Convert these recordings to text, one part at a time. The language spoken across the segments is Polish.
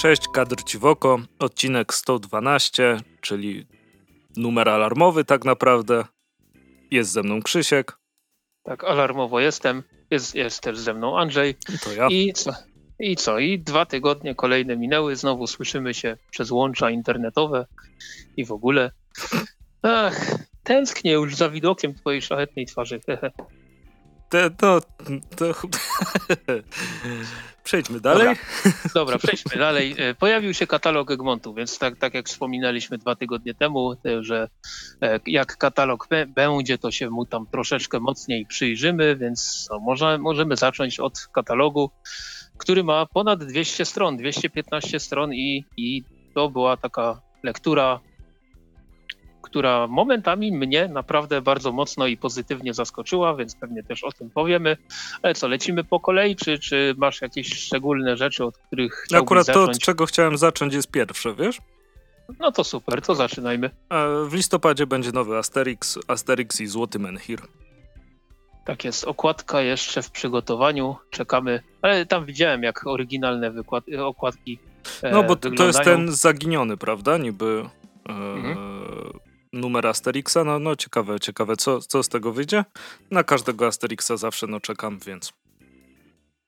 Cześć, kadr ci w oko, odcinek 112, czyli numer alarmowy tak naprawdę. Jest ze mną Krzysiek. Tak, alarmowo jestem. Jest, jest też ze mną Andrzej. I to ja. I co? I co? I dwa tygodnie kolejne minęły. Znowu słyszymy się przez łącza internetowe i w ogóle. Ach, tęsknię już za widokiem twojej szlachetnej twarzy. Te, to, to... Przejdźmy dalej. Dobra. Dobra, przejdźmy dalej. E, pojawił się katalog Egmontu, więc tak, tak jak wspominaliśmy dwa tygodnie temu, e, że e, jak katalog będzie, to się mu tam troszeczkę mocniej przyjrzymy, więc no, może, możemy zacząć od katalogu, który ma ponad 200 stron, 215 stron i, i to była taka lektura która momentami mnie naprawdę bardzo mocno i pozytywnie zaskoczyła, więc pewnie też o tym powiemy. Ale co, lecimy po kolei, czy, czy masz jakieś szczególne rzeczy, od których chciałbyś Akurat zacząć? to, od czego chciałem zacząć jest pierwsze, wiesz? No to super, to zaczynajmy. E, w listopadzie będzie nowy Asterix, Asterix i Złoty Menhir. Tak jest, okładka jeszcze w przygotowaniu, czekamy, ale tam widziałem jak oryginalne wykład, okładki e, No bo wyglądają. to jest ten zaginiony, prawda? Niby e, mhm numer Asterixa. No, no ciekawe, ciekawe, co, co z tego wyjdzie. Na każdego Asterixa zawsze no czekam, więc.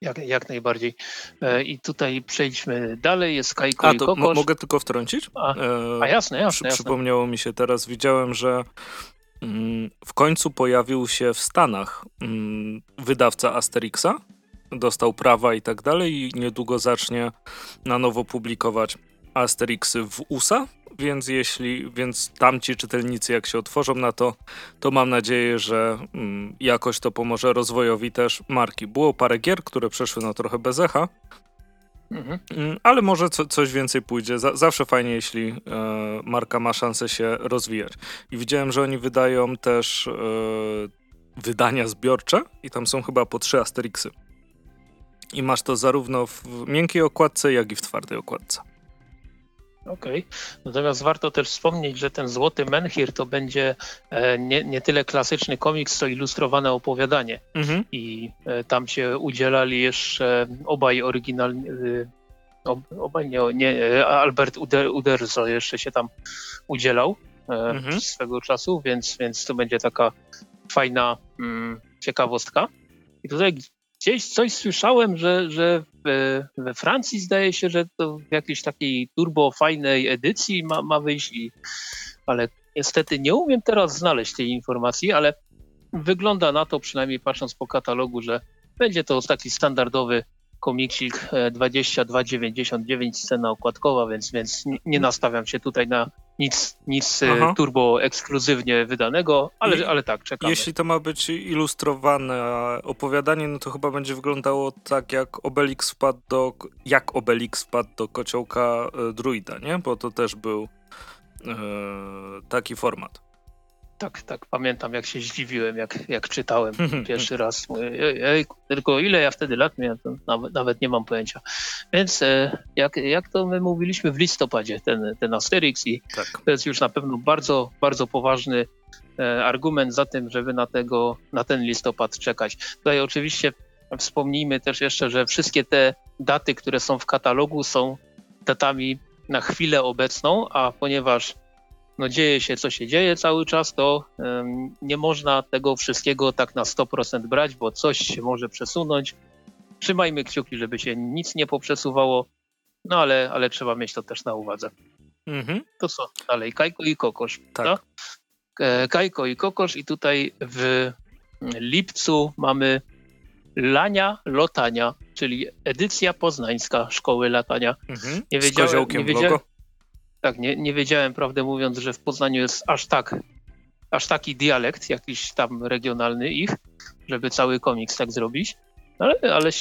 Jak, jak najbardziej. E, I tutaj przejdźmy dalej. Jest Kajko A, i Kokosz. mogę tylko wtrącić? A, a jasne, jasne, Przy, Przypomniało mi się teraz, widziałem, że mm, w końcu pojawił się w Stanach mm, wydawca Asterixa. Dostał prawa i tak dalej i niedługo zacznie na nowo publikować Asterixy w USA, więc jeśli, więc tamci czytelnicy jak się otworzą na to, to mam nadzieję, że mm, jakoś to pomoże rozwojowi też marki. Było parę gier, które przeszły na trochę bez echa, mhm. Mm, ale może co, coś więcej pójdzie. zawsze fajnie, jeśli e, marka ma szansę się rozwijać. I widziałem, że oni wydają też e, wydania zbiorcze i tam są chyba po trzy Asterixy. I masz to zarówno w miękkiej okładce, jak i w twardej okładce. Okej. Okay. Natomiast warto też wspomnieć, że ten Złoty Menhir to będzie e, nie, nie tyle klasyczny komiks, co ilustrowane opowiadanie. Mhm. I e, tam się udzielali jeszcze obaj oryginalni, e, obaj nie, nie Albert Uder, Uderzo jeszcze się tam udzielał mhm. swego czasu, więc, więc to będzie taka fajna mm, ciekawostka. I tutaj gdzieś coś słyszałem, że, że we, Francji zdaje się, że to w jakiejś takiej turbo fajnej edycji ma, ma wyjść, i, ale niestety nie umiem teraz znaleźć tej informacji, ale wygląda na to, przynajmniej patrząc po katalogu, że będzie to taki standardowy komiksik 22,99 e, scena okładkowa, więc, więc nie nastawiam się tutaj na nic, nic e, Aha. turbo ekskluzywnie wydanego, ale, I, ale tak, czekamy. Jeśli to ma być ilustrowane opowiadanie, no to chyba będzie wyglądało tak jak Obelix wpadł do, jak Obelix wpadł do kociołka e, druida, nie? Bo to też był e, taki format tak, tak, pamiętam jak się zdziwiłem, jak, jak czytałem pierwszy raz. Ej, tylko ile ja wtedy lat miałem, nawet, nawet nie mam pojęcia. Więc e, jak, jak to my mówiliśmy w listopadzie, ten, ten Asterix i tak. to jest już na pewno bardzo, bardzo poważny e, argument za tym, żeby na, tego, na ten listopad czekać. Tutaj oczywiście wspomnijmy też jeszcze, że wszystkie te daty, które są w katalogu są datami na chwilę obecną, a ponieważ no dzieje się, co się dzieje cały czas, to nie można tego wszystkiego tak na 100% brać, bo coś się może przesunąć. Trzymajmy kciuki, żeby się nic nie poprzesuwało, no ale, ale trzeba mieć to też na uwadze. Mhm. To co dalej? Kajko i kokosz. Tak. tak? Kajko i kokosz i tutaj w lipcu mamy Lania Lotania, czyli edycja poznańska Szkoły Latania. Mhm. Nie wiedziałem, nie wiedziałem, tak, nie, nie wiedziałem, prawdę mówiąc, że w Poznaniu jest aż tak, aż taki dialekt jakiś tam regionalny ich, żeby cały komiks tak zrobić, ale, ale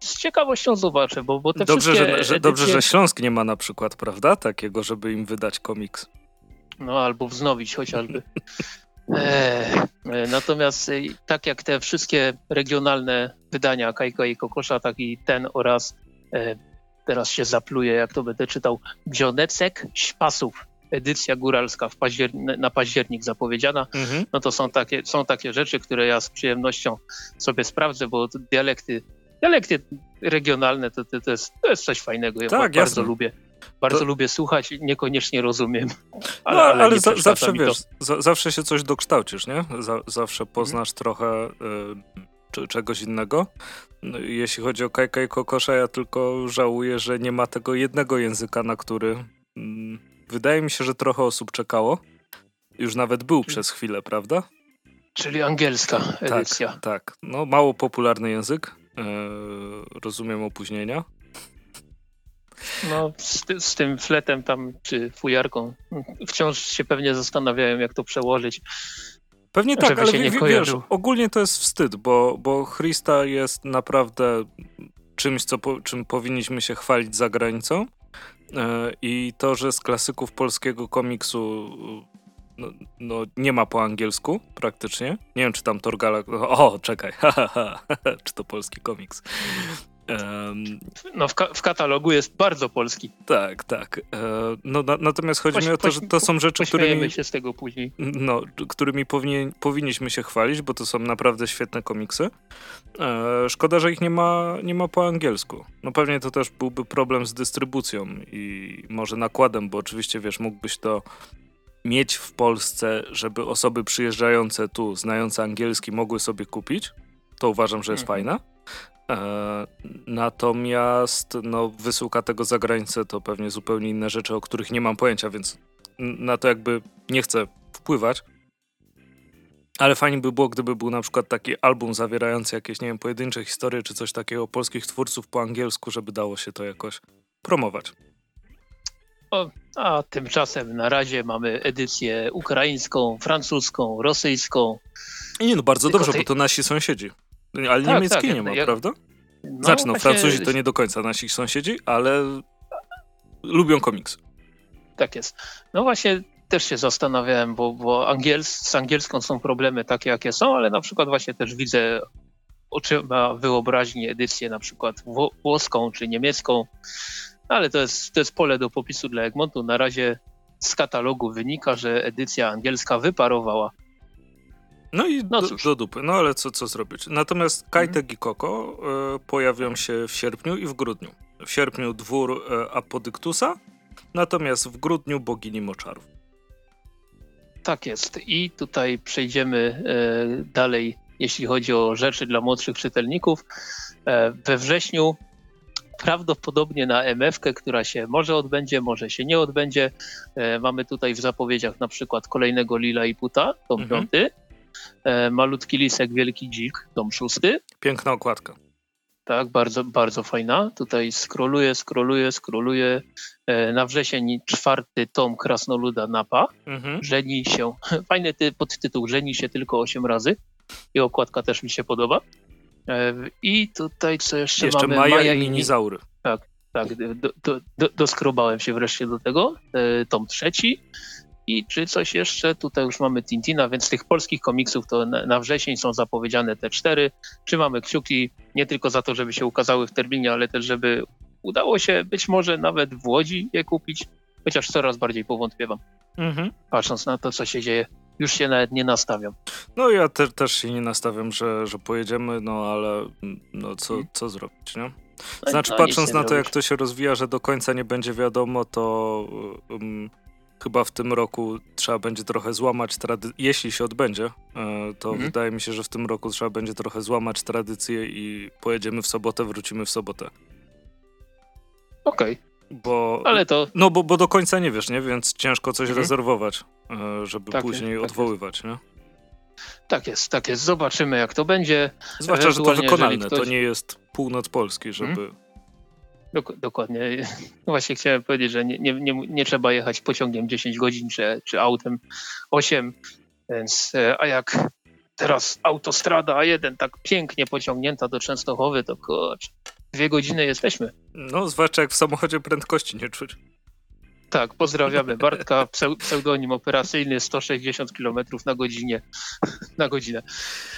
z ciekawością zobaczę, bo, bo te dobrze, wszystkie że, edycje... Dobrze, że Śląsk nie ma na przykład, prawda, takiego, żeby im wydać komiks. No, albo wznowić chociażby. Eee, natomiast e, tak jak te wszystkie regionalne wydania Kajko i Kokosza, tak i ten oraz e, teraz się zapluje, jak to będę czytał, Dzionecek Śpasów, edycja góralska na październik zapowiedziana, mhm. no to są takie, są takie rzeczy, które ja z przyjemnością sobie sprawdzę, bo dialekty dialekty regionalne to, to, to, jest, to jest coś fajnego. Ja tak, bardzo jasne. lubię. Bardzo To- lubię słuchać, niekoniecznie rozumiem. Ale, no, ale, ale, za, zawsze wiesz, za, zawsze się coś dokształcisz, nie? Za, zawsze Mhm. poznasz trochę y, czy, czegoś innego. No, jeśli chodzi o Kajka i Kokosza, ja tylko żałuję, że nie ma tego jednego języka, na który mm, wydaje mi się, że trochę osób czekało. Już nawet był przez chwilę, prawda? Czyli angielska edycja. Tak, tak. No, mało popularny język. e, rozumiem opóźnienia. No, z, ty- z tym fletem tam, czy fujarką, wciąż się pewnie zastanawiałem, jak to przełożyć. Pewnie tak, ale nie wi- wiesz, ogólnie to jest wstyd, bo, bo Christa jest naprawdę czymś, co czym powinniśmy się chwalić za granicą. E, I to, że z klasyków polskiego komiksu no, no, nie ma po angielsku praktycznie. Nie wiem, czy tam Torgala... O, czekaj, czy to polski komiks. Em, No, w, ka- w katalogu jest bardzo polski. tak, tak. E, no, na, natomiast chodzi Poś- mi o to, że to są rzeczy, którymi... się z tego później. no, którymi powinien, powinniśmy się chwalić, bo to są naprawdę świetne komiksy. E, szkoda, że ich nie ma, nie ma po angielsku. No pewnie to też byłby problem z dystrybucją i może nakładem, bo oczywiście, wiesz, mógłbyś to mieć w Polsce, żeby osoby przyjeżdżające tu, znające angielski, mogły sobie kupić. To uważam, że jest Mhm. fajne. E, natomiast no, wysyłka tego za granicę to pewnie zupełnie inne rzeczy, o których nie mam pojęcia, więc na to jakby nie chcę wpływać. Ale fajnie by było, gdyby był na przykład taki album zawierający jakieś, nie wiem, pojedyncze historie czy coś takiego polskich twórców po angielsku, żeby dało się to jakoś promować. A tymczasem na razie mamy edycję ukraińską, francuską, rosyjską. I nie, no bardzo Tylko dobrze, tej- bo to nasi sąsiedzi. Ale Tak, niemieckiej tak, nie ma, jak- prawda? No, Znaczy, no, właśnie Francuzi to nie do końca nasi sąsiedzi, ale lubią komiks. Tak jest. No właśnie też się zastanawiałem, bo, bo angiels, z angielską są problemy takie, jakie są, ale na przykład właśnie też widzę oczyma wyobraźni edycję na przykład wło- włoską czy niemiecką, ale to jest, to jest pole do popisu dla Egmontu. Na razie z katalogu wynika, że edycja angielska wyparowała. No i no do, do, dupy, no ale co, co zrobić? Natomiast Kajtek mhm. i Koko e, pojawią się w sierpniu i w grudniu. W sierpniu dwór e, Apodyktusa, natomiast w grudniu bogini moczarów. Tak jest. I tutaj przejdziemy e, dalej, jeśli chodzi o rzeczy dla młodszych czytelników. E, we wrześniu prawdopodobnie na MF, która się może odbędzie, może się nie odbędzie. E, mamy tutaj w zapowiedziach na przykład kolejnego Lila i Puta, tom mhm malutki lisek, wielki dzik, tom szósty. Piękna okładka. Tak, bardzo, bardzo fajna. Tutaj scrolluję, scrolluję, scrolluję. E, na wrzesień czwarty tom Krasnoluda Napa. Mhm. Żeni się. Fajny ty, podtytuł Żeni się tylko 8 razy. I okładka też mi się podoba. E, I tutaj co jeszcze, Jeszcze mamy? Maja, i Mini- Minizaury. Tak, do, do, do, doskrobałem się wreszcie do tego. E, tom trzeci. I czy coś jeszcze? Tutaj już mamy Tintina, więc tych polskich komiksów to na, wrzesień są zapowiedziane te cztery. Trzymamy kciuki nie tylko za to, żeby się ukazały w terminie, ale też, żeby udało się być może nawet w Łodzi je kupić. Chociaż coraz bardziej powątpiewam, Mhm. patrząc na to, co się dzieje. Już się nawet nie nastawiam. No ja te, też się nie nastawiam, że, że pojedziemy, no ale no co, Mhm. co zrobić, nie? No, Znaczy, no, patrząc na to, jak to się rozwija, że do końca nie będzie wiadomo, to um, chyba w tym roku trzeba będzie trochę złamać tradycję. Jeśli się odbędzie, e, to Mhm. wydaje mi się, że w tym roku trzeba będzie trochę złamać tradycję i pojedziemy w sobotę, wrócimy w sobotę. Okej, Bo, ale to No, bo, bo do końca nie wiesz, nie? Więc ciężko coś Mhm. rezerwować, e, żeby Tak później jest, tak odwoływać, nie? tak jest, tak jest. Zobaczymy, jak to będzie. Zwłaszcza, że to wykonalne. To ktoś- nie jest północ Polski, żeby... Dok- dokładnie. No właśnie chciałem powiedzieć, że nie, nie, nie, trzeba jechać pociągiem 10 godzin czy, czy autem 8, więc e, a jak teraz autostrada A1 tak pięknie pociągnięta do Częstochowy, to kurczę, dwie godziny jesteśmy. No, zwłaszcza jak w samochodzie prędkości nie czuć. Tak, pozdrawiamy Bartka, pseu- pseudonim operacyjny 160 km na godzinie. Na godzinę.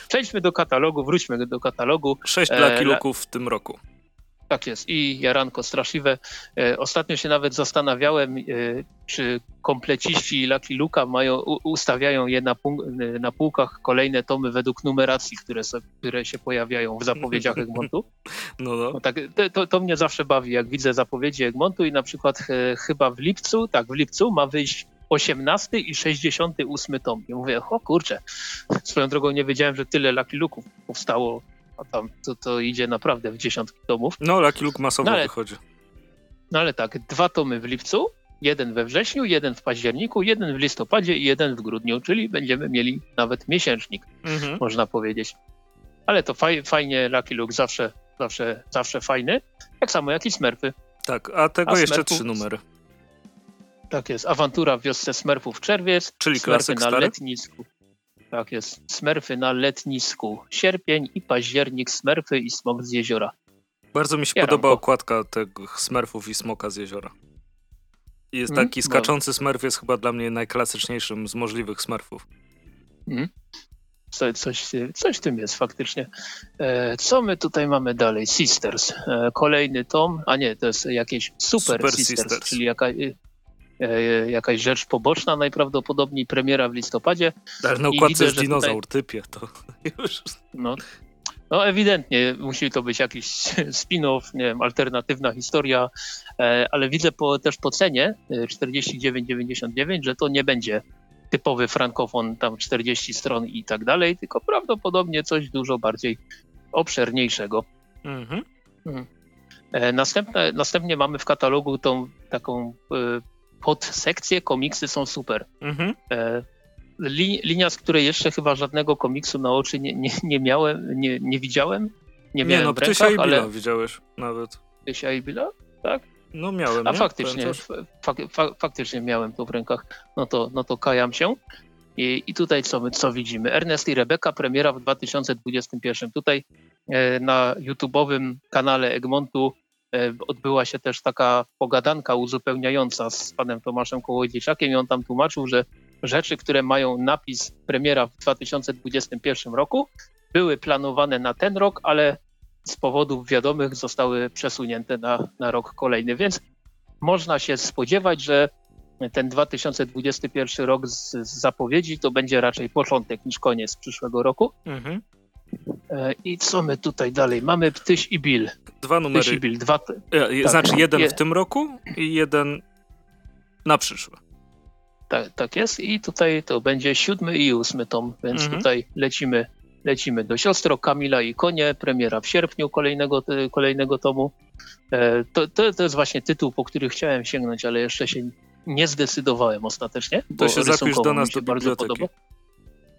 Przejdźmy do katalogu, wróćmy do katalogu. Sześć E, Lucky la- Luke'ów w tym roku. Tak jest. I jaranko straszliwe. E, Ostatnio się nawet zastanawiałem, e, czy kompleciści Lucky Luka mają, ustawiają je na, na półkach kolejne tomy według numeracji, które, so, które się pojawiają w zapowiedziach Egmontu. No, no. no tak, to, to mnie zawsze bawi, jak widzę zapowiedzi Egmontu i na przykład e, chyba w lipcu, tak, w lipcu ma wyjść 18 i 68 tom. I mówię, o kurczę, swoją drogą nie wiedziałem, że tyle Lucky Luke'ów powstało, a tam to, to idzie naprawdę w dziesiątki tomów. No, Lucky Luke masowo No ale- wychodzi. No ale tak, dwa tomy w lipcu, jeden we wrześniu, jeden w październiku, jeden w listopadzie i jeden w grudniu, czyli będziemy mieli nawet miesięcznik, Mhm. można powiedzieć. Ale to faj, fajnie, Lucky Luke zawsze, zawsze, zawsze fajny, tak samo jak i Smurfy. Tak, a tego A jeszcze Smurfów? trzy numery. Tak jest, awantura w wiosce Smurfów czerwiec, Czyli klasyk na stary? letnisku. Tak jest, Smurfy na letnisku, sierpień i październik, Smurfy i smok z jeziora. Bardzo mi się podoba okładka tych Smurfów i Smoka z jeziora. Jest Mm, taki skaczący Smurf jest chyba dla mnie najklasyczniejszym z możliwych Smurfów. Co, coś, coś w tym jest faktycznie. E, co my tutaj mamy dalej? Sisters. E, kolejny tom, a nie, to jest jakieś Super, Super Sisters, Sisters. czyli jaka, jakaś rzecz poboczna najprawdopodobniej, premiera w listopadzie. Ale na I układce jest dinozaur, typie, to już... No, no ewidentnie musi to być jakiś spin-off, nie wiem, alternatywna historia, e, ale widzę po, też po cenie e, 49,99, że to nie będzie typowy frankofon, tam 40 stron i tak dalej, tylko prawdopodobnie coś dużo bardziej obszerniejszego. Mhm. E, Następne, następnie mamy w katalogu tą taką e, podsekcję, komiksy są super. Mhm. E, Li, linia, z której jeszcze chyba żadnego komiksu na oczy nie, nie, nie miałem, nie, nie widziałem. Nie Nie, miałem no, w Ptysia rękach, i Billa ale widziałeś nawet. Ptysia i Billa? No miałem, A nie? faktycznie, fak, fak, faktycznie miałem to w rękach. No to, no to kajam się. I, I tutaj co my co widzimy? Ernest i Rebeka, premiera w 2021. Tutaj e, na YouTube'owym kanale Egmontu odbyła się też taka pogadanka uzupełniająca z panem Tomaszem Kołodziejczakiem i on tam tłumaczył, że rzeczy, które mają napis premiera w 2021 roku, były planowane na ten rok, ale z powodów wiadomych zostały przesunięte na, na rok kolejny, więc można się spodziewać, że ten 2021 rok z, z zapowiedzi to będzie raczej początek niż koniec przyszłego roku. Mhm. E, I co my tutaj dalej? Mamy Ptyś i Bill. Dwa Ptyś i numery. Bill, dwa, E, tak. Znaczy jeden Je- w tym roku i jeden na przyszły. tak, tak jest. I tutaj to będzie siódmy i ósmy tom, więc Mhm. tutaj lecimy, lecimy do siostro Kamila i konie. Premiera w sierpniu kolejnego, t- kolejnego tomu. E, To, to, to jest właśnie tytuł, po który chciałem sięgnąć, ale jeszcze się nie zdecydowałem ostatecznie. bo się zapisz do nas do bardzo podoba.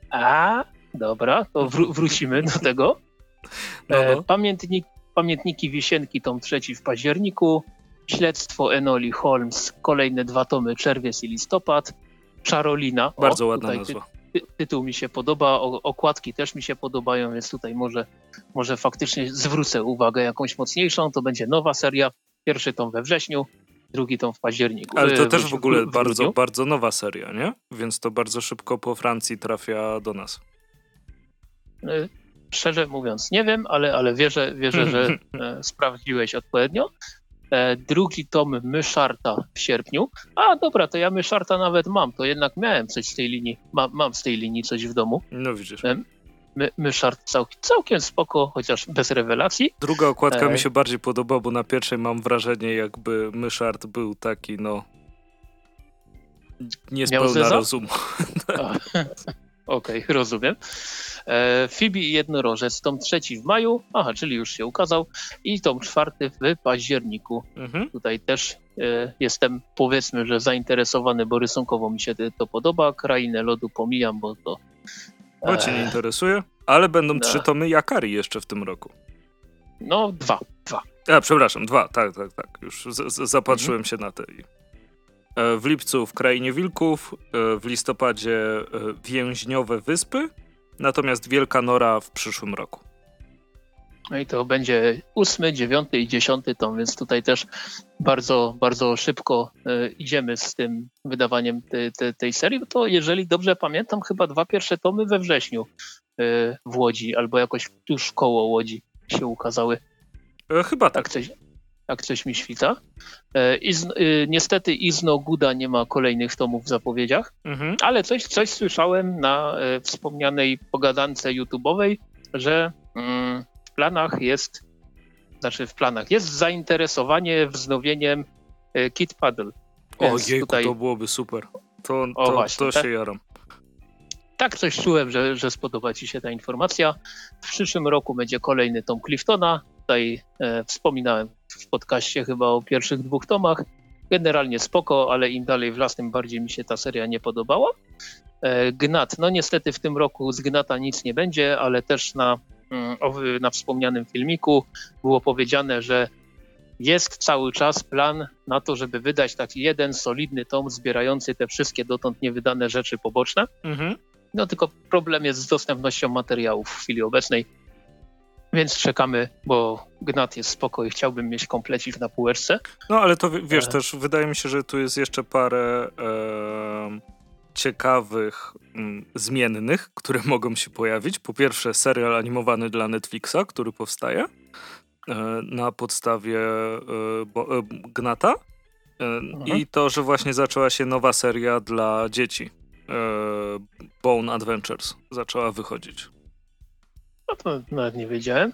A, dobra, to wró- wrócimy do tego. No, E, no. Pamiętnik, pamiętniki Wisienki, tom trzeci w październiku. Śledztwo Enoli Holmes, kolejne dwa tomy, czerwiec i listopad. Czarolina. o, Bardzo ładna ty- nazwa. ty, tytuł mi się podoba, okładki też mi się podobają, więc tutaj może, może faktycznie zwrócę uwagę jakąś mocniejszą. To będzie nowa seria. Pierwszy tom we wrześniu, drugi tom w październiku. Ale to też w- ogóle w bardzo, bardzo nowa seria, nie? Więc to bardzo szybko po Francji trafia do nas. E, Szczerze mówiąc, nie wiem, ale, ale wierzę, wierzę że e, sprawdziłeś odpowiednio. E, drugi tom Myszarta w sierpniu. A dobra, to ja Myszarta nawet mam, to jednak miałem coś z tej linii. Ma, mam z tej linii coś w domu. No widzisz. My, Myszart całkiem, całkiem spoko, chociaż bez rewelacji. Druga okładka E. mi się bardziej podoba, bo na pierwszej mam wrażenie, jakby Myszart był taki, no. Niespełna rozumu. Okej, rozumiem. E, Phoebe i jednorożec, tom trzeci w maju, aha, czyli już się ukazał, i tom czwarty w październiku. Mhm. Tutaj też e, jestem, powiedzmy, że zainteresowany, bo rysunkowo mi się to podoba. Krainę lodu pomijam, bo to. Bo cię nie e, interesuje. Ale będą no. trzy tomy Jakari jeszcze w tym roku. no, dwa, dwa. A, przepraszam, dwa, tak, tak, tak. Już z, z, zapatrzyłem Mhm. się na te. i- E, W lipcu w Krainie Wilków, e, w listopadzie e, Więźniowe Wyspy, natomiast Wielka Nora w przyszłym roku. No i to będzie ósmy, dziewiąty i dziesiąty tom, więc tutaj też bardzo, bardzo szybko e, idziemy z tym wydawaniem te, te, tej serii. Bo To jeżeli dobrze pamiętam, chyba dwa pierwsze tomy we wrześniu e, w Łodzi, albo jakoś tuż koło Łodzi się ukazały. E, Chyba tak. Tak coś, tak coś mi świta. E, I z, e, niestety Izno Guda nie ma kolejnych tomów w zapowiedziach, Mhm. ale coś, coś słyszałem na e, wspomnianej pogadance YouTube'owej, że mm, w planach jest znaczy w planach, jest zainteresowanie wznowieniem e, Kit Paddle. O jejku, tutaj... to byłoby super. To, to, o, właśnie, to tak? się jaram. Tak coś czułem, że, że spodoba Ci się ta informacja. W przyszłym roku będzie kolejny tom Cliftona. Tutaj e, wspominałem w podcaście chyba o pierwszych dwóch tomach. Generalnie spoko, ale im dalej w las, tym bardziej mi się ta seria nie podobała. E, Gnat, no niestety w tym roku z Gnata nic nie będzie, ale też na, mm, na wspomnianym filmiku było powiedziane, że jest cały czas plan na to, żeby wydać taki jeden solidny tom zbierający te wszystkie dotąd niewydane rzeczy poboczne. Mhm. No tylko problem jest z dostępnością materiałów w chwili obecnej. Więc czekamy, bo Gnat jest spoko i chciałbym mieć komplecik na półeczce. No ale to wiesz e... też, wydaje mi się, że tu jest jeszcze parę e, ciekawych mm, zmiennych, które mogą się pojawić. Po pierwsze serial animowany dla Netflixa, który powstaje e, na podstawie e, e, Gnata. Mhm. I to, że właśnie zaczęła się nowa seria dla dzieci. Bone Adventures zaczęła wychodzić. No to nawet nie wiedziałem.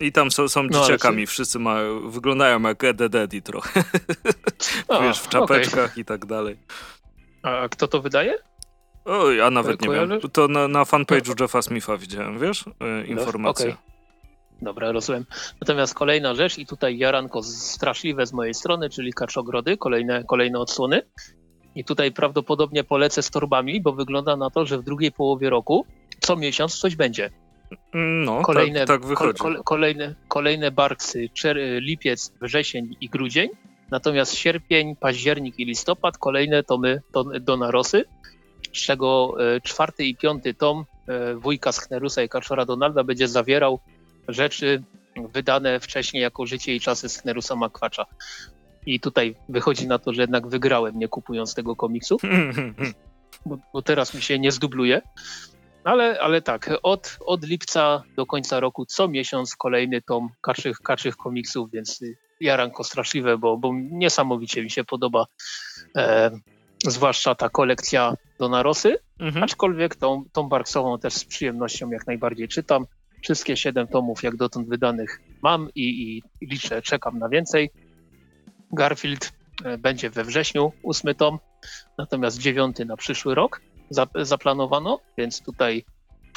I tam są, są no, dzieciakami, wszyscy mają, wyglądają jak Eddie Daddy trochę. O, Wiesz, w czapeczkach okay. i tak dalej. A kto to wydaje? O, ja nawet nie wiem. To na, na fanpage'u no. Jeffa Smitha widziałem, wiesz? Yy, informację. Okay. Dobra, rozumiem. Natomiast kolejna rzecz i tutaj jaranko straszliwe z mojej strony, czyli kaczogrody, kolejne, kolejne odsłony. I tutaj prawdopodobnie polecę z torbami, bo wygląda na to, że w drugiej połowie roku co miesiąc coś będzie. No, tak- kolejne, tak, tak wychodzi. Kol, kolejne, kolejne barksy, czer, lipiec, wrzesień i grudzień. Natomiast sierpień, październik i listopad kolejne tomy to, Donarosy, z czego e, czwarty i piąty tom e, wujka Sknerusa i Kaczora Donalda będzie zawierał rzeczy wydane wcześniej jako Życie i czasy Sknerusa Makwacza. I tutaj wychodzi na to, że jednak wygrałem, nie kupując tego komiksu, bo, bo teraz mi się nie zdubluje. Ale, ale tak, od, od lipca do końca roku co miesiąc kolejny tom kaczych, kaczych komiksów, więc jaranko straszliwe, bo, bo niesamowicie mi się podoba e, zwłaszcza ta kolekcja Donarosy, mhm. aczkolwiek tą, tą Barksową też z przyjemnością jak najbardziej czytam. Wszystkie siedem tomów jak dotąd wydanych mam i, i liczę, czekam na więcej. Garfield e, będzie we wrześniu, ósmy tom, natomiast dziewiąty na przyszły rok zaplanowano, więc tutaj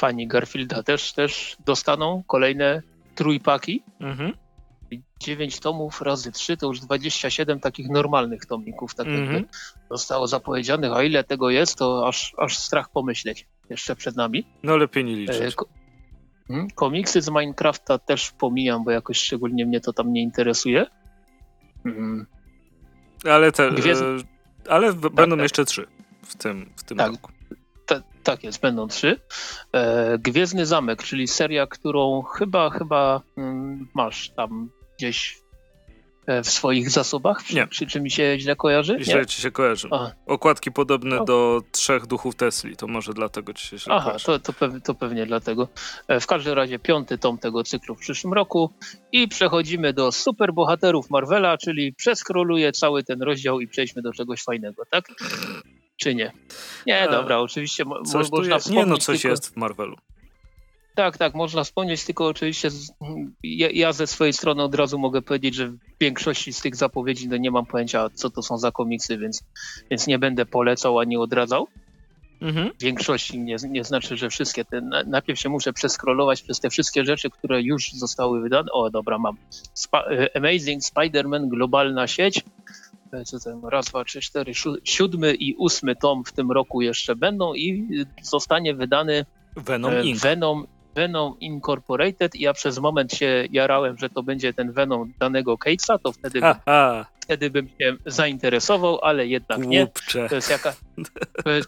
fani Garfielda też, też dostaną kolejne trójpaki. Mhm. 9 tomów razy 3 to już 27 takich normalnych tomików, tak mm -hmm. jakby zostało zapowiedzianych, a ile tego jest, to aż, aż strach pomyśleć jeszcze przed nami. No lepiej nie liczyć. E, ko hmm, komiksy z Minecrafta też pomijam, bo jakoś szczególnie mnie to tam nie interesuje. Mm. Ale te, Gwiezd... e, ale tak, będą tak. jeszcze trzy w tym, w tym tak. roku. Tak jest, będą trzy. E, Gwiezdny Zamek, czyli seria, którą chyba, chyba mm, masz tam gdzieś e, w swoich zasobach? Nie. Czy, czy mi się źle kojarzy? Źle ci się kojarzy. Aha. Okładki podobne do Trzech Duchów Tesli, to może dlatego ci się źle Aha, kojarzy. to, to, pew, to pewnie dlatego. E, w każdym razie piąty tom tego cyklu w przyszłym roku i przechodzimy do superbohaterów Marvela, czyli przeskroluję cały ten rozdział i przejdźmy do czegoś fajnego, tak? Czy nie? Nie, e, dobra, oczywiście mo można wspomnieć. Nie, no coś tylko... jest w Marvelu. Tak, tak, można wspomnieć, tylko oczywiście z, ja, ja, ze swojej strony od razu mogę powiedzieć, że w większości z tych zapowiedzi no nie mam pojęcia, co to są za komiksy, więc, więc nie będę polecał ani odradzał. Mhm. W większości nie, nie znaczy, że wszystkie te. Najpierw się muszę przeskrolować przez te wszystkie rzeczy, które już zostały wydane. O, dobra, mam. Sp Amazing Spider-Man, globalna sieć. Co tam, raz, dwa, trzy, cztery, siódmy i ósmy tom w tym roku jeszcze będą i zostanie wydany Venom, e, Inc. Venom, Venom Incorporated i ja przez moment się jarałem, że to będzie ten Venom danego Catesa, to wtedy, bym, wtedy bym się zainteresował, ale jednak Głupcze. nie. To jest, jaka,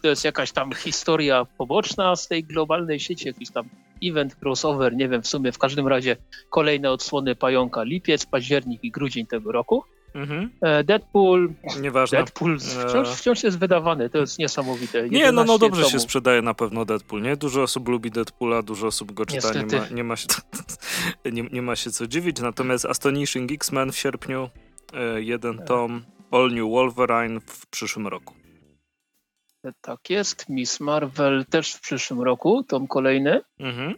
to jest jakaś tam historia poboczna z tej globalnej sieci, jakiś tam event crossover, nie wiem w sumie, w każdym razie kolejne odsłony Pająka lipiec, październik i grudzień tego roku. Mhm. E, Deadpool. Nieważne. Deadpool wciąż, e, wciąż jest wydawany, to jest niesamowite. Nie, no, no dobrze się sprzedaje na pewno Deadpool, nie? Dużo osób lubi Deadpoola, dużo osób go czyta, nie ma, nie ma, się, nie, nie, ma się co dziwić. Natomiast Astonishing X-Men w sierpniu, e, jeden tom, All New Wolverine w przyszłym roku. Tak jest. Miss Marvel też w przyszłym roku, tom kolejny. Mhm.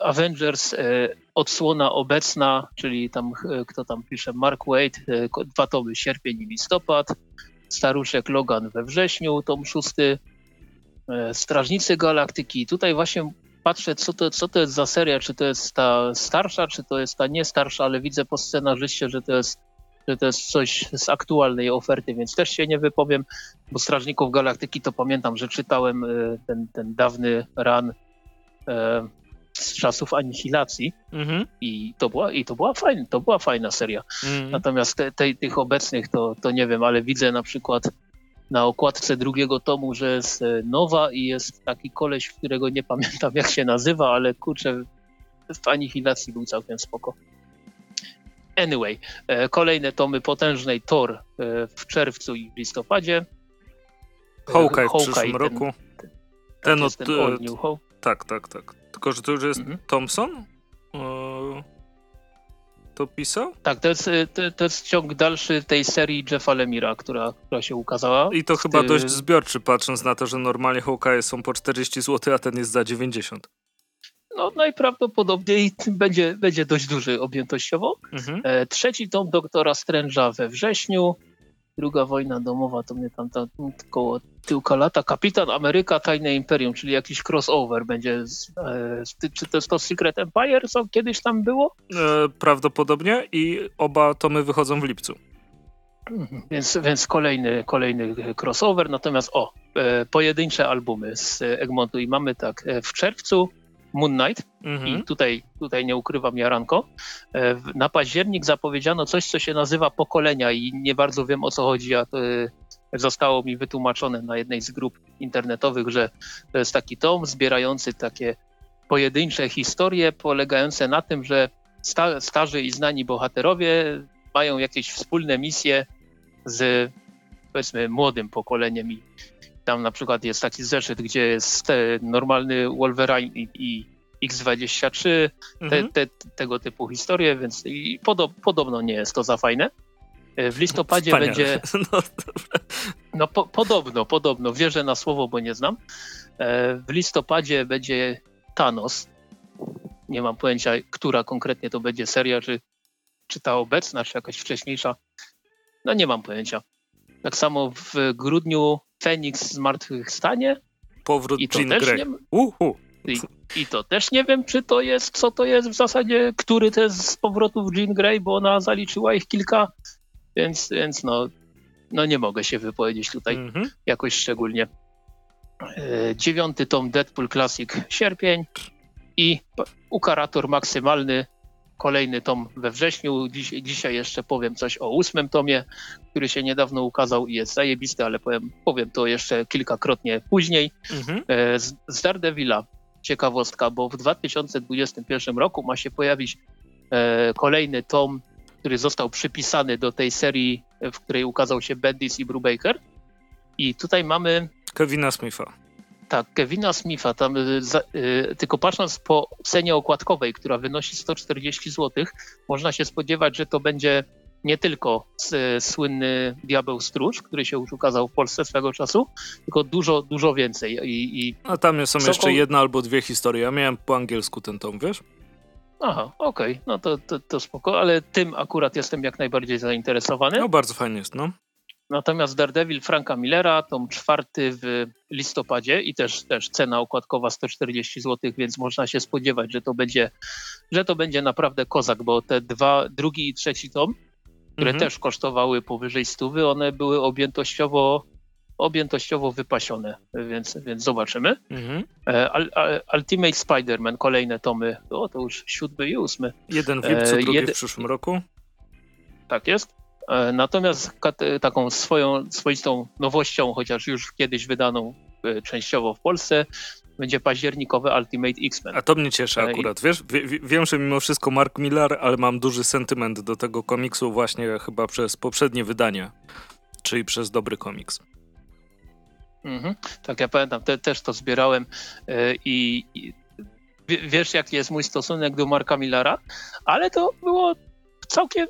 Avengers odsłona obecna, czyli tam kto tam pisze, Mark Wade, dwa tomy, sierpień i listopad, Staruszek Logan we wrześniu, tom szósty, Strażnicy Galaktyki. Tutaj właśnie patrzę, co to, co to jest za seria, czy to jest ta starsza, czy to jest ta nie starsza, ale widzę po scenarzyście, że to jest, że to jest coś z aktualnej oferty, więc też się nie wypowiem, bo Strażników Galaktyki to pamiętam, że czytałem e, ten, ten dawny run e, z czasów anihilacji mhm. i, to była, i to była fajna, to była fajna seria. Mhm. Natomiast te, te, tych obecnych to, to nie wiem, ale widzę na przykład na okładce drugiego tomu, że jest e, nowa i jest taki koleś, którego nie pamiętam jak się nazywa, ale kurczę, w Anihilacji był całkiem spoko. Anyway, e, kolejne tomy potężnej Thor e, w czerwcu i w listopadzie. Hawkeye w Hawkeye, przyszłym ten, roku. Ten, ten, od, ten Tak, tak, tak. Tylko, że to już jest mhm. Thompson? to pisał? Tak, to jest, to, to, jest ciąg dalszy tej serii Jeffa Lemira, która, która się ukazała. I to chyba ty... dość zbiorczy, patrząc na to, że normalnie Hawkeye są po 40 zł, a ten jest za 90. No najprawdopodobniej będzie, będzie dość duży objętościowo. Mhm. E, trzeci tom Doktora Strange'a we wrześniu. Druga wojna domowa to mnie tam, tam koło tyłka lata. Kapitan Ameryka, Tajne Imperium, czyli jakiś crossover będzie. Z, e, czy to jest to Secret Empire, co kiedyś tam było? E, prawdopodobnie i oba tomy wychodzą w lipcu. Mhm, więc, więc kolejny, kolejny crossover. Natomiast o, e, pojedyncze albumy z Egmontu i mamy tak e, w czerwcu Moon Knight mhm. i tutaj, tutaj nie ukrywam Jaranko. E, na październik zapowiedziano coś, co się nazywa pokolenia i nie bardzo wiem o co chodzi, a to e, zostało mi wytłumaczone na jednej z grup internetowych, że to jest taki tom zbierający takie pojedyncze historie polegające na tym, że sta, starzy i znani bohaterowie mają jakieś wspólne misje z powiedzmy młodym pokoleniem i tam na przykład jest taki zeszyt, gdzie jest normalny Wolverine i, i X23, mhm. te, te, tego typu historie, więc i podo, podobno nie jest to za fajne. E, w listopadzie Wspaniale. będzie. No, no po, podobno, podobno. Wierzę na słowo, bo nie znam. E, w listopadzie będzie Thanos. Nie mam pojęcia, która konkretnie to będzie seria, czy, czy ta obecna, czy jakaś wcześniejsza. No nie mam pojęcia. Tak samo w grudniu Feniks zmartwychwstanie. Powrót I to Jean Grey. Nie... Uhu. I, I, to też nie wiem, czy to jest, co to jest w zasadzie, który to jest z powrotów Jean Grey, bo ona zaliczyła ich kilka, więc, więc no, no nie mogę się wypowiedzieć tutaj mm -hmm. jakoś szczególnie. E, dziewiąty tom Deadpool Classic sierpień i ukarator maksymalny kolejny tom we wrześniu. Dziś, dzisiaj jeszcze powiem coś o ósmym tomie, który się niedawno ukazał i jest zajebisty, ale powiem, powiem to jeszcze kilkakrotnie później. Mhm. E, z, z Daredevila ciekawostka, bo w 2021 roku ma się pojawić e, kolejny tom, który został przypisany do tej serii, w której ukazał się Bendis i Brubaker. I tutaj mamy... Kevina Smitha. Tak, Kevina Smitha, tam, y, za, y, tylko patrząc po cenie okładkowej, która wynosi 140 zł, można się spodziewać, że to będzie nie tylko s, słynny Diabeł Stróż, który się już ukazał w Polsce swego czasu, tylko dużo, dużo więcej. I, i A tam są jeszcze jedna albo dwie historie. Ja miałem po angielsku ten tom, wiesz? Aha, okej, okay. no to, to, to spoko, ale tym akurat jestem jak najbardziej zainteresowany. No bardzo fajnie jest, no. Natomiast Daredevil Franka Millera, tom czwarty w listopadzie i też, też cena okładkowa 140 zł, więc można się spodziewać, że to będzie, że to będzie naprawdę kozak, bo te dwa, drugi i trzeci tom, które mhm. też kosztowały powyżej stówy, one były objętościowo objętościowo wypasione, więc, więc zobaczymy. Mhm. E, Ultimate Spider-Man, kolejne tomy, o to już siódmy i ósmy. Jeden w lipcu, e, drugi Jed... w przyszłym roku. Tak jest. E, natomiast taką swoją swoistą nowością, chociaż już kiedyś wydaną e, częściowo w Polsce, będzie październikowy Ultimate X-Men. A to mnie cieszy e, akurat, wiesz? wiem, że mimo wszystko Mark Millar, ale mam duży sentyment do tego komiksu właśnie chyba przez poprzednie wydanie, czyli przez dobry komiks. Mhm. Tak, ja pamiętam, te, też to zbierałem i, i wiesz, jaki jest mój stosunek do Marka Millara, ale to było całkiem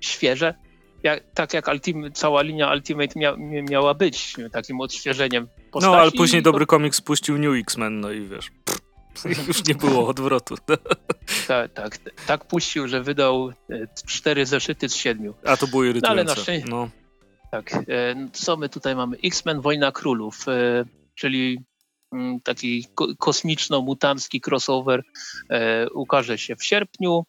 świeże jak, tak jak Ultimate, cała linia Ultimate mia, miała być takim odświeżeniem postaci. No, ale później dobry komiks spuścił New X-Men, no i wiesz. Już nie było odwrotu. tak, tak, tak puścił, że wydał e, cztery zeszyty z siedmiu. A to było irytujące. No, ale na szczęście. No. Tak. E, co my tutaj mamy? X-Men Wojna Królów, e, czyli mm, taki kosmiczno-mutancki crossover ukaże się w sierpniu.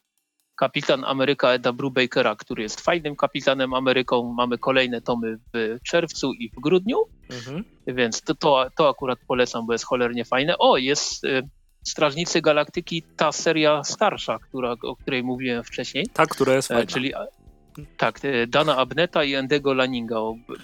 Kapitan Ameryka Eda Brubakera, który jest fajnym kapitanem Ameryką. Mamy kolejne tomy w czerwcu i w grudniu, mhm. więc to, to, to akurat polecam, bo jest cholernie fajne. O, jest Strażnicy Galaktyki, ta seria starsza, która, o której mówiłem wcześniej. Ta, która jest e, fajna. Czyli tak, e, Dana Abneta i Endego Laninga.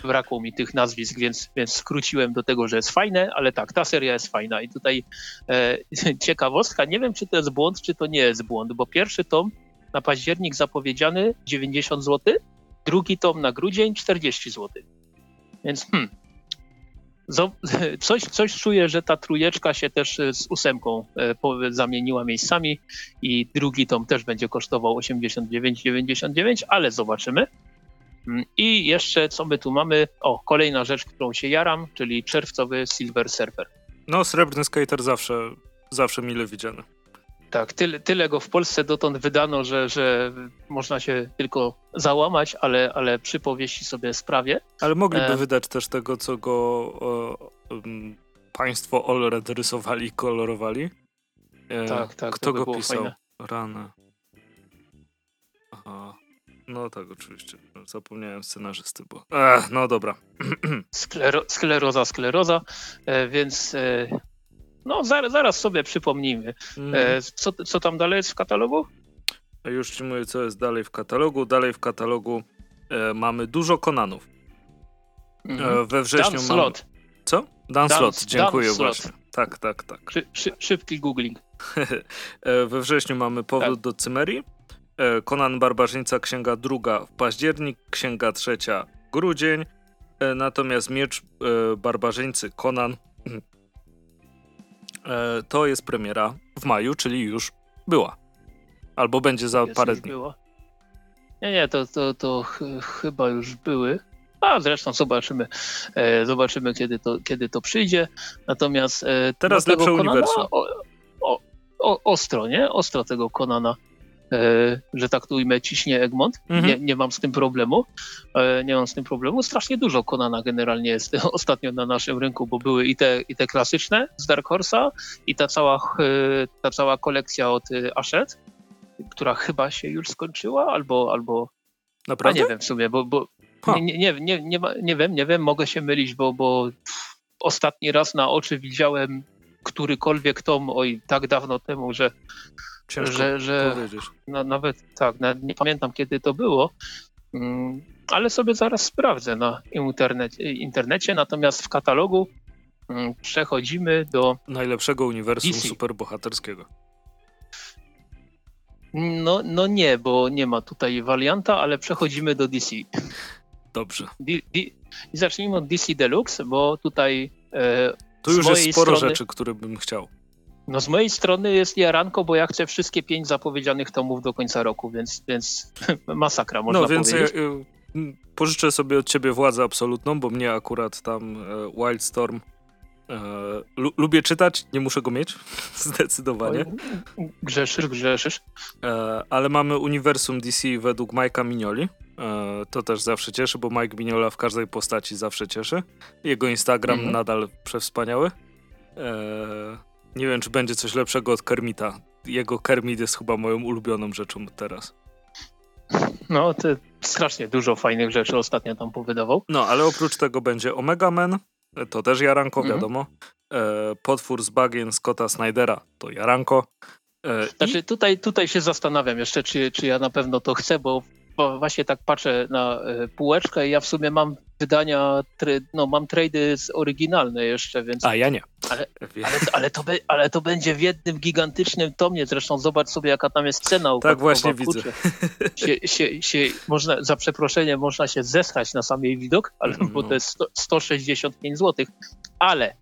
Brakło mi tych nazwisk, więc, więc skróciłem do tego, że jest fajne, ale tak, ta seria jest fajna. I tutaj e, ciekawostka, nie wiem, czy to jest błąd, czy to nie jest błąd, bo pierwszy tom na październik zapowiedziany 90 zł, drugi tom na grudzień 40 zł. Więc hmm, Coś, coś czuję, że ta trójeczka się też e, z ósemką e, zamieniła miejscami i drugi tom też będzie kosztował 89,99, ale zobaczymy. Mm, I jeszcze co my tu mamy? O, kolejna rzecz, którą się jaram, czyli czerwcowy Silver Surfer. No, srebrny skater zawsze, zawsze mile widziany. Tak, tyle, tyle go w Polsce dotąd wydano, że, że można się tylko załamać, ale, ale przypowieści sobie sprawie. Ale mogliby e... wydać też tego, co go o, um, państwo Olred rysowali i kolorowali. E, tak, tak. Kto go pisał? Fajne. Rany. Aha. No tak, oczywiście. Zapomniałem scenarzysty, bo... Ech, no dobra. Sklero, skleroza, skleroza, e, więc e, no, zaraz, zaraz sobie przypomnimy. Mm. E, co, co tam dalej jest w katalogu? Już ci mówię, co jest dalej w katalogu. Dalej w katalogu e, mamy dużo Konanów. Mm. E, we wrześniu Dan mamy... Slot. Co? Dan, Dan Slot, dziękuję Dan właśnie. Slot. Tak, tak, tak. Szy, szy, szybki googling. e, we wrześniu mamy powrót tak. do Cymerii. E, Konan Barbarzyńca, księga druga w październik, księga trzecia grudzień. E, natomiast Miecz Barbarzyńcy Konan to jest premiera w maju, czyli już była. Albo będzie za jest parę dni. Była. Nie, nie, to, to, to ch chyba już były. A zresztą zobaczymy, e, zobaczymy kiedy, to, kiedy to przyjdzie. Natomiast e, teraz lepsze Konana, uniwersum. O, o, o, ostro, nie? Ostro tego Konana E, że tak tu ujmę, ciśnie Egmont. Mhm. Nie, nie mam z tym problemu. E, nie mam z tym problemu. Strasznie dużo Konana generalnie jest ostatnio na naszym rynku, bo były i te, i te klasyczne z Dark Horse'a i ta cała, e, ta cała kolekcja od Ashet, która chyba się już skończyła, albo, albo Naprawdę? A nie wiem w sumie, bo, bo nie, nie, nie, nie, nie, nie wiem, nie wiem, mogę się mylić, bo, bo ostatni raz na oczy widziałem którykolwiek tom, oj, tak dawno temu, że Ciężko że, że no, nawet tak, nie pamiętam kiedy to było, mm, ale sobie zaraz sprawdzę na internecie, internecie natomiast w katalogu mm, przechodzimy do najlepszego uniwersum DC. superbohaterskiego. No, no nie, bo nie ma tutaj warianta, ale przechodzimy do DC. Dobrze. D, D, I zacznijmy od DC Deluxe, bo tutaj. E, tu już jest sporo strony... rzeczy, które bym chciał. No z mojej strony jest jaranko, bo ja chcę wszystkie pięć zapowiedzianych tomów do końca roku, więc, więc masakra można no, więc powiedzieć. Ja, pożyczę sobie od ciebie władzę absolutną, bo mnie akurat tam e, Wildstorm e, lubię czytać, nie muszę go mieć, zdecydowanie. Grzeszysz, grzeszysz. E, ale mamy uniwersum DC według Majka Mignoli. To też zawsze cieszy, bo Mike Mignola w każdej postaci zawsze cieszy. Jego Instagram mhm. nadal przewspaniały. Nie wiem, czy będzie coś lepszego od Kermita. Jego Kermit jest chyba moją ulubioną rzeczą teraz. No, to strasznie dużo fajnych rzeczy ostatnio tam powydawał. No, ale oprócz tego będzie Omega Man, to też Jaranko, mhm. wiadomo. E, potwór z bagien Scotta Snydera, to Jaranko. E, znaczy, i... tutaj, tutaj się zastanawiam jeszcze, czy, czy ja na pewno to chcę, bo bo właśnie tak patrzę na e, półeczkę i ja w sumie mam wydania, no mam trady oryginalne jeszcze, więc... A ja nie. Ale, ale, ale, to, be, ale to będzie w jednym gigantycznym tomie, zresztą zobacz sobie jaka tam jest cena. Tak właśnie widzę. Się, się, się, można, za przeproszenie można się zesrać na sam jej widok, ale, no. bo to jest 100, 165 zł, ale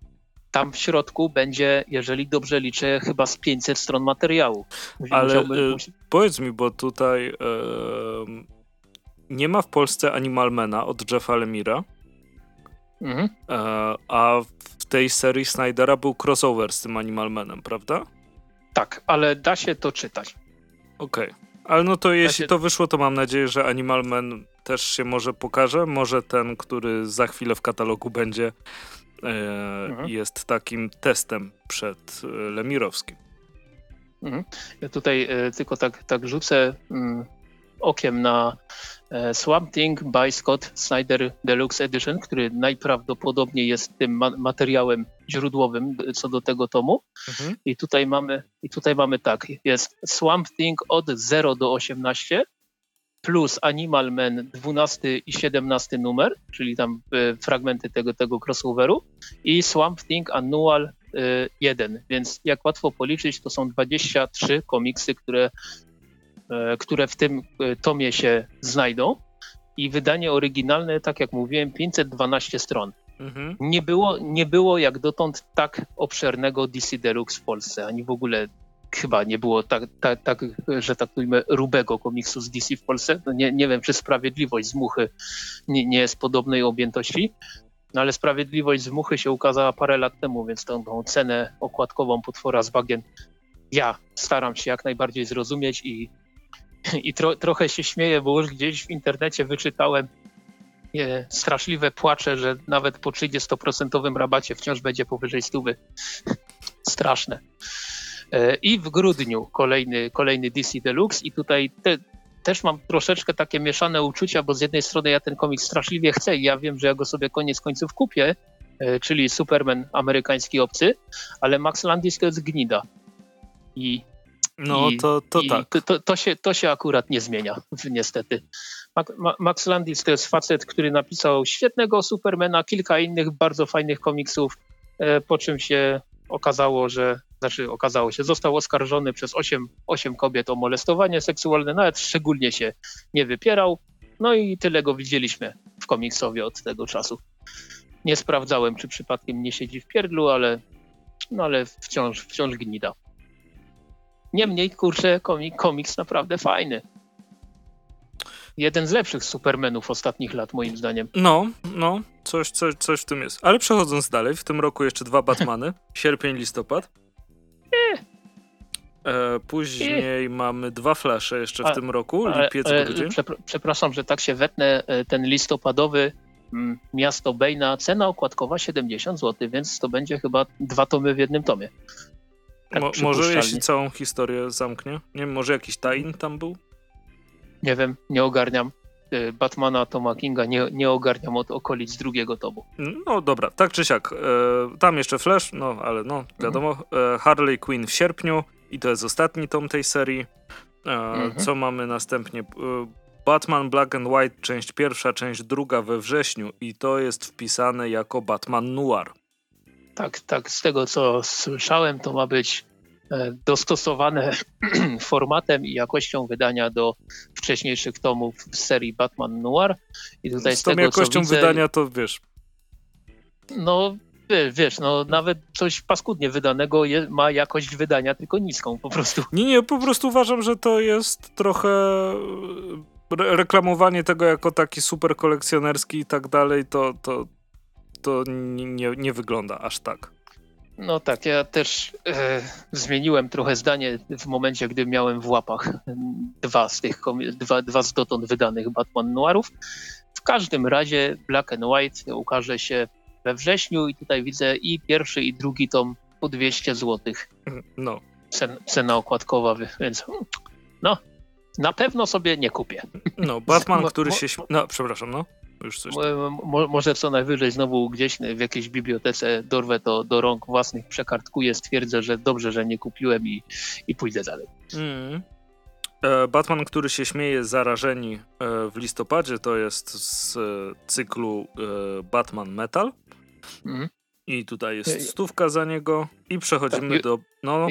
tam w środku będzie, jeżeli dobrze liczę, chyba z 500 stron materiału. Ale y, powiedz mi, bo tutaj y, nie ma w Polsce Animalmana od Jeffa Lemira, mhm. y, a w tej serii Snydera był crossover z tym Animalmanem, prawda? Tak, ale da się to czytać. Okej. Okay. Ale no to jeśli się... to wyszło, to mam nadzieję, że Animal Man też się może pokaże. Może ten, który za chwilę w katalogu będzie, e, mhm. jest takim testem przed e, Lemirowskim. Mhm. Ja tutaj e, tylko tak, tak rzucę mm, okiem na e, Swamp Thing by Scott Snyder Deluxe Edition, który najprawdopodobniej jest tym ma materiałem źródłowym co do tego tomu. Mhm. I tutaj mamy i tutaj mamy tak, jest Swamp Thing od 0 do 18 plus Animal Man 12 i 17 numer, czyli tam e, fragmenty tego, tego crossoveru i Swamp Thing Annual 1, więc jak łatwo policzyć, to są 23 komiksy, które E, które w tym e, tomie się znajdą. I wydanie oryginalne, tak jak mówiłem, 512 stron. Mhm. Nie, było, nie było jak dotąd tak obszernego DC Deluxe w Polsce, ani w ogóle chyba nie było tak, tak, tak że tak powiem, rubego komiksu z DC w Polsce. No nie, nie wiem, czy Sprawiedliwość z Muchy nie, nie jest podobnej objętości, no ale Sprawiedliwość z Muchy się ukazała parę lat temu, więc tą, tą cenę okładkową potwora z bagien ja staram się jak najbardziej zrozumieć i i tro, trochę się śmieję, bo już gdzieś w internecie wyczytałem e, straszliwe płacze, że nawet po 30% rabacie wciąż będzie powyżej stówy. Straszne. E, I w grudniu kolejny, kolejny DC Deluxe i tutaj te, też mam troszeczkę takie mieszane uczucia, bo z jednej strony ja ten komiks straszliwie chcę i ja wiem, że ja go sobie koniec końców kupię, e, czyli Superman amerykański obcy, ale Max Landis to jest gnida. I no I, to, to tak. To, to, się, to się akurat nie zmienia, niestety. Max Landis to jest facet, który napisał świetnego Supermana, kilka innych bardzo fajnych komiksów, e, po czym się okazało, że znaczy okazało się, został oskarżony przez 8, 8 kobiet o molestowanie seksualne, nawet szczególnie się nie wypierał. No i tyle go widzieliśmy w komiksowie od tego czasu. Nie sprawdzałem, czy przypadkiem nie siedzi w pierdlu, ale, no ale wciąż, wciąż gnida. Niemniej, kurczę, komik, komiks naprawdę fajny. Jeden z lepszych Supermanów ostatnich lat, moim zdaniem. No, no, coś, coś, coś w tym jest. Ale przechodząc dalej, w tym roku jeszcze dwa Batmany. Sierpień, listopad. E, później mamy dwa flasze jeszcze w a, tym roku, lipiec, ale, grudzień. przepraszam, że tak się wetnę. E, ten listopadowy mm, Miasto Bejna, cena okładkowa 70 zł, więc to będzie chyba dwa tomy w jednym tomie. Tak Mo może jeśli całą historię zamknie? Nie wiem, może jakiś tain tam był? Nie wiem, nie ogarniam. Y, Batmana Toma Kinga nie, nie ogarniam od okolic drugiego tomu. No dobra, tak czy siak. E, tam jeszcze Flash, no ale no wiadomo. Mhm. E, Harley Quinn w sierpniu i to jest ostatni tom tej serii. E, mhm. Co mamy następnie? E, Batman Black and White, część pierwsza, część druga we wrześniu i to jest wpisane jako Batman Noir tak, tak, z tego co słyszałem, to ma być e, dostosowane formatem i jakością wydania do wcześniejszych tomów z serii Batman Noir. I tutaj z, z tą tego, jakością widzę, wydania to wiesz. No wiesz, no nawet coś paskudnie wydanego je, ma jakość wydania, tylko niską po prostu. Nie, nie, po prostu uważam, że to jest trochę re reklamowanie tego jako taki super kolekcjonerski i tak dalej, to, to, to nie, nie wygląda aż tak. No tak, ja też e, zmieniłem trochę zdanie w momencie, gdy miałem w łapach dwa z tych, dwa, dwa z dotąd wydanych Batman Noirów. W każdym razie Black and White ukaże się we wrześniu i tutaj widzę i pierwszy i drugi tom po 200 zł. No. Cen, cena okładkowa, więc no, na pewno sobie nie kupię. No, Batman, który się... No, przepraszam, no. Już coś Mo, może co najwyżej znowu gdzieś w jakiejś bibliotece dorwę to do rąk własnych, przekartkuję, stwierdzę, że dobrze, że nie kupiłem i, i pójdę dalej. Mm. Batman, który się śmieje, zarażeni e, w listopadzie, to jest z cyklu e, Batman Metal. Mm. I tutaj jest stówka za niego i przechodzimy tak, do... No.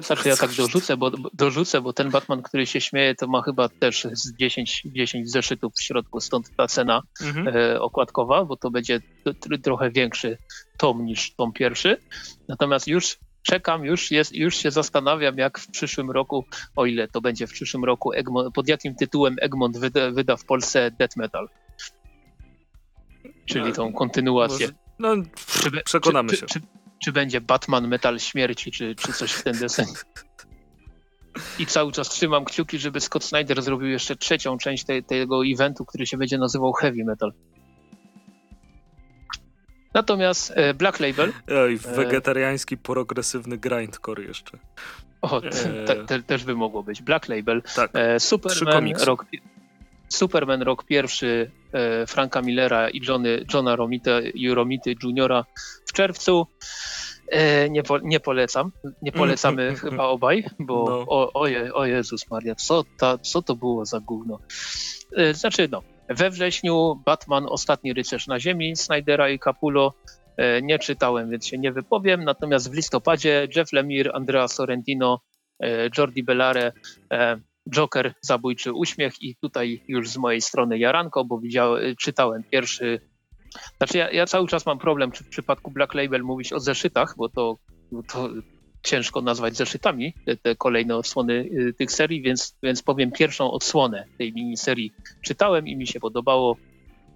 Znaczy ja tak dorzucę bo, dorzucę, bo ten Batman, który się śmieje, to ma chyba też z 10, 10 zeszytów w środku, stąd ta cena mhm. e, okładkowa, bo to będzie trochę większy tom niż tom pierwszy. Natomiast już czekam, już, jest, już się zastanawiam, jak w przyszłym roku, o ile to będzie w przyszłym roku, Egmont, pod jakim tytułem Egmont wyda, wyda w Polsce Death Metal. Czyli tą kontynuację. Może no, przekonamy czy, się. Czy, czy, czy, będzie Batman Metal Śmierci, czy, czy coś w ten desen? I cały czas trzymam kciuki, żeby Scott Snyder zrobił jeszcze trzecią część te, tego eventu, który się będzie nazywał Heavy Metal. Natomiast e, Black Label. Oj, wegetariański, progresywny grindcore jeszcze. O, te, te, też by mogło być. Black Label. Tak. Superman, rok, Superman rok pierwszy Franka Millera i Johnny, Johna Romita, Romity Juniora w czerwcu. E, nie, po, nie polecam. Nie polecamy chyba obaj, bo no. o, o, o Jezus Maria, co, ta, co to było za gówno? E, znaczy, no, we wrześniu Batman, Ostatni Rycerz na Ziemi, Snydera i Capullo. E, nie czytałem, więc się nie wypowiem. Natomiast w listopadzie Jeff Lemire, Andrea Sorrentino, Jordi Bellare, Joker, Zabójczy Uśmiech i tutaj już z mojej strony Jaranko, bo widziałem, czytałem pierwszy znaczy ja, ja cały czas mam problem, czy w przypadku Black Label mówić o zeszytach, bo to, to ciężko nazwać zeszytami te, te, kolejne odsłony y, tych serii, więc, więc powiem pierwszą odsłonę tej miniserii czytałem i mi się podobało.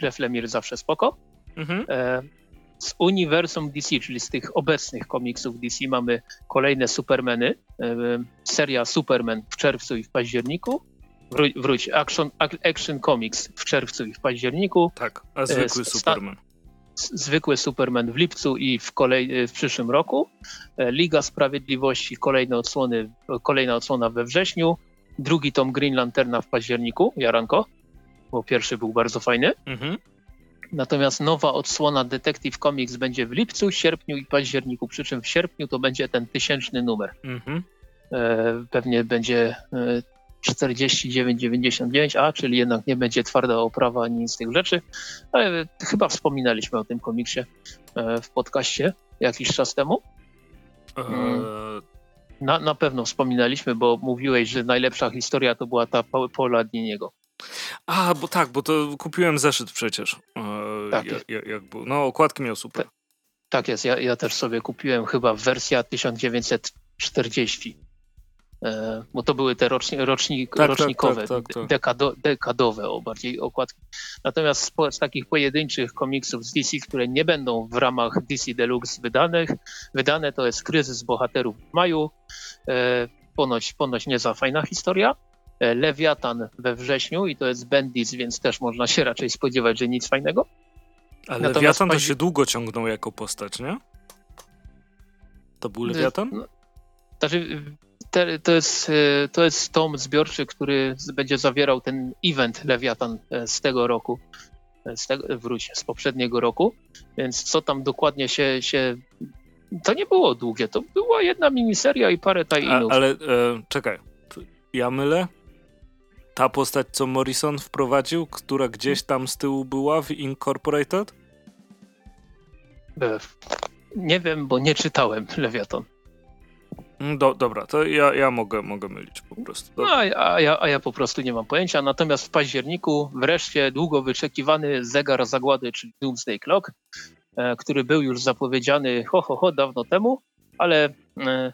Jeff Lemire zawsze spoko. Mhm. E, z uniwersum DC, czyli z tych obecnych komiksów DC mamy kolejne Supermany. E, seria Superman w czerwcu i w październiku wróć, wróć Action, Action Comics w czerwcu i w październiku. Tak, a zwykły Superman. Zwykły Superman w lipcu i w, kolej, w przyszłym roku. E, Liga Sprawiedliwości, kolejne odsłony, kolejna odsłona we wrześniu. Drugi tom Green Lanterna w październiku, Jaranko, bo pierwszy był bardzo fajny. Mhm. Natomiast nowa odsłona Detective Comics będzie w lipcu, sierpniu i październiku, przy czym w sierpniu to będzie ten tysięczny numer. Mhm. E, pewnie będzie e, 49,99, a czyli jednak nie będzie twarda oprawa ani nic z tych rzeczy. Ale chyba wspominaliśmy o tym komiksie e, w podcaście jakiś czas temu. Na, na pewno wspominaliśmy, bo mówiłeś, że najlepsza historia to była ta Paula Diniego. A, bo tak, bo to kupiłem zeszyt przecież. E, tak. Jak, jak, jak był. No, okładki miał super. Tak, tak jest, ja, ja też sobie kupiłem chyba wersja 1940 E, bo to były te roczni, rocznik, tak, tak, rocznikowe, tak, tak, tak, dekado, dekadowe o bardziej okładki. Natomiast z, takich pojedynczych komiksów z DC, które nie będą w ramach DC Deluxe wydanych, wydane to jest Kryzys Bohaterów w maju, e, ponoć, ponoć nie za fajna historia, Lewiatan we wrześniu i to jest Bendis, więc też można się raczej spodziewać, że nic fajnego. Ale Natomiast Lewiatan to się długo ciągnął jako postać, nie? To był Lewiatan? No, znaczy, te, to, jest, e, to jest tom zbiorczy, który będzie zawierał ten event Lewiatan e, z tego roku, e, z tego, wróć, z poprzedniego roku, więc co tam dokładnie się, się to nie było długie, to była jedna miniseria i parę tajinów. Ale e, czekaj, ja mylę? Ta postać, co Morrison wprowadził, która gdzieś tam z tyłu była w Incorporated? Nie wiem, bo nie czytałem Lewiatan. Mm, do, dobra, to ja, ja mogę, mogę mylić po prostu. No, a, ja, a ja po prostu nie mam pojęcia. Natomiast w październiku wreszcie długo wyczekiwany zegar zagłady, czyli Doomsday Clock, e, który był już zapowiedziany ho, ho, ho dawno temu, ale e,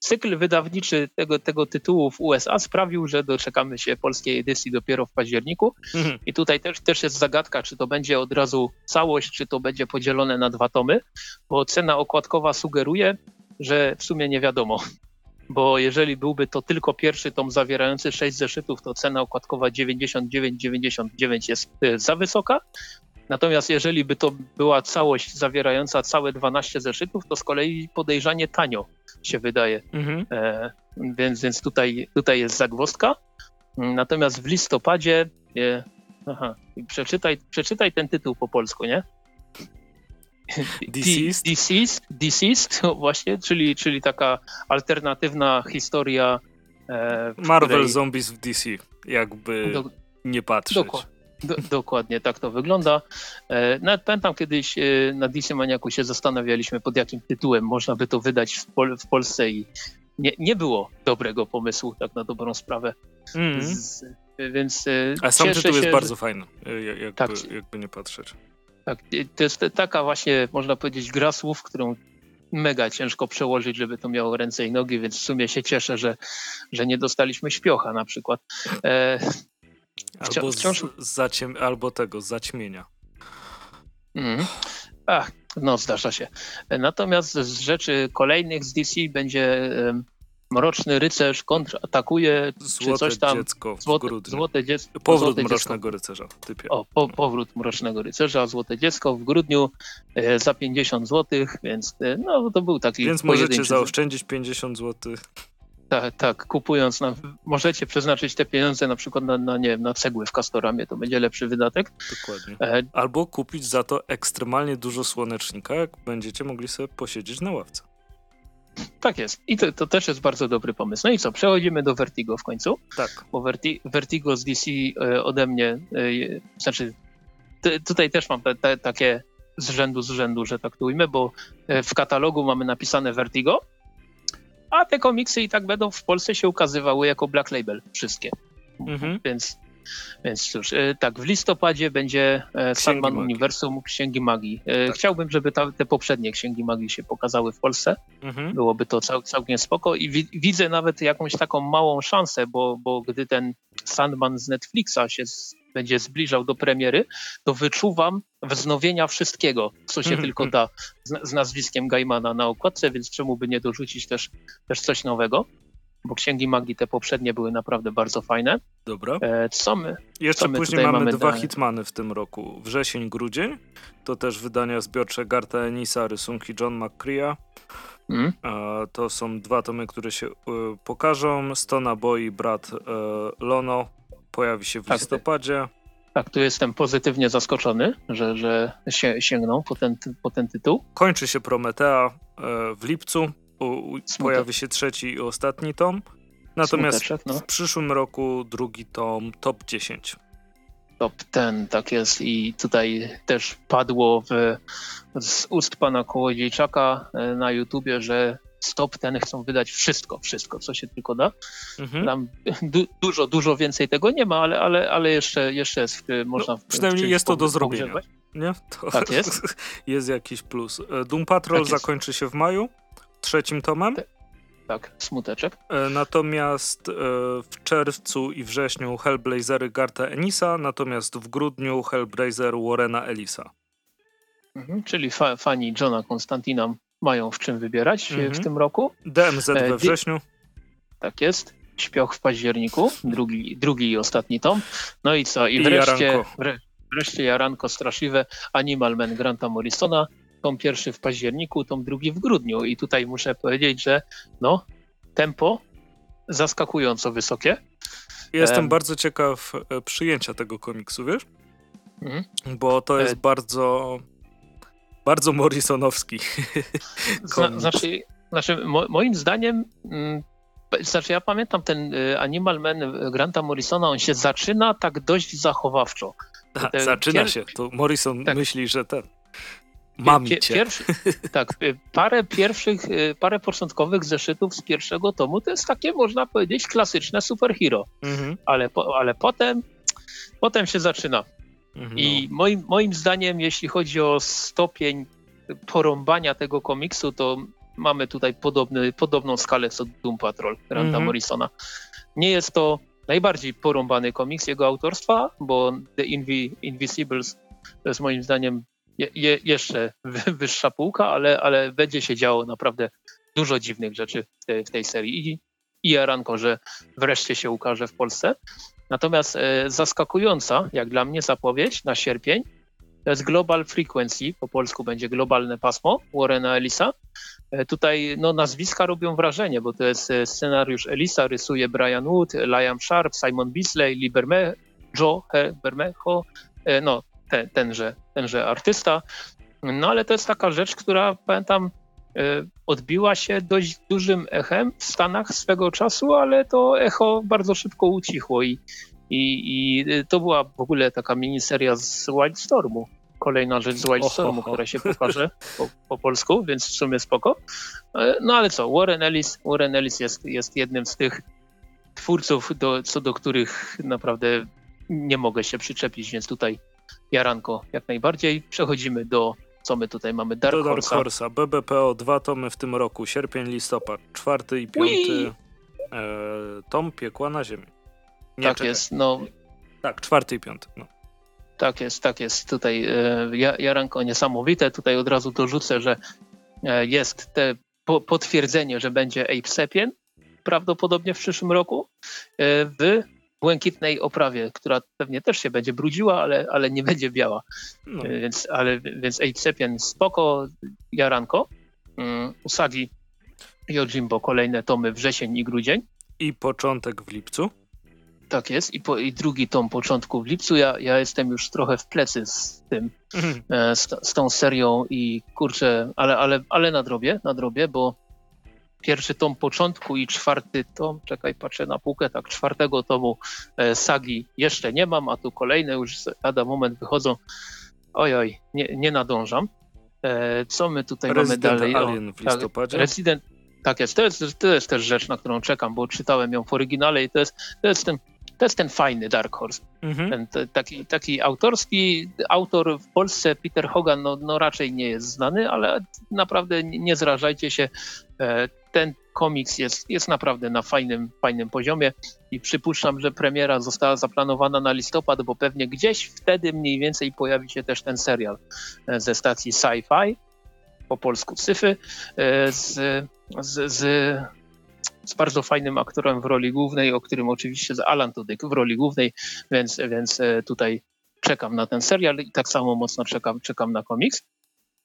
cykl wydawniczy tego, tego tytułu w USA sprawił, że doczekamy się polskiej edycji dopiero w październiku. Mhm. I tutaj też, też jest zagadka, czy to będzie od razu całość, czy to będzie podzielone na dwa tomy, bo cena okładkowa sugeruje, że w sumie nie wiadomo. Bo jeżeli byłby to tylko pierwszy tom zawierający 6 zeszytów, to cena okładkowa 99,99 jest e, za wysoka. Natomiast jeżeli by to była całość zawierająca całe 12 zeszytów, to z kolei podejrzanie tanio się wydaje. Mhm. E, więc więc tutaj, tutaj jest zagwozdka. Natomiast w listopadzie. E, aha, przeczytaj, przeczytaj ten tytuł po polsku, nie? Deceased? Deceased, Deceased właśnie, czyli, czyli taka alternatywna historia. E, Marvel której... Zombies w DC, jakby do, nie patrzeć. Doku, do, dokładnie tak to wygląda. E, nawet pamiętam kiedyś e, na DC Maniaku się zastanawialiśmy, pod jakim tytułem można by to wydać w, Pol w Polsce i nie, nie było dobrego pomysłu, tak na dobrą sprawę. Mm. Z, więc e, A sam tytuł się, jest bardzo fajny, jakby, tak, jakby nie patrzeć. Tak, to jest taka właśnie, można powiedzieć, gra słów, którą mega ciężko przełożyć, żeby to miało ręce i nogi, więc w sumie się cieszę, że, że nie dostaliśmy śpiocha na przykład. E, albo, wciąż... zaciem, albo tego, zaćmienia. Mm. Ach, no zdarza się. Natomiast z rzeczy kolejnych z DC będzie Mroczny rycerz kontratakuje, Złote czy coś tam. dziecko w Złote, złote dziecko. Powrót złote Mrocznego dziecko. Rycerza, typie. O, po, powrót Mrocznego Rycerza, Złote Dziecko w grudniu e, za 50 zł, więc e, no to był taki Więc możecie zaoszczędzić 50 zł. Tak, tak, kupując, na, możecie przeznaczyć te pieniądze na przykład na, na, nie wiem, na cegły w Castoramie, to będzie lepszy wydatek. Dokładnie. E, Albo kupić za to ekstremalnie dużo słonecznika, jak będziecie mogli sobie posiedzieć na ławce. tak jest. I to, to też jest bardzo dobry pomysł. No i co, przechodzimy do Vertigo w końcu, Tak. bo Verti, Vertigo z DC e, ode mnie, e, znaczy tutaj też mam te, te, takie z rzędu z rzędu, że tak to ujmę, bo w katalogu mamy napisane Vertigo, a te komiksy i tak będą w Polsce się ukazywały jako Black Label, wszystkie. Mhm. Więc, więc cóż, e, tak, w listopadzie będzie e, Sandman Magii. Uniwersum Księgi Magii. E, Tak. Chciałbym, żeby ta, te poprzednie Księgi Magii się pokazały w Polsce. Mhm. Byłoby to cał, całkiem spoko i wi, widzę nawet jakąś taką małą szansę, bo, bo gdy ten Sandman z Netflixa się z, będzie zbliżał do premiery, to wyczuwam wznowienia wszystkiego, co się Mhm, tylko mhm. da z, z nazwiskiem Gaimana na okładce, więc czemu by nie dorzucić też, też coś nowego? Bo Księgi Magii te poprzednie były naprawdę bardzo fajne. Dobra. E, co my? Jeszcze co my później mamy, mamy dwa hitmany w tym roku. Wrzesień, grudzień. To też wydania zbiorcze Garta Enisa, rysunki John McCrea. Mm? E, To są dwa tomy, które się e, pokażą. Stona Boy, brat e, Lono pojawi się w Tak. listopadzie. Tak, tu jestem pozytywnie zaskoczony, że, że się, sięgną po ten, po ten tytuł. Kończy się Prometea e, w lipcu. Pojawi się trzeci i ostatni tom. Natomiast no. w przyszłym roku drugi tom, top 10. Top ten, tak jest. I tutaj też padło w, z ust pana Kołodziejczaka e, na YouTubie, że stop ten chcą wydać wszystko, wszystko, co się tylko da. Mhm. Tam du, dużo, dużo więcej tego nie ma, ale, ale, ale jeszcze, jeszcze jest, w- można w, No, przynajmniej jest to do zrobienia. Nie? To Tak jest. jest jakiś plus. E, Doom Patrol Tak zakończy się w maju trzecim tomem. Tak. Tak, smuteczek. E, Natomiast e, w czerwcu i wrześniu Hellblazery Garta Enisa, natomiast w grudniu Hellblazer Warrena Elisa. Mhm. Czyli fa, fani Johna Konstantina mają w czym wybierać e, Mhm. w tym roku. DMZ E, we di- wrześniu. Tak jest. Śpioch w październiku, drugi, drugi i ostatni tom. No i co? I I wreszcie, Jaranko. wre, wreszcie Jaranko straszliwe Animal Man Granta Morrisona. Tom pierwszy w październiku, tom drugi w grudniu. I tutaj muszę powiedzieć, że no, tempo zaskakująco wysokie. Jestem Em. bardzo ciekaw e, przyjęcia tego komiksu, wiesz? Mhm. Bo to jest E. bardzo, bardzo Morrisonowski. Zna, znaczy, znaczy mo, moim zdaniem, mm, znaczy ja pamiętam ten y, Animal Man Granta Morrisona, on się zaczyna tak dość zachowawczo. Ta, te Zaczyna pier- się. To Morrison Tak. myśli, że ten. Mam cię. Pierwszy, tak, y, parę pierwszych, y, parę początkowych zeszytów z pierwszego tomu to jest takie, można powiedzieć, klasyczne superhero, Mhm. ale, po, ale potem, potem się zaczyna. Mhm, I moim, moim zdaniem, jeśli chodzi o stopień porąbania tego komiksu, to mamy tutaj podobny, podobną skalę co Doom Patrol Granta Mhm. Morrisona. Nie jest to najbardziej porąbany komiks jego autorstwa, bo The Invi Invisibles to jest moim zdaniem je, je, jeszcze wy- wyższa półka, ale, ale będzie się działo naprawdę dużo dziwnych rzeczy w tej, w tej serii. I, i jaranko, że wreszcie się ukaże w Polsce. Natomiast e, zaskakująca, jak dla mnie, zapowiedź na sierpień to jest Global Frequency, po polsku będzie globalne pasmo Warrena Elisa. E, tutaj no, nazwiska robią wrażenie, bo to jest e, scenariusz Elisa, rysuje Brian Wood, Liam Sharp, Simon Beasley, Lee Berme, Joe Bermejo, no ten, tenże, tenże artysta. No ale to jest taka rzecz, która pamiętam odbiła się dość dużym echem w Stanach swego czasu, ale to echo bardzo szybko ucichło i, i, i to była w ogóle taka miniseria z Wildstormu. Kolejna rzecz z Wildstormu, która się pokaże po, po polsku, więc w sumie spoko. E, No ale co, Warren Ellis, Warren Ellis jest, jest jednym z tych twórców, do, co do których naprawdę nie mogę się przyczepić, więc tutaj jaranko jak najbardziej. Przechodzimy do, co my tutaj mamy, Dark Do Dark Horse'a. BBPO dwa tomy w tym roku. Sierpień, listopad. Czwarty i piąty e, tom Piekła na ziemi. Nie, Tak czekaj. jest, no Tak, czwarty i piąty. No. Tak jest, tak jest. Tutaj e, ja- jaranko niesamowite. Tutaj od razu dorzucę, że e, jest te po, potwierdzenie, że będzie Ape Sapien. prawdopodobnie w przyszłym roku w błękitnej oprawie, która pewnie też się będzie brudziła, ale, ale nie będzie biała. No. Więc, ale, więc Ejcepien spoko, Jaranko, um, Usagi Yojimbo kolejne tomy wrzesień i grudzień. I początek w lipcu. Tak jest. I, po, I drugi tom początku w lipcu. Ja, ja jestem już trochę w plecy z tym, mhm. e, z, z, tą serią i kurczę, ale, ale, ale nadrobię, nadrobię, bo pierwszy tom początku i czwarty tom, czekaj, patrzę na półkę, tak, czwartego tomu e, sagi jeszcze nie mam, a tu kolejne już lada moment wychodzą. Ojoj, nie, nie nadążam. E, co my tutaj Resident mamy dalej? Alien w tak, listopadzie. Tak, Resident, tak jest, to jest, to jest też rzecz, na którą czekam, bo czytałem ją w oryginale i to jest, to jest ten to jest ten fajny Dark Horse. Mhm. Ten, te, taki, taki autorski, autor w Polsce, Peter Hogan, no, no raczej nie jest znany, ale naprawdę nie zrażajcie się. E, ten komiks jest, jest naprawdę na fajnym, fajnym poziomie i przypuszczam, że premiera została zaplanowana na listopad, bo pewnie gdzieś wtedy mniej więcej pojawi się też ten serial e, ze stacji Sci-Fi, po polsku Syfy, e, z, z, z z bardzo fajnym aktorem w roli głównej, o którym oczywiście z Alan Tudyk w roli głównej, więc, więc e, tutaj czekam na ten serial i tak samo mocno czekam, czekam na komiks.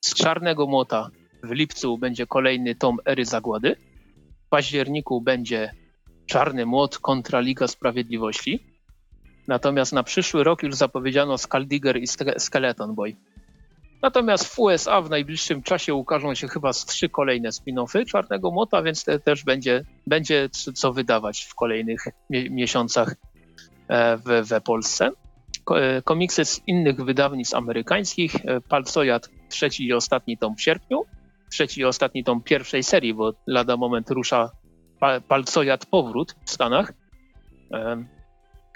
Z Czarnego Młota w lipcu będzie kolejny tom Ery Zagłady. W październiku będzie Czarny Młot kontra Liga Sprawiedliwości. Natomiast na przyszły rok już zapowiedziano Skaldigger i Skeleton Boy. Natomiast w USA w najbliższym czasie ukażą się chyba z trzy kolejne spin-offy Czarnego Młota, więc te, też będzie, będzie co wydawać w kolejnych mi miesiącach e, we, we Polsce. E, komiksy z innych wydawnictw amerykańskich. E, Palcojad, trzeci i ostatni tom w sierpniu. Trzeci i ostatni tom pierwszej serii, bo lada moment rusza Palcojad Powrót w Stanach.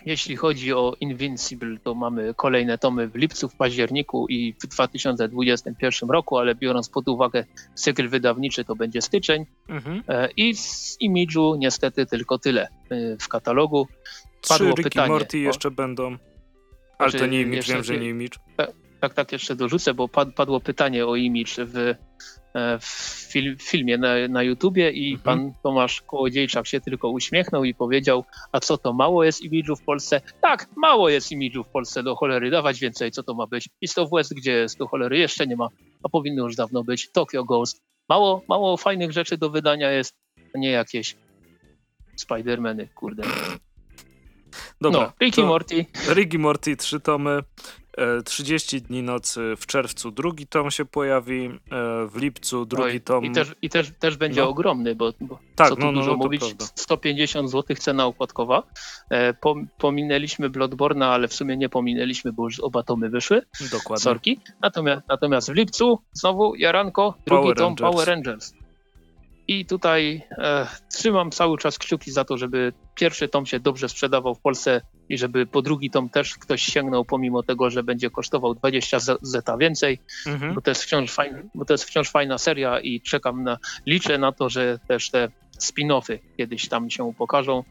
Jeśli chodzi o Invincible, to mamy kolejne tomy w lipcu, w październiku i w 2021 roku, ale biorąc pod uwagę cykl wydawniczy, to będzie styczeń. Mhm. E, I z Image'u niestety tylko tyle e, w katalogu. Padło Trzy pytanie. Morty jeszcze będą, ale to nie Image, wiem, że nie Image. Tak, tak, tak, jeszcze dorzucę, bo padło pytanie o Image w w, fil, w filmie na, na YouTubie i mhm. pan Tomasz Kołodziejczak się tylko uśmiechnął i powiedział, a co to mało jest imidżu w Polsce? Tak, mało jest imidżu w Polsce, do cholery, dawać więcej, co to ma być? East of West, gdzie jest, do cholery, jeszcze nie ma, a powinno już dawno być, Tokyo Ghost. Mało, mało fajnych rzeczy do wydania jest, a nie jakieś Spidermany, kurde. Dobra, no, Ricky Morty. Ricky Morty, trzy tomy. 30 e, dni nocy w czerwcu drugi tom się pojawi, e, w lipcu drugi Oj, tom. I też, i też, też będzie no. ogromny, bo, bo tak, co tu no, no, dużo no, mówić, prawda. 150 zł cena okładkowa. E, pominęliśmy Bloodborna, ale w sumie nie pominęliśmy, bo już oba tomy wyszły. Dokładnie. Sorki. Natomiast, natomiast w lipcu znowu Jaranko, drugi Power tom Rangers. Power Rangers. I tutaj e, trzymam cały czas kciuki za to, żeby pierwszy tom się dobrze sprzedawał w Polsce i żeby po drugi tom też ktoś sięgnął, pomimo tego, że będzie kosztował 20 zeta więcej, mhm. bo, to jest wciąż fajna, bo to jest wciąż fajna seria i czekam na, liczę na to, że też te spin-offy kiedyś tam się pokażą,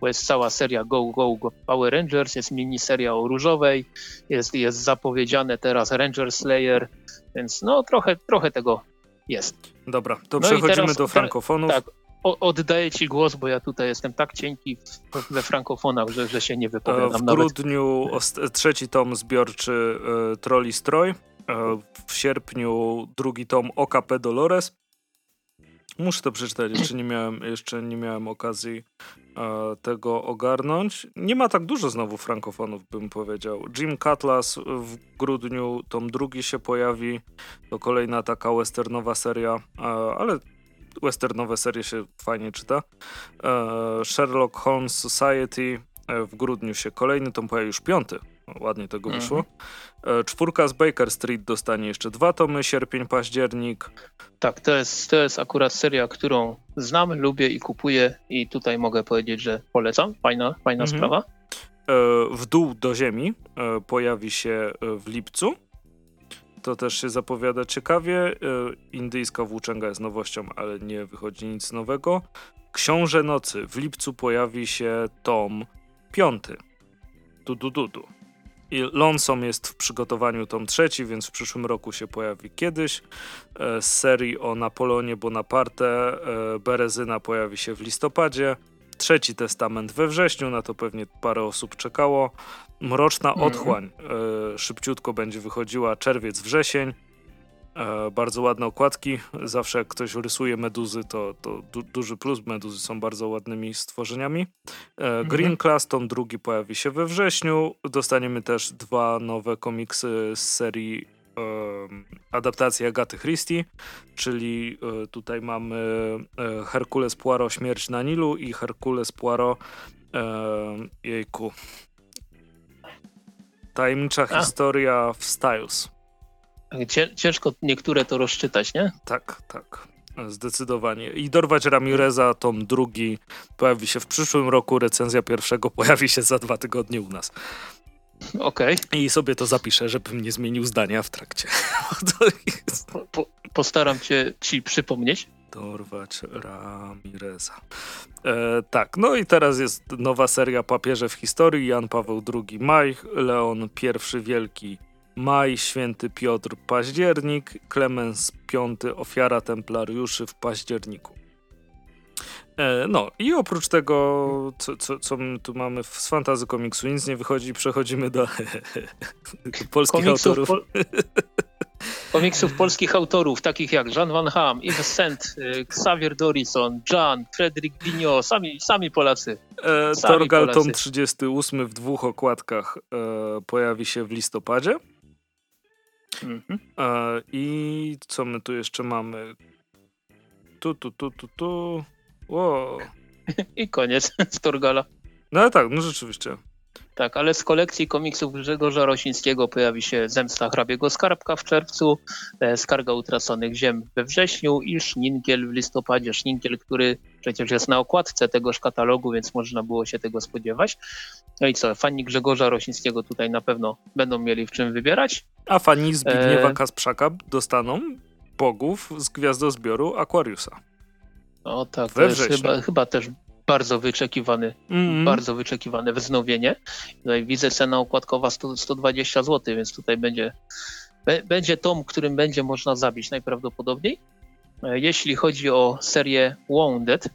bo jest cała seria Go, Go, Go Power Rangers, jest miniseria o różowej, jest, jest zapowiedziane teraz Ranger Slayer, więc no trochę, trochę tego jest. Dobra, to no przechodzimy teraz, do frankofonów. Tak, oddaję ci głos, bo ja tutaj jestem tak cienki we frankofonach, że, że się nie wypowiadam. W grudniu trzeci tom zbiorczy y, Trolli Stroj. E, w sierpniu drugi tom OKP Dolores. Muszę to przeczytać, jeszcze nie miałem, jeszcze nie miałem okazji e, tego ogarnąć. Nie ma tak dużo znowu frankofonów, bym powiedział. Jim Cutlass w grudniu, tom drugi się pojawi. To kolejna taka westernowa seria, e, ale westernowe serie się fajnie czyta. E, Sherlock Holmes Society e, w grudniu się kolejny, tom pojawi już piąty. Ładnie tego mhm. wyszło. E, czwórka z Baker Street dostanie jeszcze dwa tomy, sierpień, październik. Tak, to jest, to jest akurat seria, którą znam, lubię i kupuję i tutaj mogę powiedzieć, że polecam. Fajna, fajna mhm. sprawa. W dół do ziemi pojawi się w lipcu to też się zapowiada ciekawie. E, indyjska włóczęga jest nowością, ale nie wychodzi nic nowego. Książę Nocy. W lipcu pojawi się tom piąty. Du, du, du, du. I Lonesome jest w przygotowaniu tom trzeci, więc w przyszłym roku się pojawi kiedyś. E, z serii o Napoleonie Bonaparte e, Berezyna pojawi się w listopadzie. Trzeci Testament we wrześniu, na to pewnie parę osób czekało. Mroczna mhm. Otchłań mm. szybciutko będzie wychodziła czerwiec, wrzesień. E, bardzo ładne okładki. Zawsze jak ktoś rysuje meduzy, to, to du duży plus. Meduzy są bardzo ładnymi stworzeniami. E, mhm. Green Class, tom drugi pojawi się we wrześniu. Dostaniemy też dwa nowe komiksy z serii adaptacji Agaty Christie, czyli e, tutaj mamy e, Herkules Poirot Śmierć na Nilu i Herkules Poirot jejku Tajemnicza A. historia w Styles. Ciężko niektóre to rozczytać, nie? Tak, tak. Zdecydowanie. I dorwać Ramireza, tom drugi pojawi się w przyszłym roku, recenzja pierwszego pojawi się za dwa tygodnie u nas. Okej. Okay. I sobie to zapiszę, żebym nie zmienił zdania w trakcie. po, po, postaram cię ci przypomnieć. Dorwać Ramireza. E, tak, no i teraz jest nowa seria Papieże w historii. Jan Paweł II Maj, Leon I Wielki Maj, Święty Piotr, październik, Klemens V, ofiara templariuszy w październiku. E, no i oprócz tego, co, co, co tu mamy z fantazy komiksu, nic nie wychodzi, przechodzimy do polskich Komiksów autorów. Po... Komiksów polskich autorów, takich jak Jean Van Ham, Yves Saint, y, Xavier Dorison, Jan, Frederick Bignot, sami, sami Polacy. E, sami Torgal Polacy. tom 38 w dwóch okładkach e, pojawi się w listopadzie. Mhm. E, I co my tu jeszcze mamy? Tu, tu, tu, tu, tu. Wow. I koniec z Torgala. No tak, no rzeczywiście. Tak, ale z kolekcji komiksów Grzegorza Rosińskiego pojawi się Zemsta hrabiego Skarbka w czerwcu, e, Skarga utraconych ziem we wrześniu i Szninkiel w listopadzie. Szninkiel, który przecież jest na okładce tegoż katalogu, więc można było się tego spodziewać. No i co, fani Grzegorza Rosińskiego tutaj na pewno będą mieli w czym wybierać. A fani Zbigniewa e... Kasprzaka dostaną bogów z gwiazdozbioru Aquariusa. No tak, to jest chyba, chyba też bardzo wyczekiwany, mm. bardzo wyczekiwane wznowienie. Tutaj widzę cena okładkowa 100, 120 zł, więc tutaj będzie, będzie tom, którym będzie można zabić najprawdopodobniej. E, jeśli chodzi o serię Wounded,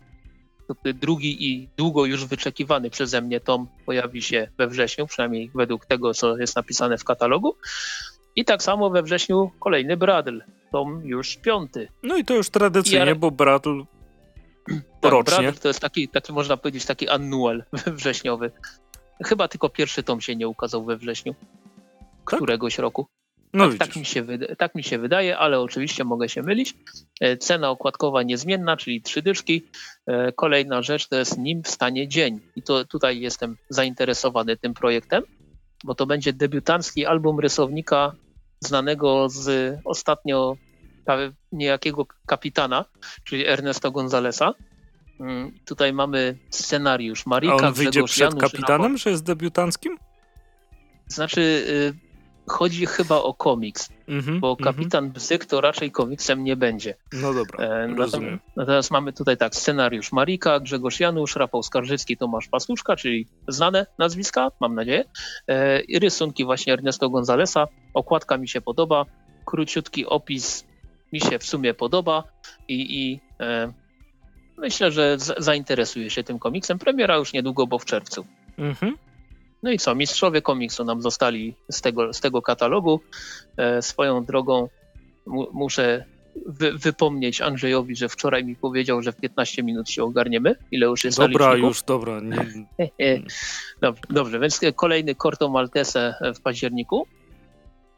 to drugi i długo już wyczekiwany przeze mnie tom pojawi się we wrześniu, przynajmniej według tego, co jest napisane w katalogu. I tak samo we wrześniu kolejny Bradl, tom już piąty. No i to już tradycyjnie, bo Bradl tak, rocznie. to jest taki, taki, można powiedzieć, taki annual wrześniowy. Chyba tylko pierwszy tom się nie ukazał we wrześniu tak? któregoś roku. No tak, tak, mi się tak mi się wydaje, ale oczywiście mogę się mylić. E, cena okładkowa niezmienna, czyli trzy dyszki. E, kolejna rzecz to jest Nim wstanie dzień. I to tutaj jestem zainteresowany tym projektem, bo to będzie debiutancki album rysownika znanego z ostatnio niejakiego kapitana, czyli Ernesto Gonzalesa. Mm, tutaj mamy scenariusz Marika, A on wyjdzie Grzegorz przed Janusz, kapitanem, że jest debiutanckim? Znaczy, y, chodzi chyba o komiks, mm -hmm, bo kapitan mm -hmm. Bzyk to raczej komiksem nie będzie. No dobra, e, rozumiem. Natomiast mamy tutaj tak, scenariusz Marika, Grzegorz Janusz, Rafał Skarżycki, Tomasz Pastuszka, czyli znane nazwiska, mam nadzieję. E, I rysunki właśnie Ernesto Gonzalesa. Okładka mi się podoba, króciutki opis mi się w sumie podoba i, i e, myślę, że zainteresuje się tym komiksem. Premiera już niedługo, bo w czerwcu. Mhm. No i co, mistrzowie komiksu nam zostali z tego, z tego katalogu. E, swoją drogą mu, muszę wy, wypomnieć Andrzejowi, że wczoraj mi powiedział, że w 15 minut się ogarniemy. Ile już jest Dobra, już, dobra. Nie... dobrze, dobrze, więc kolejny Corto Maltese w październiku.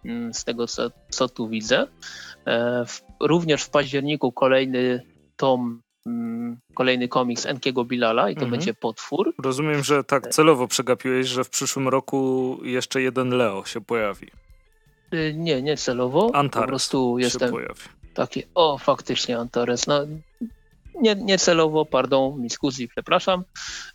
Mm, z tego, co, co tu widzę. E, również w październiku kolejny tom, mm, kolejny komiks Enkiego Bilala i to mhm. będzie Potwór. Rozumiem, że tak celowo przegapiłeś, że w przyszłym roku jeszcze jeden Leo się pojawi. E, nie, nie celowo. Antares po prostu jestem się pojawi. Taki, o faktycznie Antares. No, nie, nie celowo, pardon, miskuzi, przepraszam.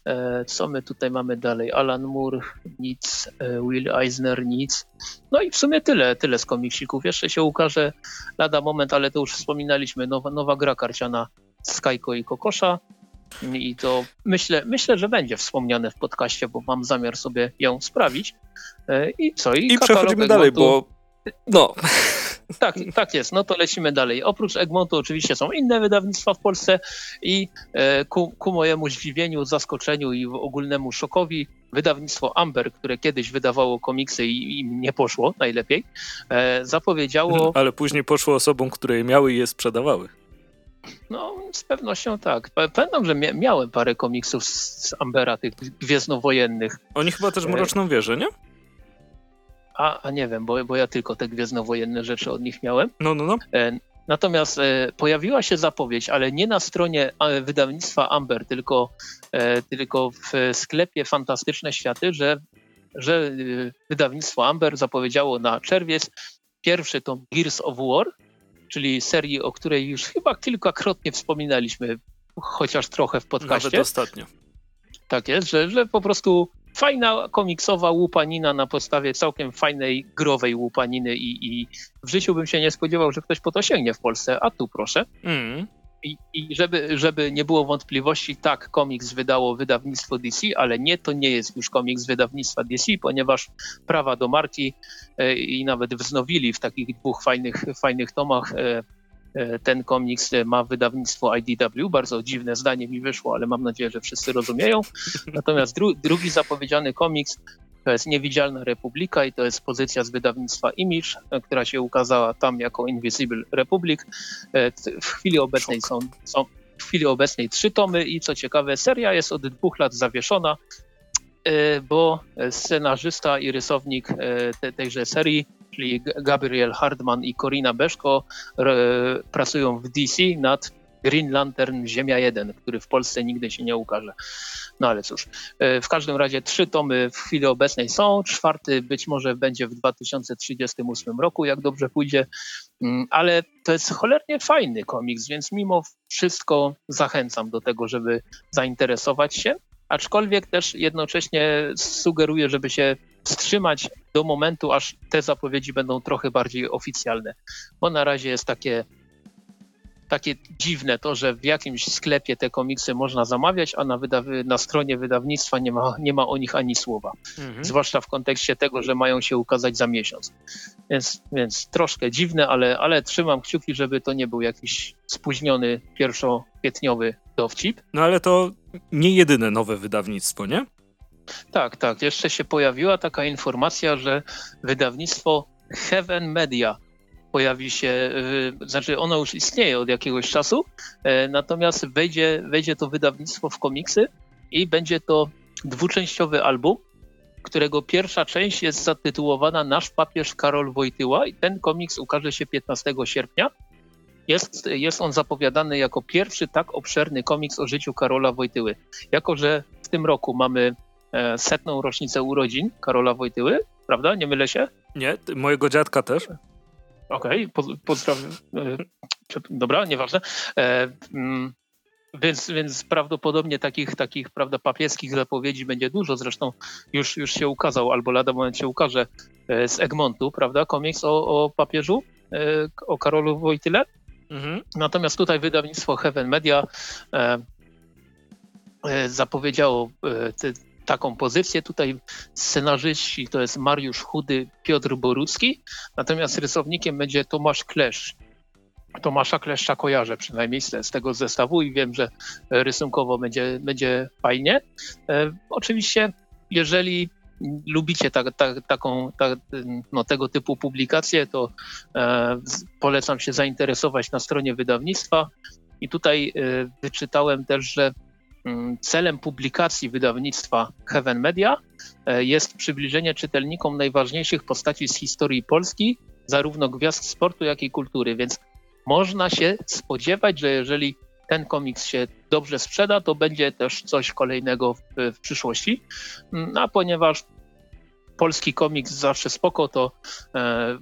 E, co my tutaj mamy dalej? Alan Moore, nic, e, Will Eisner, nic. No i w sumie tyle, tyle z komiksików. Jeszcze się ukaże lada moment, ale to już wspominaliśmy, nowa, nowa gra karciana Skyko i Kokosza. I to myślę, myślę, że będzie wspomniane w podcaście, bo mam zamiar sobie ją sprawić. E, I co? I, I przechodzimy dalej, bo no. Tak, tak jest. No to lecimy dalej. Oprócz Egmontu oczywiście są inne wydawnictwa w Polsce i e, ku, ku mojemu zdziwieniu, zaskoczeniu i ogólnemu szokowi wydawnictwo Amber, które kiedyś wydawało komiksy i im nie poszło najlepiej, e, zapowiedziało... Ale później poszło osobom, które je miały i je sprzedawały. No, z pewnością tak. Pamiętam, że miałem parę komiksów z Ambera, tych gwiezdnowojennych. Oni chyba też Mroczną Wieżę, nie? A, a nie wiem, bo, bo ja tylko te gwiezdnowojenne rzeczy od nich miałem. No, no, no. E, natomiast e, pojawiła się zapowiedź, ale nie na stronie e, wydawnictwa Amber, tylko, tylko w sklepie Fantastyczne Światy, że, że wydawnictwo Amber zapowiedziało na czerwiec pierwszy tom Gears of War, czyli serii, o której już chyba kilkakrotnie wspominaliśmy, chociaż trochę w podcaście. Nawet ostatnio. Tak jest, że, że po prostu fajna komiksowa łupanina na podstawie całkiem fajnej growej łupaniny i, i w życiu bym się nie spodziewał, że ktoś po to sięgnie w Polsce, a tu proszę. Mm. I, I, żeby, żeby nie było wątpliwości, tak, komiks wydało wydawnictwo DC, ale nie, to nie jest już komiks wydawnictwa DC, ponieważ prawa do marki e, i nawet wznowili w takich dwóch fajnych, fajnych tomach e, ten komiks ma wydawnictwo IDW. Bardzo dziwne zdanie mi wyszło, ale mam nadzieję, że wszyscy rozumieją. Natomiast dru drugi zapowiedziany komiks to jest Niewidzialna Republika i to jest pozycja z wydawnictwa Image, która się ukazała tam jako Invisible Republic. E, w chwili obecnej są, są w chwili obecnej trzy tomy i co ciekawe, seria jest od dwóch lat zawieszona, e, bo scenarzysta i rysownik e, te, tejże serii, czyli Gabriel Hardman i Corina Beszko, pracują w DC nad Green Lantern Ziemia 1, który w Polsce nigdy się nie ukaże. No ale cóż, e, w każdym razie trzy tomy w chwili obecnej są, czwarty być może będzie w 2038 roku, jak dobrze pójdzie, mm, ale to jest cholernie fajny komiks, więc mimo wszystko zachęcam do tego, żeby zainteresować się, aczkolwiek też jednocześnie sugeruję, żeby się wstrzymać do momentu, aż te zapowiedzi będą trochę bardziej oficjalne, bo na razie jest takie takie dziwne to, że w jakimś sklepie te komiksy można zamawiać, a na, na stronie wydawnictwa nie ma, nie ma o nich ani słowa. Mhm. Zwłaszcza w kontekście tego, że mają się ukazać za miesiąc. Więc, więc troszkę dziwne, ale, ale trzymam kciuki, żeby to nie był jakiś spóźniony pierwszokwietniowy dowcip. No ale to nie jedyne nowe wydawnictwo, nie? Tak, tak. Jeszcze się pojawiła taka informacja, że wydawnictwo Heaven Media pojawi się, y, znaczy ono już istnieje od jakiegoś czasu, e, natomiast wejdzie, wejdzie to wydawnictwo w komiksy i będzie to dwuczęściowy album, którego pierwsza część jest zatytułowana Nasz papież Karol Wojtyła i ten komiks ukaże się 15 sierpnia. Jest, jest on zapowiadany jako pierwszy tak obszerny komiks o życiu Karola Wojtyły. Jako, że w tym roku mamy setną rocznicę urodzin Karola Wojtyły, prawda? Nie mylę się? Nie, mojego dziadka też. Okej, okay, poz, pozdrawiam. E, dobra, nieważne. E, mm, więc, więc prawdopodobnie takich, takich prawda, papieskich zapowiedzi będzie dużo. Zresztą już, już się ukazał, albo lada moment się ukaże e, z Egmontu, prawda, komiks o, o papieżu, o Karolu Wojtyle. Mhm. Natomiast tutaj wydawnictwo Heaven Media zapowiedziało te, taką pozycję. Tutaj scenarzyści to jest Mariusz Chudy, Piotr Borucki, natomiast rysownikiem będzie Tomasz Klesz. Tomasza Kleszcza kojarzę przynajmniej z, tego zestawu i wiem, że rysunkowo będzie, będzie fajnie. E, oczywiście, jeżeli lubicie ta, ta, taką, ta, no, tego typu publikacje, to e, polecam się zainteresować na stronie wydawnictwa. I tutaj e, wyczytałem też, że celem publikacji wydawnictwa Heaven Media e, jest przybliżenie czytelnikom najważniejszych postaci z historii Polski, zarówno gwiazd sportu, jak i kultury. Więc można się spodziewać, że jeżeli ten komiks się dobrze sprzeda, to będzie też coś kolejnego w, w przyszłości. Mm, a ponieważ polski komiks zawsze spoko, to e,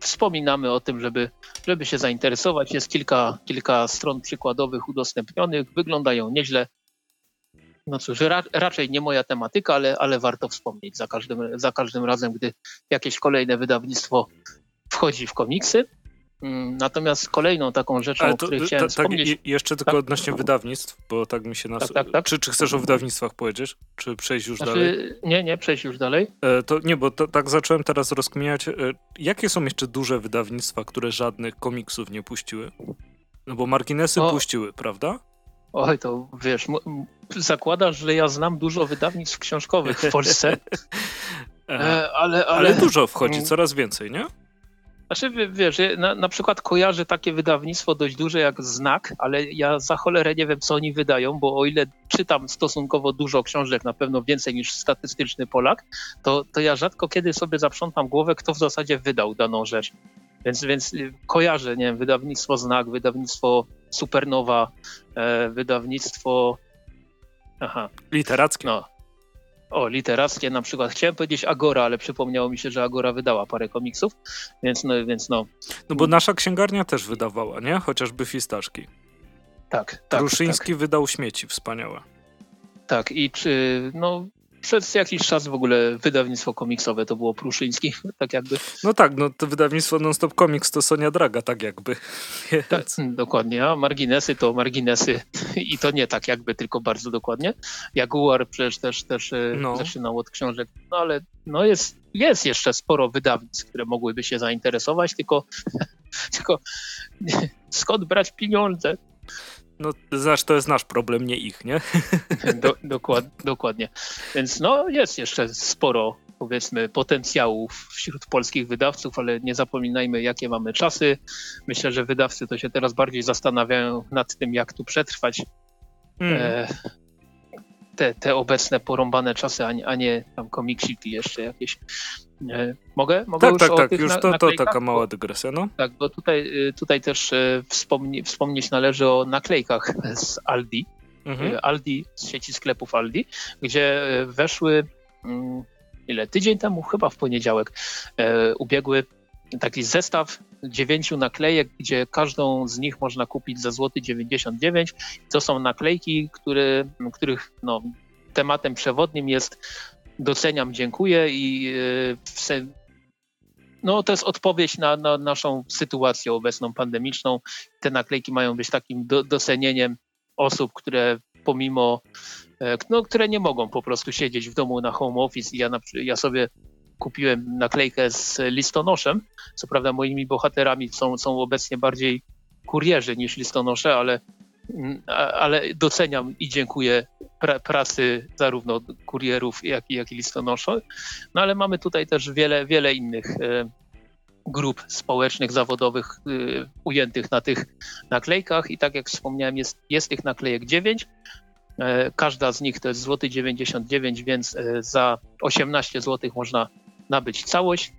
wspominamy o tym, żeby, żeby się zainteresować. Jest kilka, kilka stron przykładowych udostępnionych, wyglądają nieźle no cóż, ra, raczej nie moja tematyka, ale, ale warto wspomnieć za każdym, za każdym razem, gdy jakieś kolejne wydawnictwo wchodzi w komiksy. Mm, natomiast kolejną taką rzeczą, Ale o której chciałem ta, tak, wspomnieć... jeszcze tylko tak? odnośnie wydawnictw, bo tak mi się nas... Tak, tak, tak. Czy, czy chcesz o wydawnictwach powiedzieć? Czy przejść już znaczy, dalej? Nie, nie, przejść już dalej. E, to nie, bo to, tak zacząłem teraz rozkminiać. E, jakie są jeszcze duże wydawnictwa, które żadnych komiksów nie puściły? No bo marginesy o, puściły, prawda? Oj, to wiesz, zakładasz, że ja znam dużo wydawnictw książkowych w Polsce. e, ale, ale... ale dużo wchodzi, mm. coraz więcej, nie? Znaczy, wiesz, na, na przykład kojarzę takie wydawnictwo dość duże jak Znak, ale ja za cholerę nie wiem, co oni wydają, bo o ile czytam stosunkowo dużo książek, na pewno więcej niż statystyczny Polak, to, to ja rzadko kiedy sobie zaprzątam głowę, kto w zasadzie wydał daną rzecz. Więc, więc kojarzę, nie wiem, wydawnictwo Znak, wydawnictwo Supernowa, e, wydawnictwo... Aha. Literackie. No, o, literackie na przykład. Chciałem powiedzieć Agora, ale przypomniało mi się, że Agora wydała parę komiksów, więc no. Więc no. no bo nasza księgarnia też wydawała, nie? Chociażby Fistaszki. Tak, tak. Ruszyński tak. wydał śmieci, wspaniałe. Tak, i czy, no, przez jakiś czas w ogóle wydawnictwo komiksowe to było Pruszyński, tak jakby. No tak, no to wydawnictwo Non-Stop Comics to Sonia Draga, tak jakby. Tak, dokładnie, a marginesy to marginesy i to nie tak jakby, tylko bardzo dokładnie. Jaguar przecież też, też e, no. zaczynał od książek, no ale no jest, jest jeszcze sporo wydawnictw, które mogłyby się zainteresować, tylko, tylko skąd brać pieniądze? No, znaczy to jest nasz problem, nie ich, nie? Do, dokład, dokładnie. Więc no, jest jeszcze sporo, powiedzmy, potencjałów wśród polskich wydawców, ale nie zapominajmy, jakie mamy czasy. Myślę, że wydawcy to się teraz bardziej zastanawiają nad tym, jak tu przetrwać. Mm. E, te, te obecne porąbane czasy, a nie, a nie tam komiksiki jeszcze jakieś. E, mogę? Mogę tak, już tak, tak, już to, to taka mała dygresja, no. Tak, bo tutaj, y, tutaj też y, wspomni, wspomnieć należy o naklejkach z Aldi. Mhm. Y, Aldi, z sieci sklepów Aldi, gdzie weszły mm, ile? Tydzień temu, chyba w poniedziałek, ubiegły taki zestaw dziewięciu naklejek, gdzie każdą z nich można kupić za złoty 99. To są naklejki, które, których no, tematem przewodnim jest doceniam, dziękuję i e, no, to jest odpowiedź na, na, naszą sytuację obecną pandemiczną. Te naklejki mają być takim do, docenieniem osób, które pomimo, e, no, które nie mogą po prostu siedzieć w domu na home office. Ja, ja sobie kupiłem naklejkę z listonoszem. Co prawda moimi bohaterami są, są obecnie bardziej kurierzy niż listonosze, ale, ale doceniam i dziękuję pra, pracy zarówno kurierów, jak i, jak i listonoszy. No ale mamy tutaj też wiele, wiele innych e, grup społecznych, zawodowych e, ujętych na tych naklejkach i tak jak wspomniałem, jest, jest tych naklejek 9. E, każda z nich to jest złoty 99, więc za 18 zł można nabyć całość.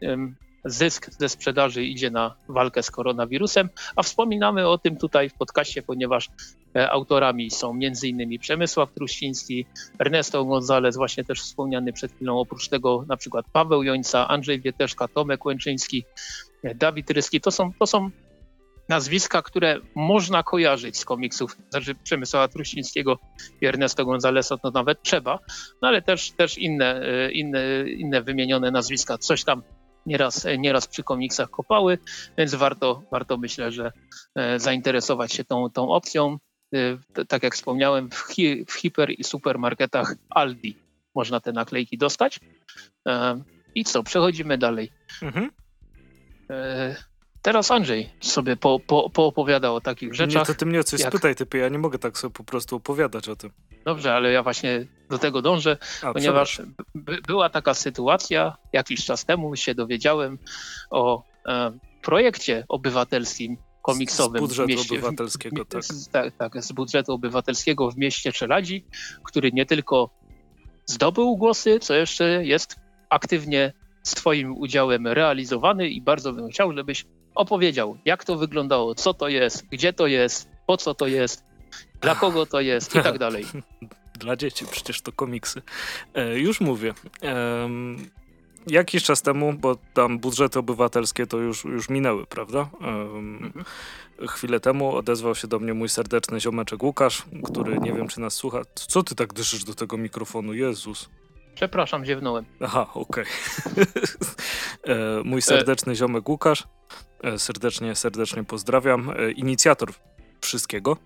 Zysk ze sprzedaży idzie na walkę z koronawirusem, a wspominamy o tym tutaj w podcaście, ponieważ e, autorami są m.in. Przemysław Truściński, Ernesto Gonzalez, właśnie też wspomniany przed chwilą, oprócz tego na przykład Paweł Jońca, Andrzej Wieteszka, Tomek Łęczyński, e, Dawid Ryski. To są, to są nazwiska, które można kojarzyć z komiksów, znaczy Przemysława Truścińskiego i Ernesto Gonzalesa, to nawet trzeba, no ale też, też inne, e, inne, inne wymienione nazwiska, coś tam nieraz, nieraz przy komiksach kopały, więc warto, warto myślę, że e, zainteresować się tą, tą opcją. E, tak jak wspomniałem, w, hi, w hiper i supermarketach Aldi można te naklejki dostać. I co, przechodzimy dalej. Mhm. Teraz Andrzej sobie po, po, poopowiada o takich rzeczach. Nie, to ty mnie o coś jak... spytaj, typy, ja nie mogę tak sobie po prostu opowiadać o tym. Dobrze, ale ja właśnie do tego dążę, A, ponieważ była taka sytuacja, jakiś czas temu się dowiedziałem o e, projekcie obywatelskim komiksowym. Z budżetu mieście, obywatelskiego, tak. Z, tak. Tak, z budżetu obywatelskiego w mieście Czeladzi, który nie tylko zdobył głosy, co jeszcze jest aktywnie z Twoim udziałem realizowany i bardzo bym chciał, żebyś opowiedział, jak to wyglądało, co to jest, gdzie to jest, po co to jest, dla kogo to jest i tak dalej. Dla dzieci, przecież to komiksy. E, już mówię. E, jakiś czas temu, bo tam budżety obywatelskie to już, już minęły, prawda? E, mhm. Chwilę temu odezwał się do mnie mój serdeczny ziomeczek Łukasz, który nie wiem, czy nas słucha. Co ty tak dyszysz do tego mikrofonu? Jezus. Przepraszam, ziewnąłem. Aha, okej. Okay. E, mój serdeczny ziomek Łukasz serdecznie, serdecznie pozdrawiam. Inicjator wszystkiego,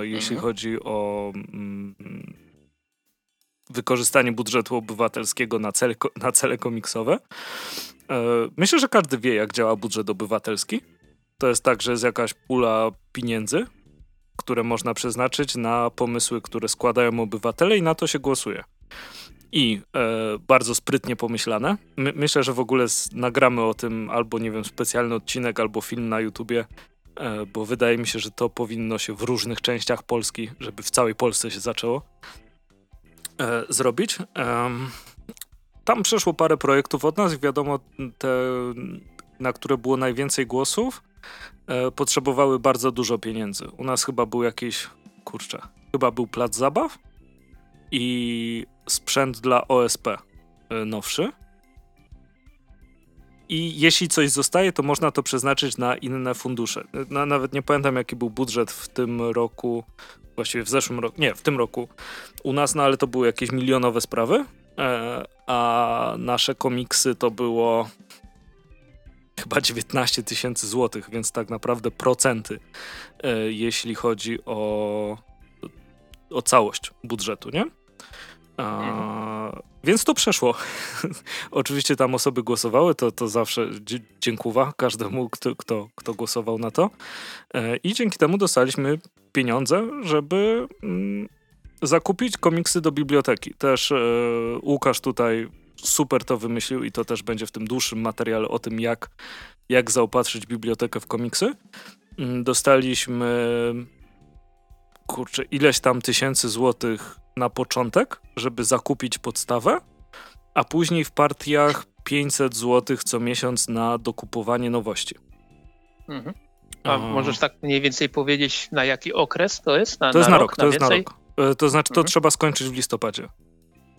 jeśli mhm. chodzi o mm, wykorzystanie budżetu obywatelskiego na cele, na cele komiksowe. Myślę, że każdy wie, jak działa budżet obywatelski. To jest tak, że jest jakaś pula pieniędzy, które można przeznaczyć na pomysły, które składają obywatele i na to się głosuje. I e, bardzo sprytnie pomyślane. My, myślę, że w ogóle nagramy o tym albo, nie wiem, specjalny odcinek, albo film na YouTubie, e, bo wydaje mi się, że to powinno się w różnych częściach Polski, żeby w całej Polsce się zaczęło e, zrobić. tam przeszło parę projektów od nas, wiadomo, te, na które było najwięcej głosów, e, potrzebowały bardzo dużo pieniędzy. U nas chyba był jakiś, kurczę, chyba był plac zabaw i sprzęt dla OSP e, nowszy. I jeśli coś zostaje, to można to przeznaczyć na inne fundusze. No, nawet nie pamiętam, jaki był budżet w tym roku, właściwie w zeszłym roku, nie, w tym roku u nas, no ale to były jakieś milionowe sprawy, e, a nasze komiksy to było chyba 19 tysięcy złotych, więc tak naprawdę procenty, e, jeśli chodzi o, o całość budżetu, nie? A, więc to przeszło. Oczywiście tam osoby głosowały, to, to zawsze dziękuję każdemu, kto, kto, kto głosował na to. E, I dzięki temu dostaliśmy pieniądze, żeby mm, zakupić komiksy do biblioteki. Też e, Łukasz tutaj super to wymyślił i to też będzie w tym dłuższym materiale o tym, jak, jak zaopatrzyć bibliotekę w komiksy. Mm, dostaliśmy kurczę, ileś tam tysięcy złotych na początek, żeby zakupić podstawę, a później w partiach 500 złotych co miesiąc na dokupowanie nowości. Mhm. A możesz tak mniej więcej powiedzieć, na jaki okres to jest? Na, to jest na, rok, rok to jest na rok. E, to znaczy, to mhm. trzeba skończyć w listopadzie.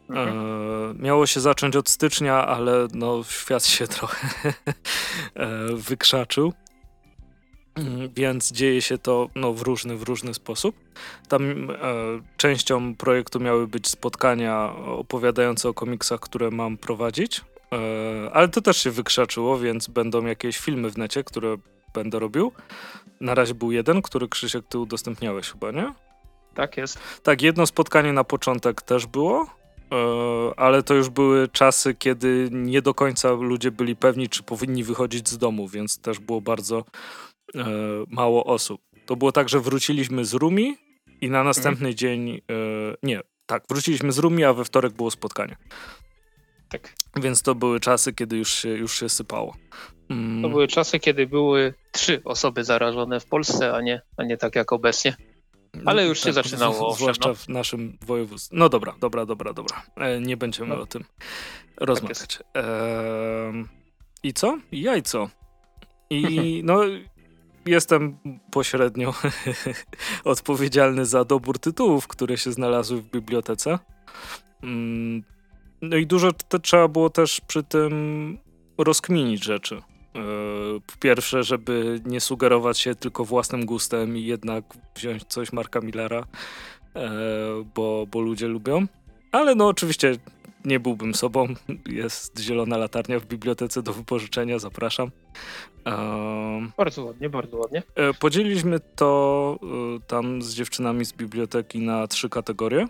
Mhm. E, miało się zacząć od stycznia, ale no, świat się trochę e, wykrzaczył. Mm, więc dzieje się to no, w różny, w różny sposób. Tam e, częścią projektu miały być spotkania opowiadające o komiksach, które mam prowadzić, e, ale to też się wykrzaczyło, więc będą jakieś filmy w necie, które będę robił. Na razie był jeden, który Krzysiek ty udostępniałeś chyba, nie? Tak jest. Tak, jedno spotkanie na początek też było, e, ale to już były czasy, kiedy nie do końca ludzie byli pewni, czy powinni wychodzić z domu, więc też było bardzo e, mało osób. To było tak, że wróciliśmy z Rumi i na następny mhm. dzień, e, nie, tak, wróciliśmy z Rumi, a we wtorek było spotkanie. Tak. Więc to były czasy, kiedy już się, już się sypało. Mm. To były czasy, kiedy były trzy osoby zarażone w Polsce, a nie, a nie tak jak obecnie. Ale już tak, się zaczynało. Zwłaszcza no. w naszym województwie. No dobra, dobra, dobra, dobra. E, nie będziemy no. o tym tak rozmawiać. Tak e, I co? Jajco. I no, jestem pośrednio odpowiedzialny za dobór tytułów, które się znalazły w bibliotece. Mm, no i dużo to trzeba było też przy tym rozkminić rzeczy. E, po pierwsze, żeby nie sugerować się tylko własnym gustem i jednak wziąć coś Marka Millera, e, bo, bo ludzie lubią. Ale no oczywiście nie byłbym sobą. Jest zielona latarnia w bibliotece do wypożyczenia, zapraszam. Bardzo ładnie, bardzo ładnie. E, podzieliliśmy to tam z dziewczynami z biblioteki na trzy kategorie.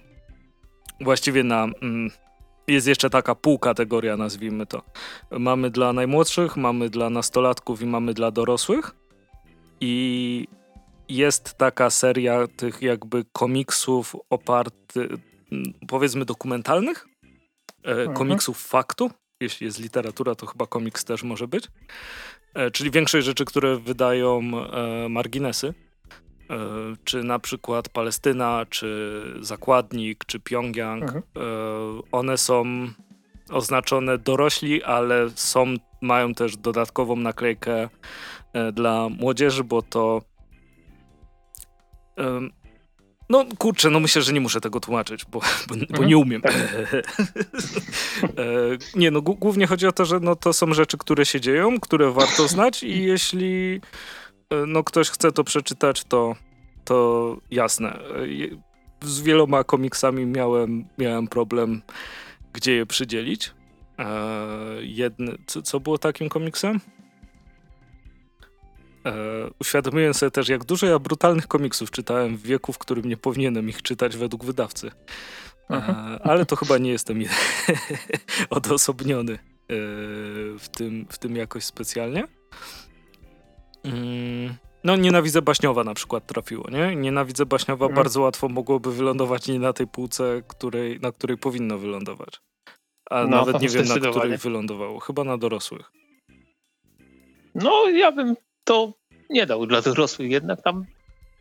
Właściwie na mm, jest jeszcze taka półkategoria, nazwijmy to. Mamy dla najmłodszych, mamy dla nastolatków i mamy dla dorosłych. I jest taka seria tych jakby komiksów opartych, powiedzmy dokumentalnych, e, mhm. komiksów faktu. Jeśli jest literatura, to chyba komiks też może być. E, czyli większość rzeczy, które wydają e, marginesy. Czy na przykład Palestyna, czy Zakładnik, czy Pjongjang, mhm. One są oznaczone dorośli, ale są, mają też dodatkową naklejkę dla młodzieży, bo to no kurczę, no myślę, że nie muszę tego tłumaczyć, bo, bo, mhm. bo nie umiem. Tak. nie, no głównie chodzi o to, że no, to są rzeczy, które się dzieją, które warto znać i jeśli no ktoś chce to przeczytać, to, to jasne. Z wieloma komiksami miałem, miałem problem, gdzie je przydzielić. E, jedny, co, co było takim komiksem? E, uświadomiłem sobie też, jak dużo ja brutalnych komiksów czytałem w wieku, w którym nie powinienem ich czytać według wydawcy. E, ale to chyba nie jestem odosobniony e, w, tym, w tym jakoś specjalnie. Mm, no, nienawidzę baśniowa na przykład trafiło, nie? Nienawidzę baśniowa mhm. bardzo łatwo mogłoby wylądować nie na tej półce, której, na której powinno wylądować. A no, nawet nie wiem, na której wylądowało. Chyba na dorosłych. No, ja bym to nie dał dla dorosłych, jednak tam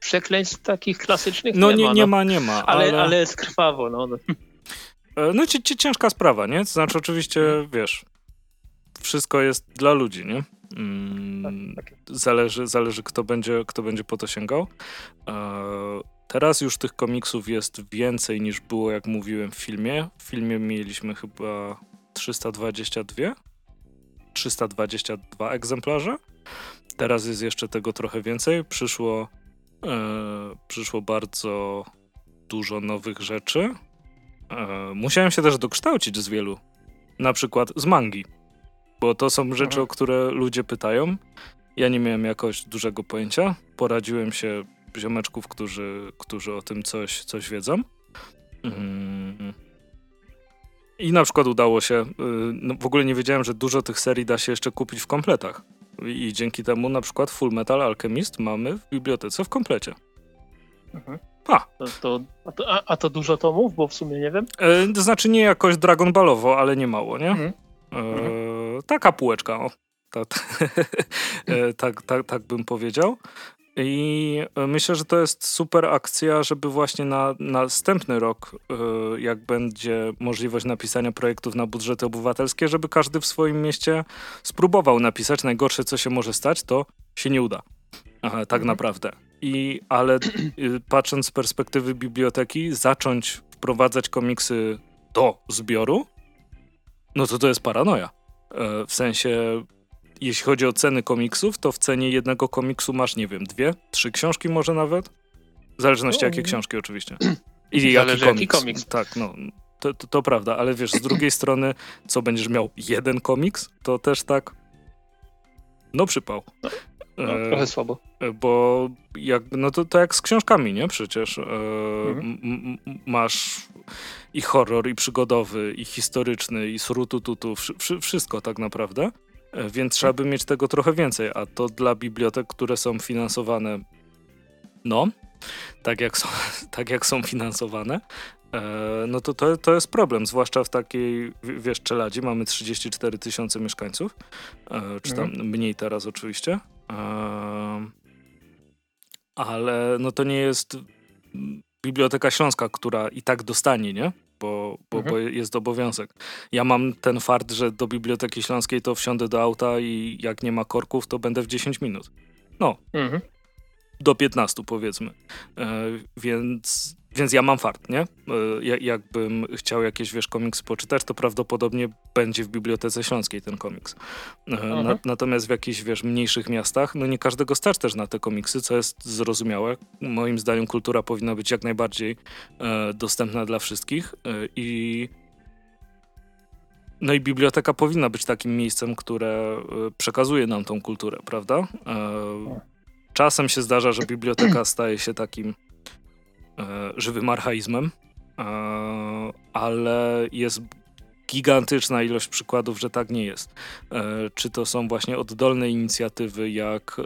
przekleństw takich klasycznych no, nie, nie ma. Nie no. ma, nie ma. Ale, ale... ale jest krwawo, no. E, no ci, ci, ciężka sprawa, nie? To znaczy oczywiście, wiesz, wszystko jest dla ludzi, nie? Mm, tak, tak. Zależy, zależy kto, będzie, kto będzie po to sięgał. E, teraz już tych komiksów jest więcej niż było, jak mówiłem, w filmie. W filmie mieliśmy chyba 322 322 egzemplarze. Teraz jest jeszcze tego trochę więcej. Przyszło, e, przyszło bardzo dużo nowych rzeczy. E, musiałem się też dokształcić z wielu. Na przykład z mangi. Bo to są rzeczy, o które ludzie pytają. Ja nie miałem jakoś dużego pojęcia. Poradziłem się ziomeczków, którzy, którzy o tym coś, coś wiedzą. Mm. I na przykład udało się, y, no w ogóle nie wiedziałem, że dużo tych serii da się jeszcze kupić w kompletach. I dzięki temu na przykład Full Metal Alchemist mamy w bibliotece w komplecie. Mhm. A. To, to, a, to, a, a, to dużo tomów, bo w sumie nie wiem. E, to znaczy nie jakoś Dragon Ballowo, ale nie mało, nie? Mhm. E, mhm. taka półeczka, o. Tak, e, tak, tak, tak bym powiedział. I e, myślę, że to jest super akcja, żeby właśnie na następny rok, e, jak będzie możliwość napisania projektów na budżety obywatelskie, żeby każdy w swoim mieście spróbował napisać. Najgorsze, co się może stać, to się nie uda. Aha, tak mhm. naprawdę. I, ale y, patrząc z perspektywy biblioteki, zacząć wprowadzać komiksy do zbioru, no to to jest paranoja. E, w sensie jeśli chodzi o ceny komiksów, to w cenie jednego komiksu masz, nie wiem, dwie, trzy książki może nawet. W zależności jakie książki oczywiście. I jaki komiks. jaki komiks. Tak, no. To, to, to, prawda, ale wiesz, z drugiej strony, co będziesz miał jeden komiks, to też tak. No przypał. No, no e, trochę słabo. Bo jak, no to, to jak z książkami, nie? Przecież e, mhm. masz i horror, i przygodowy, i historyczny, i surutututu, wszystko tak naprawdę. E, więc trzeba by mieć tego trochę więcej, a to dla bibliotek, które są finansowane, no, tak jak są, tak jak są finansowane, e, no to, to to jest problem, zwłaszcza w takiej, wiesz, Czeladzi mamy 34 tysiące mieszkańców, e, czy tam mhm. mniej teraz oczywiście, ale no to nie jest Biblioteka Śląska, która i tak dostanie, nie? Bo, bo, mhm. bo jest obowiązek. Ja mam ten fart, że do Biblioteki Śląskiej to wsiądę do auta i jak nie ma korków, to będę w 10 minut. No. Mhm. Do 15 powiedzmy. E, więc więc ja mam fart, nie? E, jakbym chciał jakieś, wiesz, komiks poczytać, to prawdopodobnie będzie w Bibliotece Śląskiej ten komiks. E, mhm. Na, natomiast w jakichś, wiesz, mniejszych miastach, no nie każdego stać też na te komiksy, co jest zrozumiałe. Moim zdaniem kultura powinna być jak najbardziej e, dostępna dla wszystkich e, i no i biblioteka powinna być takim miejscem, które e, przekazuje nam tą kulturę, prawda? E, czasem się zdarza, że biblioteka staje się takim żywym archaizmem, e, ale jest gigantyczna ilość przykładów, że tak nie jest. E, czy to są właśnie oddolne inicjatywy jak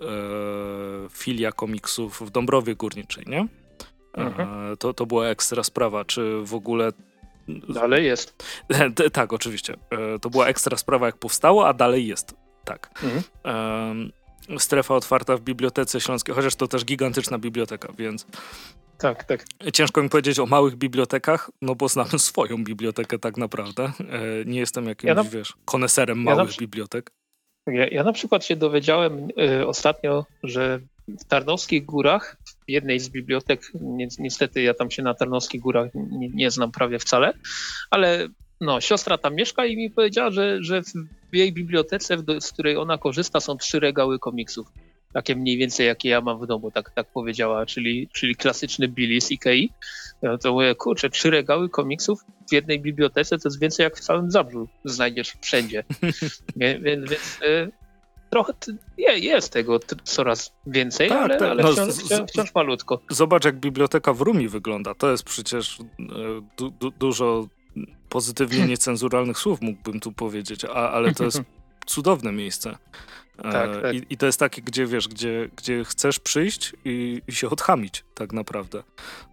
filia komiksów w Dąbrowie Górniczej, nie? Mhm. To, to była ekstra sprawa, czy w ogóle Dalej jest. tak, oczywiście. To była ekstra sprawa, jak powstało, a dalej jest. Tak. Mhm. Strefa otwarta w Bibliotece Śląskiej, chociaż to też gigantyczna biblioteka, więc tak, tak. Ciężko mi powiedzieć o małych bibliotekach, no bo znam swoją bibliotekę tak naprawdę. E, nie jestem jakimś, ja na... wiesz, koneserem małych ja bibliotek. Ja, ja, na przykład się dowiedziałem y, ostatnio, że w Tarnowskich Górach, w jednej z bibliotek, ni niestety ja tam się na Tarnowskich Górach nie, nie znam prawie wcale, ale no, siostra tam mieszka i mi powiedziała, że, że w jej bibliotece, z której ona korzysta, są trzy regały komiksów takie mniej więcej jakie ja mam w domu, tak, tak powiedziała, czyli, czyli klasyczny Billy z Ikei. No to mówię, kurczę, trzy regały komiksów w jednej bibliotece to jest więcej jak w całym Zabrzu znajdziesz wszędzie. więc, więc e, trochę jest tego coraz więcej, tak, ale, tak. ale no, wciąż, wciąż, malutko. Zobacz, jak biblioteka w Rumi wygląda. To jest przecież e, du, du, dużo pozytywnie niecenzuralnych słów mógłbym tu powiedzieć, a, ale to jest cudowne miejsce. E, tak, tak. I, I, to jest takie, gdzie wiesz, gdzie, gdzie chcesz przyjść i, i się odchamić tak naprawdę.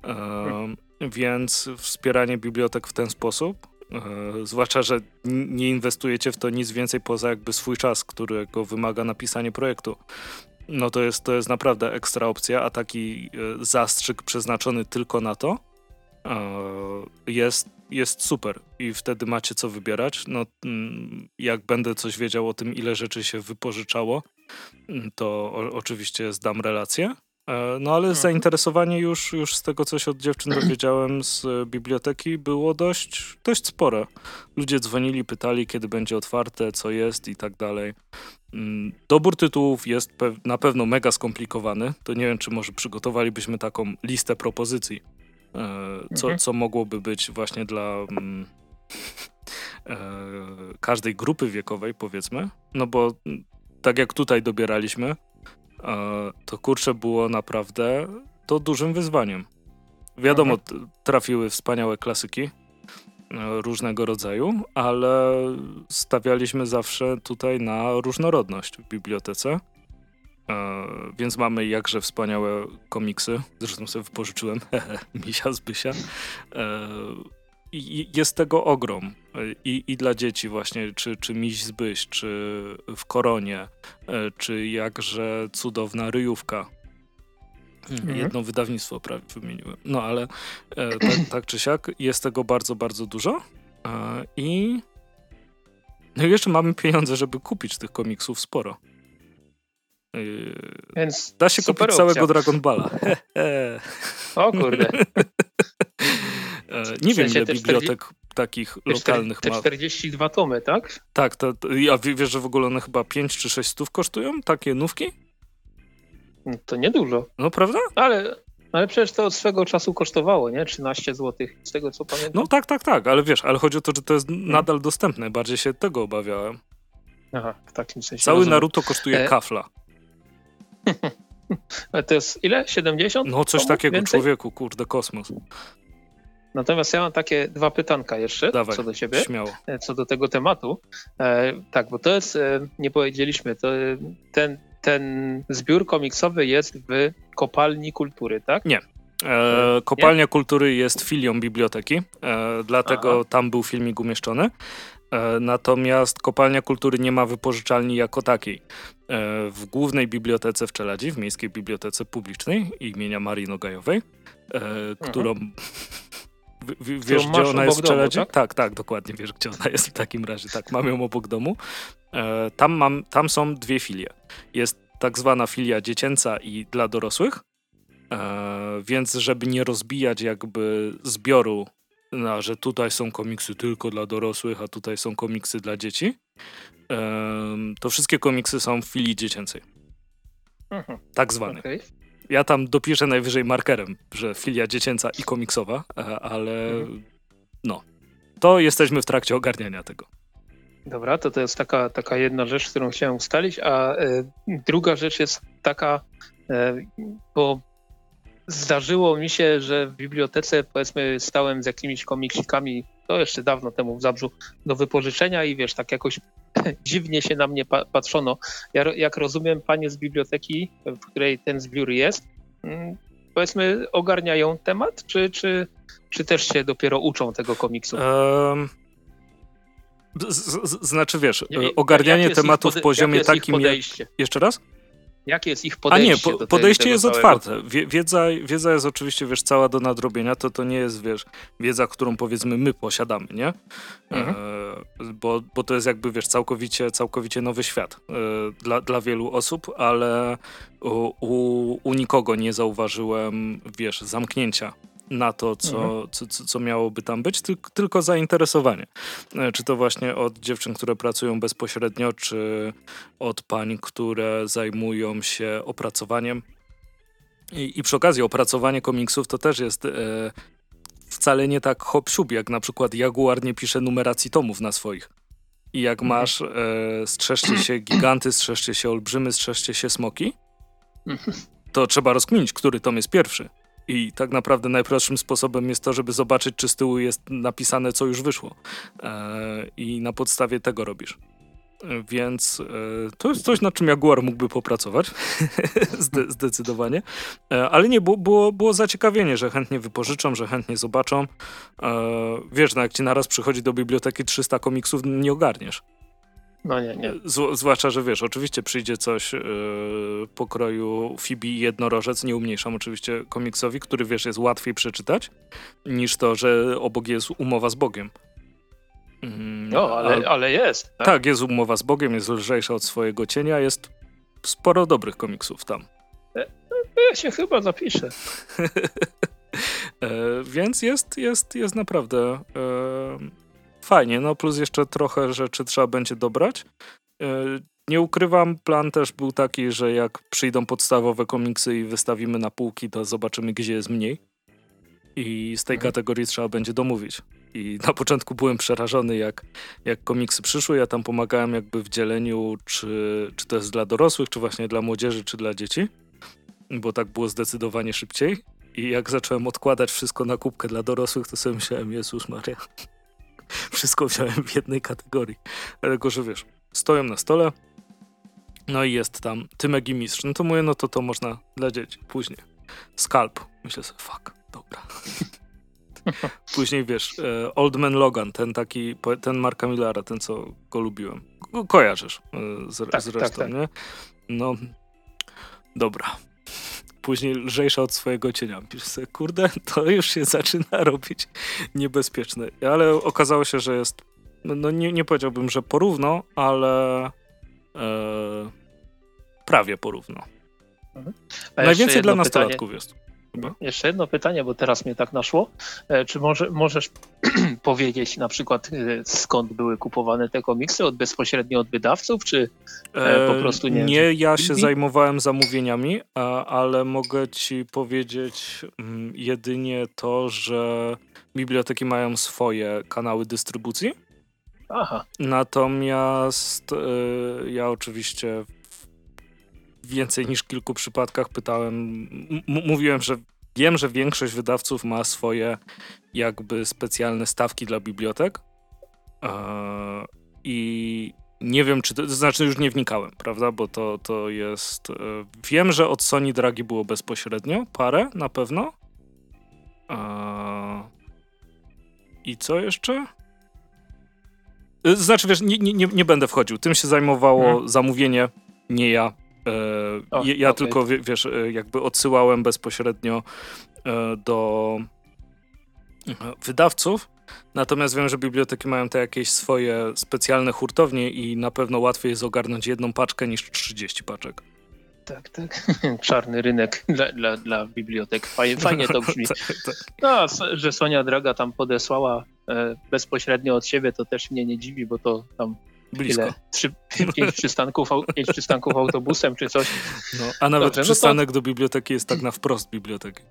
E, więc wspieranie bibliotek w ten sposób, e, zwłaszcza, że nie inwestujecie w to nic więcej poza jakby swój czas, którego wymaga napisanie projektu. No to jest, to jest naprawdę ekstra opcja, a taki e, zastrzyk przeznaczony tylko na to e, jest jest super i wtedy macie co wybierać. No, mm, jak będę coś wiedział o tym, ile rzeczy się wypożyczało, mm, to o, oczywiście zdam relację. E, no ale mhm. zainteresowanie już, już z tego, co się od dziewczyn dowiedziałem z biblioteki, było dość, dość spore. Ludzie dzwonili, pytali, kiedy będzie otwarte, co jest i tak dalej. Mm, dobór tytułów jest na pewno mega skomplikowany. To nie wiem, czy może przygotowalibyśmy taką listę propozycji E, co, mhm. co mogłoby być właśnie dla mm, e, każdej grupy wiekowej, powiedzmy. No bo tak jak tutaj dobieraliśmy, e, to kurczę było naprawdę to dużym wyzwaniem. Wiadomo, mhm. trafiły wspaniałe klasyki różnego rodzaju, ale stawialiśmy zawsze tutaj na różnorodność w bibliotece. E, więc mamy jakże wspaniałe komiksy. Zresztą sobie wypożyczyłem Misia z Bysia. E, I jest tego ogrom. I, I dla dzieci właśnie, czy, czy Miś z Byś, czy w Koronie, e, czy jakże cudowna ryjówka. Mhm. Jedno wydawnictwo prawie wymieniłem. No ale tak, tak czy siak jest tego bardzo, bardzo dużo. I no i jeszcze mamy pieniądze, żeby kupić tych komiksów sporo. Yy, Więc da się kupić opcja. całego Dragon Balla. o kurde. E, nie w wiem, ile bibliotek 40, takich lokalnych te 42 tomy, tak? Tak, to, ja wiesz, że w ogóle one chyba 5 czy 6 stów kosztują, takie nówki? No to niedużo. No prawda? Ale, ale przecież to od swego czasu kosztowało, nie? 13 zł, z tego co pamiętam. No tak, tak, tak, ale wiesz, ale chodzi o to, że to jest hmm. nadal dostępne. Bardziej się tego obawiałem. Aha, w takim sensie. Cały rozumiem. Naruto kosztuje e... kafla. Ale to jest ile? 70? No coś takiego, więcej? człowieku, kurde, kosmos. Natomiast ja mam takie dwa pytanka jeszcze Dawaj, co do ciebie, śmiało. E, co do tego tematu. E, tak, bo to jest, e, nie powiedzieliśmy, to e, ten, ten zbiór komiksowy jest w kopalni kultury, tak? Nie. E, kopalnia nie? kultury jest filią biblioteki, e, dlatego Aha. tam był filmik umieszczony. Natomiast Kopalnia Kultury nie ma wypożyczalni jako takiej. E, w głównej bibliotece w Czeladzi, w Miejskiej Bibliotece Publicznej imienia Marii Nogajowej, e, mhm. którą... W, wiesz, gdzie ona jest w Czeladzi? Tak? tak? tak, dokładnie wiesz, gdzie ona jest w takim razie. Tak, mam ją obok domu. Tam, mam, tam są dwie filie. Jest tak zwana filia dziecięca i dla dorosłych, więc żeby nie rozbijać jakby zbioru no, że tutaj są komiksy tylko dla dorosłych, a tutaj są komiksy dla dzieci, to wszystkie komiksy są w filii dziecięcej. Mhm. Tak zwane. Okay. Ja tam dopiszę najwyżej markerem, że filia dziecięca i komiksowa, e, ale mhm. no, to jesteśmy w trakcie ogarniania tego. Dobra, to to jest taka, taka jedna rzecz, którą chciałem ustalić, a y, druga rzecz jest taka, y, bo Zdarzyło mi się, że w bibliotece powiedzmy stałem z jakimiś komiksikami, to jeszcze dawno temu w Zabrzu, do wypożyczenia i wiesz, tak jakoś dziwnie się na mnie pa patrzono. Ja, jak rozumiem, panie z biblioteki, w której ten zbiór jest, mm, powiedzmy ogarniają temat, czy, czy, czy też się dopiero uczą tego komiksu? Um... Z, z, znaczy wiesz, nie, ogarnianie tematu w poziomie takim jak... Jeszcze raz? Jakie jest ich podejście? A nie, po, podejście jest otwarte. Wiedza, wiedza jest oczywiście, wiesz, cała do nadrobienia, to to nie jest, wiesz, wiedza, którą powiedzmy my posiadamy, nie? Mhm. E, bo, bo to jest jakby, wiesz, całkowicie, całkowicie nowy świat e, dla, dla wielu osób, ale u, u, u nikogo nie zauważyłem, wiesz, zamknięcia na to, co, mhm. co, co, co, miałoby tam być, tylko zainteresowanie. E, czy to właśnie od dziewczyn, które pracują bezpośrednio, czy od pań, które zajmują się opracowaniem. I, i przy okazji opracowanie komiksów to też jest e, wcale nie tak hop jak na przykład Jaguar nie pisze numeracji tomów na swoich. I jak mhm. masz e, strzeżcie się giganty, strzeżcie się olbrzymy, strzeżcie się smoki, mhm. to trzeba rozkminić, który tom jest pierwszy. I tak naprawdę najprostszym sposobem jest to, żeby zobaczyć, czy z tyłu jest napisane, co już wyszło. E, I na podstawie tego robisz. Więc e, to jest coś, nad czym Jaguar mógłby popracować, Zde zdecydowanie. E, ale nie, było, było, było zaciekawienie, że chętnie wypożyczą, że chętnie zobaczą. E, wiesz, no jak ci naraz przychodzi do biblioteki 300 komiksów, nie ogarniesz. No nie, nie. Z, zwłaszcza, że wiesz, oczywiście przyjdzie coś yy, pokroju Phoebe i Jednorożec, nie umniejszam oczywiście komiksowi, który wiesz, jest łatwiej przeczytać, niż to, że obok jest umowa z Bogiem. No, ale, ale jest. Tak? tak, jest umowa z Bogiem, jest lżejsza od swojego cienia, jest sporo dobrych komiksów tam. E, ja się chyba zapiszę. e, więc jest, jest, jest naprawdę e, fajnie. No plus jeszcze trochę rzeczy trzeba będzie dobrać. E, nie ukrywam, plan też był taki, że jak przyjdą podstawowe komiksy i wystawimy na półki, to zobaczymy, gdzie jest mniej. I z tej mhm. kategorii trzeba będzie domówić. I na początku byłem przerażony, jak, jak komiksy przyszły. Ja tam pomagałem jakby w dzieleniu, czy, czy to jest dla dorosłych, czy właśnie dla młodzieży, czy dla dzieci. Bo tak było zdecydowanie szybciej. I jak zacząłem odkładać wszystko na kubkę dla dorosłych, to sobie myślałem, Jezus Maria. Wszystko wziąłem w jednej kategorii. Dlatego, że wiesz, stoją na stole, no i jest tam Tymek i Mistrz. No to mówię, no to to można dla dzieci później. Skalp. Myślę sobie, fuck, dobra. Później wiesz, e, Old Man Logan, ten taki, ten Marka Millara, ten co go lubiłem. Kojarzysz e, z, tak, zresztą, tak, tak. nie? No, dobra. Później lżejsza od swojego cienia. Kurde, to już się zaczyna robić niebezpieczne. Ale okazało się, że jest, no, no nie, nie powiedziałbym, że porówno, ale e, prawie porówno. Mhm. Najwięcej dla nastolatków pytanie. jest. Chyba. Jeszcze jedno pytanie, bo teraz mnie tak naszło. E, czy może, możesz powiedzieć na przykład e, skąd były kupowane te komiksy? Od bezpośrednio od wydawców, czy e, po prostu nie? Nie, ja się zajmowałem zamówieniami, ale mogę ci powiedzieć mm, jedynie to, że biblioteki mają swoje kanały dystrybucji. Aha. Natomiast ja oczywiście więcej niż kilku przypadkach pytałem, mówiłem, że wiem, że większość wydawców ma swoje jakby specjalne stawki dla bibliotek e, i nie wiem, czy to, to znaczy już nie wnikałem, prawda, bo to, to jest, e, wiem, że od Sony Dragi było bezpośrednio, parę na pewno. E, I co jeszcze? Znaczy, wiesz, nie, nie, nie będę wchodził. Tym się zajmowało hmm. zamówienie, nie ja. O, ja okay. tylko, wiesz, e, jakby odsyłałem bezpośrednio e, do e, wydawców, natomiast wiem, że biblioteki mają te jakieś swoje specjalne hurtownie i na pewno łatwiej jest ogarnąć jedną paczkę niż 30 paczek. Tak, tak. Czarny rynek dla, dla, dla bibliotek. Fajnie, fajnie to brzmi. tak, tak. No, że Sonia Draga tam podesłała bezpośrednio od siebie, to też mnie nie dziwi, bo to tam Blisko. Ile? Trzy, pięć, przystanków, pięć przystanków autobusem czy coś. No, a nawet Dobrze, przystanek no to... do biblioteki jest tak na wprost biblioteki.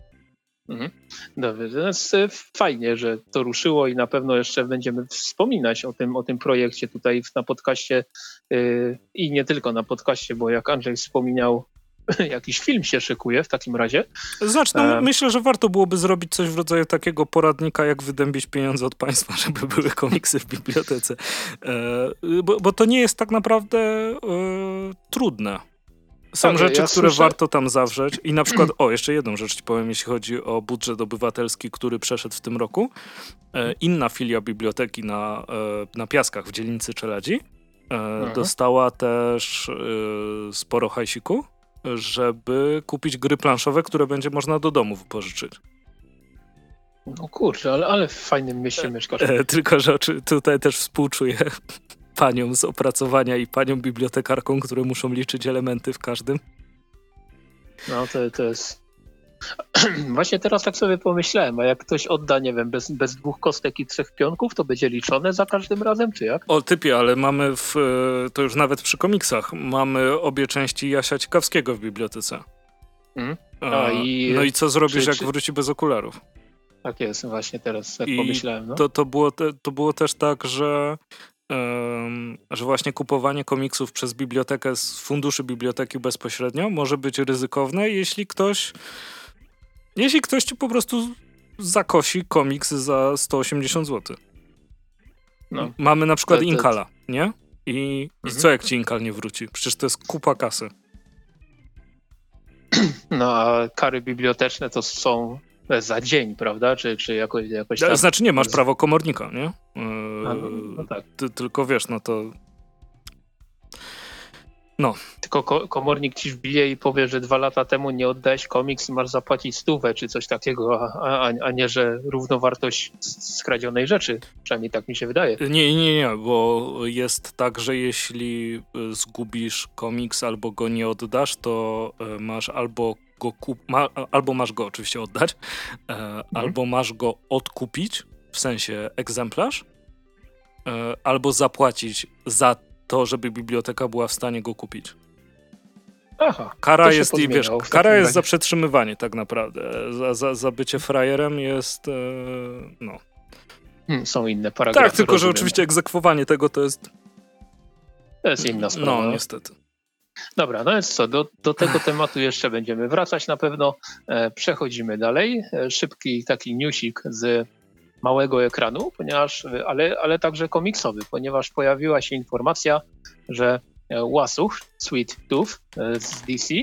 Mhm. Dobrze, jest e, fajnie, że to ruszyło i na pewno jeszcze będziemy wspominać o tym, o tym projekcie tutaj na podcaście yy, i nie tylko na podcaście, bo jak Andrzej wspominał, jakiś film się szykuje w takim razie. Znaczy, no, e... myślę, że warto byłoby zrobić coś w rodzaju takiego poradnika, jak wydębić pieniądze od państwa, żeby były komiksy w bibliotece. E, bo, bo, to nie jest tak naprawdę e, trudne. Są tak, rzeczy, ja które słyszę... warto tam zawrzeć. I na przykład, o, jeszcze jedną rzecz ci powiem, jeśli chodzi o budżet obywatelski, który przeszedł w tym roku. E, inna filia biblioteki na, e, na Piaskach w dzielnicy Czeladzi mhm. dostała też sporo hajsiku żeby kupić gry planszowe, które będzie można do domu wypożyczyć. No kurczę, ale, ale w fajnym mieście mieszkasz. E, tylko, że tutaj też współczuję paniom z opracowania i paniom bibliotekarką, które muszą liczyć elementy w każdym. No to, to jest Właśnie teraz tak sobie pomyślałem, a jak ktoś odda, nie wiem, bez, bez dwóch kostek i trzech pionków, to będzie liczone za każdym razem, czy jak? O typie, ale mamy, w, to już nawet przy komiksach, mamy obie części Jasia Ciekawskiego w bibliotece. Hmm? A, i, no i co zrobisz, czy, jak czy... wróci bez okularów? Tak jest, właśnie teraz tak I pomyślałem. No. To, to, było te, to było też tak, że że właśnie kupowanie komiksów przez bibliotekę z funduszy biblioteki bezpośrednio może być ryzykowne, jeśli ktoś jeśli ktoś ci po prostu zakosi komiks za 180 zł. No. Mamy na przykład to, to, Inkala, nie? I, mhm. I co jak ci Inkal nie wróci? Przecież to jest kupa kasy. No a kary biblioteczne to są za dzień, prawda? Czy, czy jakoś, jakoś tam... Znaczy nie, masz prawo komornika, nie? Yy, a, no, no tak. Ty, tylko wiesz, no to no. Tylko ko komornik ci wbije i powie, że dwa lata temu nie oddałeś komiks i masz zapłacić stówę czy coś takiego, a, a, a nie, że równowartość skradzionej rzeczy. Przynajmniej tak mi się wydaje. Nie, nie, nie, bo jest tak, że jeśli y, zgubisz komiks albo go nie oddasz, to y, masz albo go kup ma albo masz go oczywiście oddać, e, mhm. albo masz go odkupić, w sensie egzemplarz, e, albo zapłacić za to, żeby biblioteka była w stanie go kupić. Aha, kara jest, i, wiesz, kara jest za przetrzymywanie tak naprawdę. Za, za, za bycie frajerem jest, e, no. Hmm, są inne paragrafy. Tak, tylko rozumiem. że oczywiście egzekwowanie tego to jest... To jest inna sprawa. No, niestety. Dobra, no więc co, do, do tego tematu jeszcze będziemy wracać na pewno. E, przechodzimy dalej. E, szybki taki newsik z małego ekranu, ponieważ, ale, ale także komiksowy, ponieważ pojawiła się informacja, że e, Łasuch, Sweet Tooth e, z DC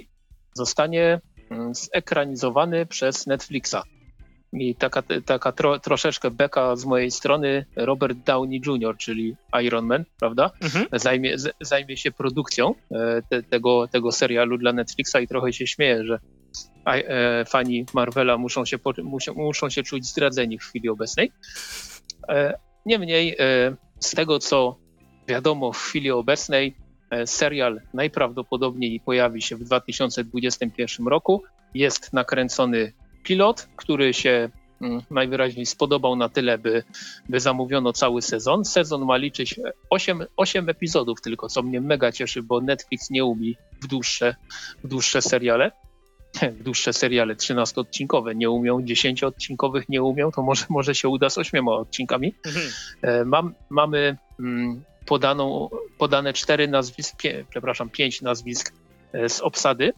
zostanie mm, zekranizowany przez Netflixa. I taka, taka tro, troszeczkę beka z mojej strony, Robert Downey Jr., czyli Iron Man, prawda? Mhm. Zajmie, zajmie się produkcją e, te, tego, tego serialu dla Netflixa i trochę się śmieję, że fani Marvela muszą się, muszą, muszą się czuć zdradzeni w chwili obecnej. E, niemniej, e, z tego co wiadomo w chwili obecnej, serial najprawdopodobniej pojawi się w 2021 roku. Jest nakręcony pilot, który się mm, najwyraźniej spodobał na tyle, by, by zamówiono cały sezon. Sezon ma liczyć 8, 8 epizodów tylko, co mnie mega cieszy, bo Netflix nie umie w dłuższe, w dłuższe seriale. Dłuższe seriale 13-odcinkowe nie umią, 10-odcinkowych nie umią, to może, może się uda z 8 odcinkami. Mhm. E, mam, mamy mm, podaną, podane cztery nazwisk, pie, przepraszam, pięć nazwisk e, z obsady.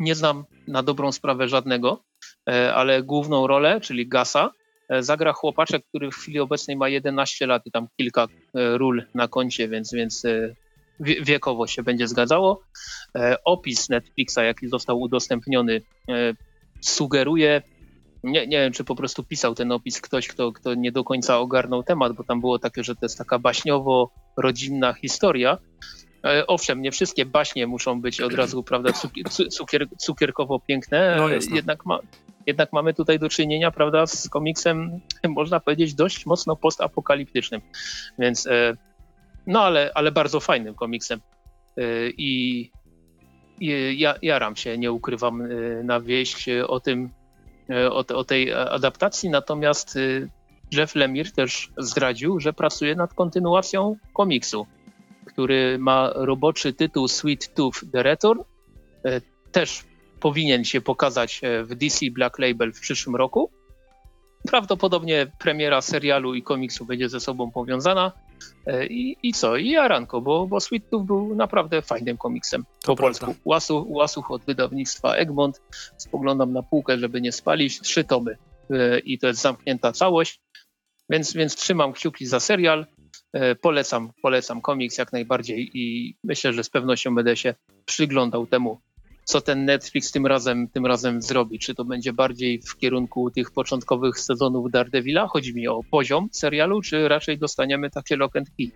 Nie znam na dobrą sprawę żadnego, e, ale główną rolę, czyli Gasa, zagra chłopaczek, który w chwili obecnej ma 11 lat i tam kilka ról na koncie, więc, więc wiekowo się będzie zgadzało. E, opis Netflixa, jaki został udostępniony, e, sugeruje, nie, nie wiem, czy po prostu pisał ten opis ktoś, kto, kto nie do końca ogarnął temat, bo tam było takie, że to jest taka baśniowo-rodzinna historia. E, owszem, nie wszystkie baśnie muszą być od razu, prawda, cukier, cukierkowo piękne, no jednak, ma, jednak mamy tutaj do czynienia, prawda, z komiksem, można powiedzieć, dość mocno postapokaliptycznym. Więc no ale, ale bardzo fajnym komiksem. Y, I, i ja, jaram się, nie ukrywam, y, na wieść o tym, y, o, o tej adaptacji, natomiast Jeff Lemire też zdradził, że pracuje nad kontynuacją komiksu, który ma roboczy tytuł Sweet Tooth The Return. Też powinien się pokazać w DC Black Label w przyszłym roku. Prawdopodobnie premiera serialu i komiksu będzie ze sobą powiązana. E, I, i co? I Aranko, bo, bo Sweet Tooth był naprawdę fajnym komiksem to po prawda. polsku. Łasuch, Łasuch od wydawnictwa Egmont. Spoglądam na półkę, żeby nie spalić. Trzy tomy e, i to jest zamknięta całość. Więc, więc trzymam kciuki za serial. E, polecam, polecam komiks jak najbardziej i myślę, że z pewnością będę się przyglądał temu co ten Netflix tym razem, tym razem zrobi. Czy to będzie bardziej w kierunku tych początkowych sezonów Daredevila? Chodzi mi o poziom serialu, czy raczej dostaniemy takie lock and key,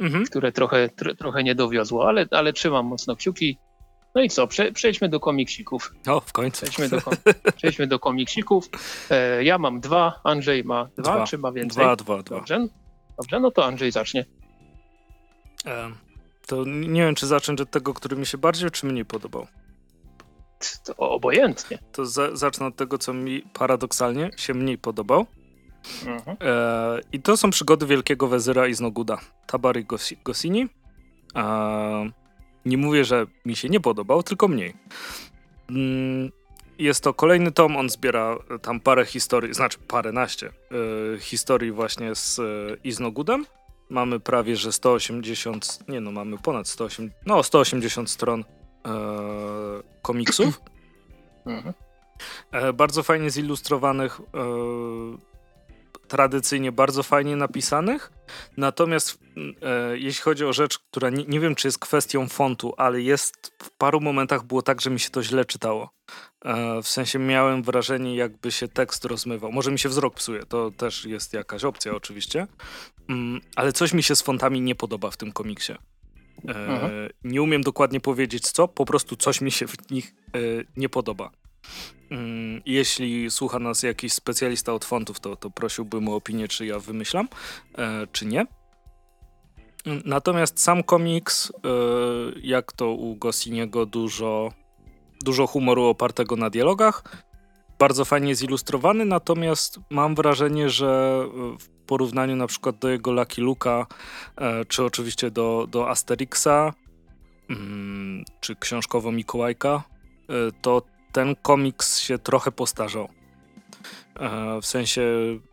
mhm. które trochę, tr trochę nie dowiozło, ale, ale trzymam mocno kciuki. No i co, Prze przejdźmy do komiksików. O, w końcu. Przejdźmy do, kom przejdźmy do komiksików. E, ja mam dwa, Andrzej ma dwa, dwa, czy ma więcej? Dwa, dwa, dwa. Dobrze, Dobrze no to Andrzej zacznie. E, to nie wiem, czy zacząć od tego, który mi się bardziej, czy mniej podobał to obojętnie. To za, zacznę od tego, co mi paradoksalnie się mniej podobał. Mhm. E, I to są przygody Wielkiego Wezyra i Znoguda. Tabary Gosini. E, nie mówię, że mi się nie podobał, tylko mniej. Mm, jest to kolejny tom, on zbiera tam parę historii, znaczy paręnaście e, historii właśnie z e, Iznogudem. mamy prawie, że 180, nie no, mamy ponad 180, no 180 stron komiksów. Mhm. E, bardzo fajnie zilustrowanych, e, tradycyjnie bardzo fajnie napisanych. Natomiast e, jeśli chodzi o rzecz, która nie, nie, wiem, czy jest kwestią fontu, ale jest w paru momentach było tak, że mi się to źle czytało. E, w sensie miałem wrażenie, jakby się tekst rozmywał. Może mi się wzrok psuje, to też jest jakaś opcja oczywiście. Mm, ale coś mi się z fontami nie podoba w tym komiksie. E, mhm. Nie umiem dokładnie powiedzieć co, po prostu coś mi się w nich e, nie podoba. Mm, jeśli słucha nas jakiś specjalista od fontów, to, to prosiłbym o opinię, czy ja wymyślam, e, czy nie. Natomiast sam komiks, e, jak to u Gosiniego, dużo, dużo humoru opartego na dialogach. Bardzo fajnie zilustrowany, natomiast mam wrażenie, że w porównaniu na przykład do jego Lucky Luka, e, czy oczywiście do, do Asterixa, mm, czy książkowo Mikołajka, to ten komiks się trochę postarzał. E, w sensie,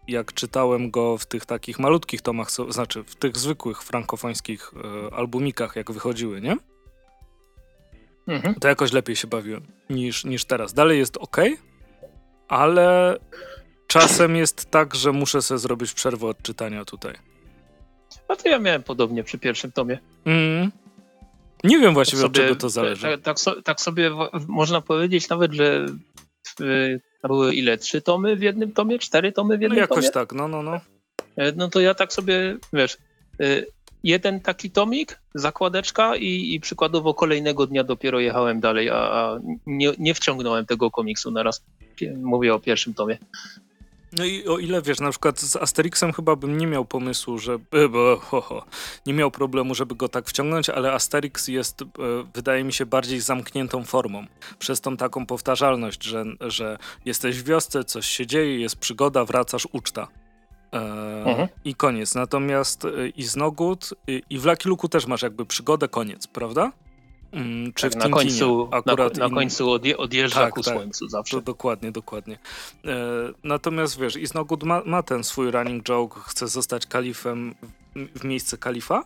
jak czytałem go w tych takich malutkich tomach, znaczy w tych zwykłych frankofońskich e, albumikach, jak wychodziły, nie? Mhm. To jakoś lepiej się bawiłem niż, niż teraz. Dalej jest ok, ale czasem jest tak, że muszę sobie zrobić przerwę od czytania tutaj. A to ja miałem podobnie przy pierwszym tomie. Mm. Nie wiem właściwie tak sobie, od czego to zależy. Tak, tak, so, tak, sobie można powiedzieć nawet, że były ile? Trzy tomy w jednym tomie? Cztery tomy w jednym no jakoś tomie? tak, no, no, no. E, no to ja tak sobie, wiesz, e, jeden taki tomik, zakładeczka i, i przykładowo kolejnego dnia dopiero jechałem dalej, a, a nie, nie wciągnąłem tego komiksu na raz. Mówię o pierwszym tomie. No i o ile wiesz, na przykład z Asterixem chyba bym nie miał pomysłu, żeby. Bo, ho, ho, nie miał problemu, żeby go tak wciągnąć, ale Asterix jest, e, wydaje mi się, bardziej zamkniętą formą. Przez tą taką powtarzalność, że, że jesteś w wiosce, coś się dzieje, jest przygoda, wracasz, uczta. E, mhm. I koniec. Natomiast e, i z Nogut, i, i w Lucky Luke'u też masz jakby przygodę, koniec, prawda? Mm, czy tak, w na końcu, akurat na, na końcu odje, odjeżdża tak, ku tak, słońcu zawsze. To dokładnie, dokładnie. E, natomiast wiesz, Isnogud ma, ma ten swój running joke, chce zostać kalifem w, w miejsce kalifa.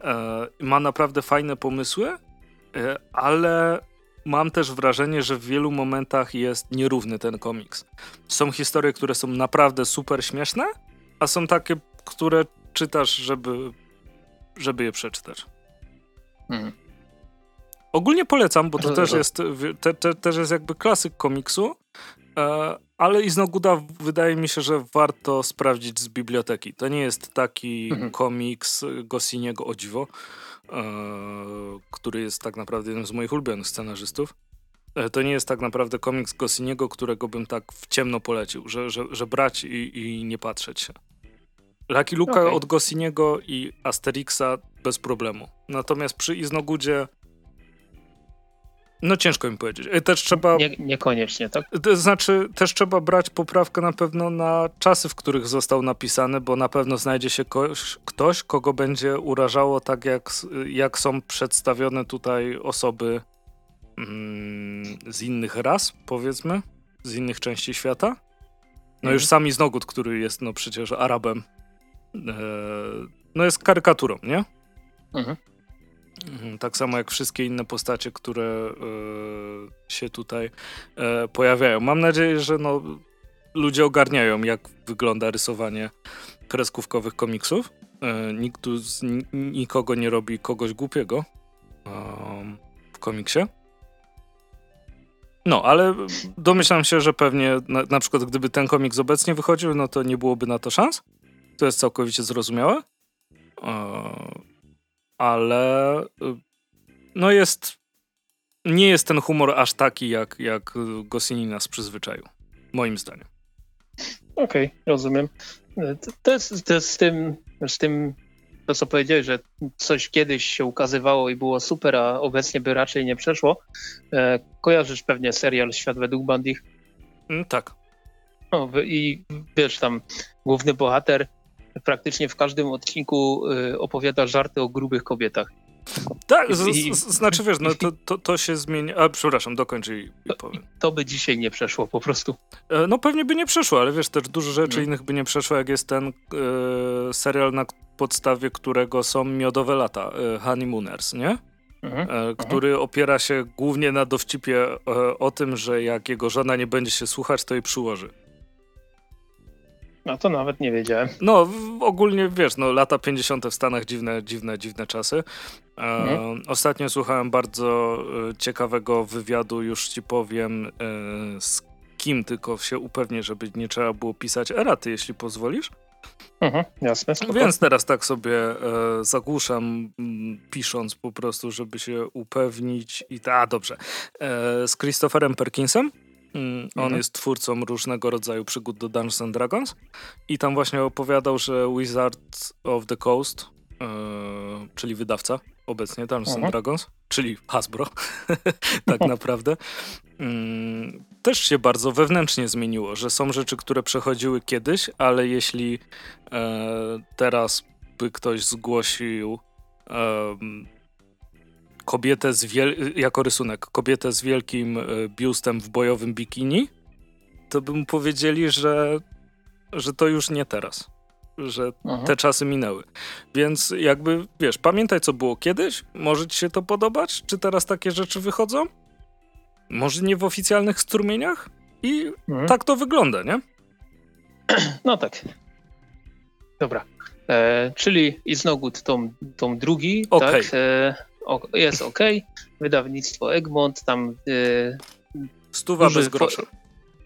E, ma naprawdę fajne pomysły, e, ale mam też wrażenie, że w wielu momentach jest nierówny ten komiks. Są historie, które są naprawdę super śmieszne, a są takie, które czytasz, żeby, żeby je przeczytać. Hmm. Ogólnie polecam, bo to też jest, te, te, też jest jakby klasyk komiksu, e, ale Iznoguda wydaje mi się, że warto sprawdzić z biblioteki. To nie jest taki mhm. komiks Gossiniego o dziwo, e, który jest tak naprawdę jednym z moich ulubionych scenarzystów. E, to nie jest tak naprawdę komiks Gossiniego, którego bym tak w ciemno polecił, że, że, że brać i, i nie patrzeć się. Lucky Luka okay. od Gossiniego i Asterixa bez problemu. Natomiast przy Iznogudzie no ciężko mi powiedzieć. E, też trzeba. Nie, niekoniecznie, tak? To znaczy, też trzeba brać poprawkę na pewno na czasy, w których został napisany, bo na pewno znajdzie się ktoś, ktoś kogo będzie urażało tak, jak, jak są przedstawione tutaj osoby mm, z innych ras, powiedzmy, z innych części świata. No mhm. już sami Znogut, który jest no przecież Arabem, e, no jest karykaturą, nie? Mhm. Mhm, tak samo jak wszystkie inne postacie, które y, się tutaj y, pojawiają. Mam nadzieję, że no, ludzie ogarniają, jak wygląda rysowanie kreskówkowych komiksów. Y, nikt tu z, nikogo nie robi kogoś głupiego w komiksie. No, ale domyślam się, że pewnie na, na, przykład gdyby ten komiks obecnie wychodził, no to nie byłoby na to szans. To jest całkowicie zrozumiałe ale y, no jest nie jest ten humor aż taki, jak, jak Goscinny nas przyzwyczaił. Moim zdaniem. Okej, okay, rozumiem. To jest, to jest z tym, z tym, to co powiedziałeś, że coś kiedyś się ukazywało i było super, a obecnie by raczej nie przeszło. E, kojarzysz pewnie serial Świat według Bandich? Mm, tak. No, I wiesz, tam główny bohater praktycznie w każdym odcinku y, opowiada żarty o grubych kobietach. Tak, z, z, znaczy wiesz, no to, to, to się zmienia. A przepraszam, dokończę i, i powiem. To by dzisiaj nie przeszło po prostu. E, no pewnie by nie przeszło, ale wiesz, też dużo rzeczy hmm. innych by nie przeszło, jak jest ten e, serial, na podstawie którego są miodowe lata, e, Honeymooners, nie? Mhm, e, mhm. który opiera się głównie na dowcipie e, o tym, że jak jego żona nie będzie się słuchać, to jej przyłoży. No to nawet nie wiedziałem. No, ogólnie wiesz, no lata 50. w Stanach dziwne, dziwne, dziwne czasy. E, mhm. Ostatnio słuchałem bardzo e, ciekawego wywiadu, już ci powiem e, z kim, tylko się upewnię, żeby nie trzeba było pisać eraty, jeśli pozwolisz. Mhm, jasne. Spoko. Więc teraz tak sobie e, zagłuszam, m, pisząc po prostu, żeby się upewnić. I ta, a dobrze. E, z Christopherem Perkinsem. Mm, on mhm. jest twórcą różnego rodzaju przygód do Dungeons and Dragons i tam właśnie opowiadał, że Wizard of the Coast, e, czyli wydawca obecnie Dungeons mhm. and Dragons, czyli Hasbro, tak naprawdę, mm, też się bardzo wewnętrznie zmieniło, że są rzeczy, które przechodziły kiedyś, ale jeśli e, teraz by ktoś zgłosił kobietę z wiel- jako rysunek, kobietę z wielkim e, biustem w bojowym bikini, to by mu powiedzieli, że, że to już nie teraz. Że Aha. te czasy minęły. Więc jakby, wiesz, pamiętaj co było kiedyś, może ci się to podobać, czy teraz takie rzeczy wychodzą? Może nie w oficjalnych strumieniach? I mhm. tak to wygląda, nie? No tak. Dobra. E, czyli i znowu tom, tom drugi, okay. tak? E, jest ok. Wydawnictwo Egmont, tam. Yy, Stuwa bez grosza.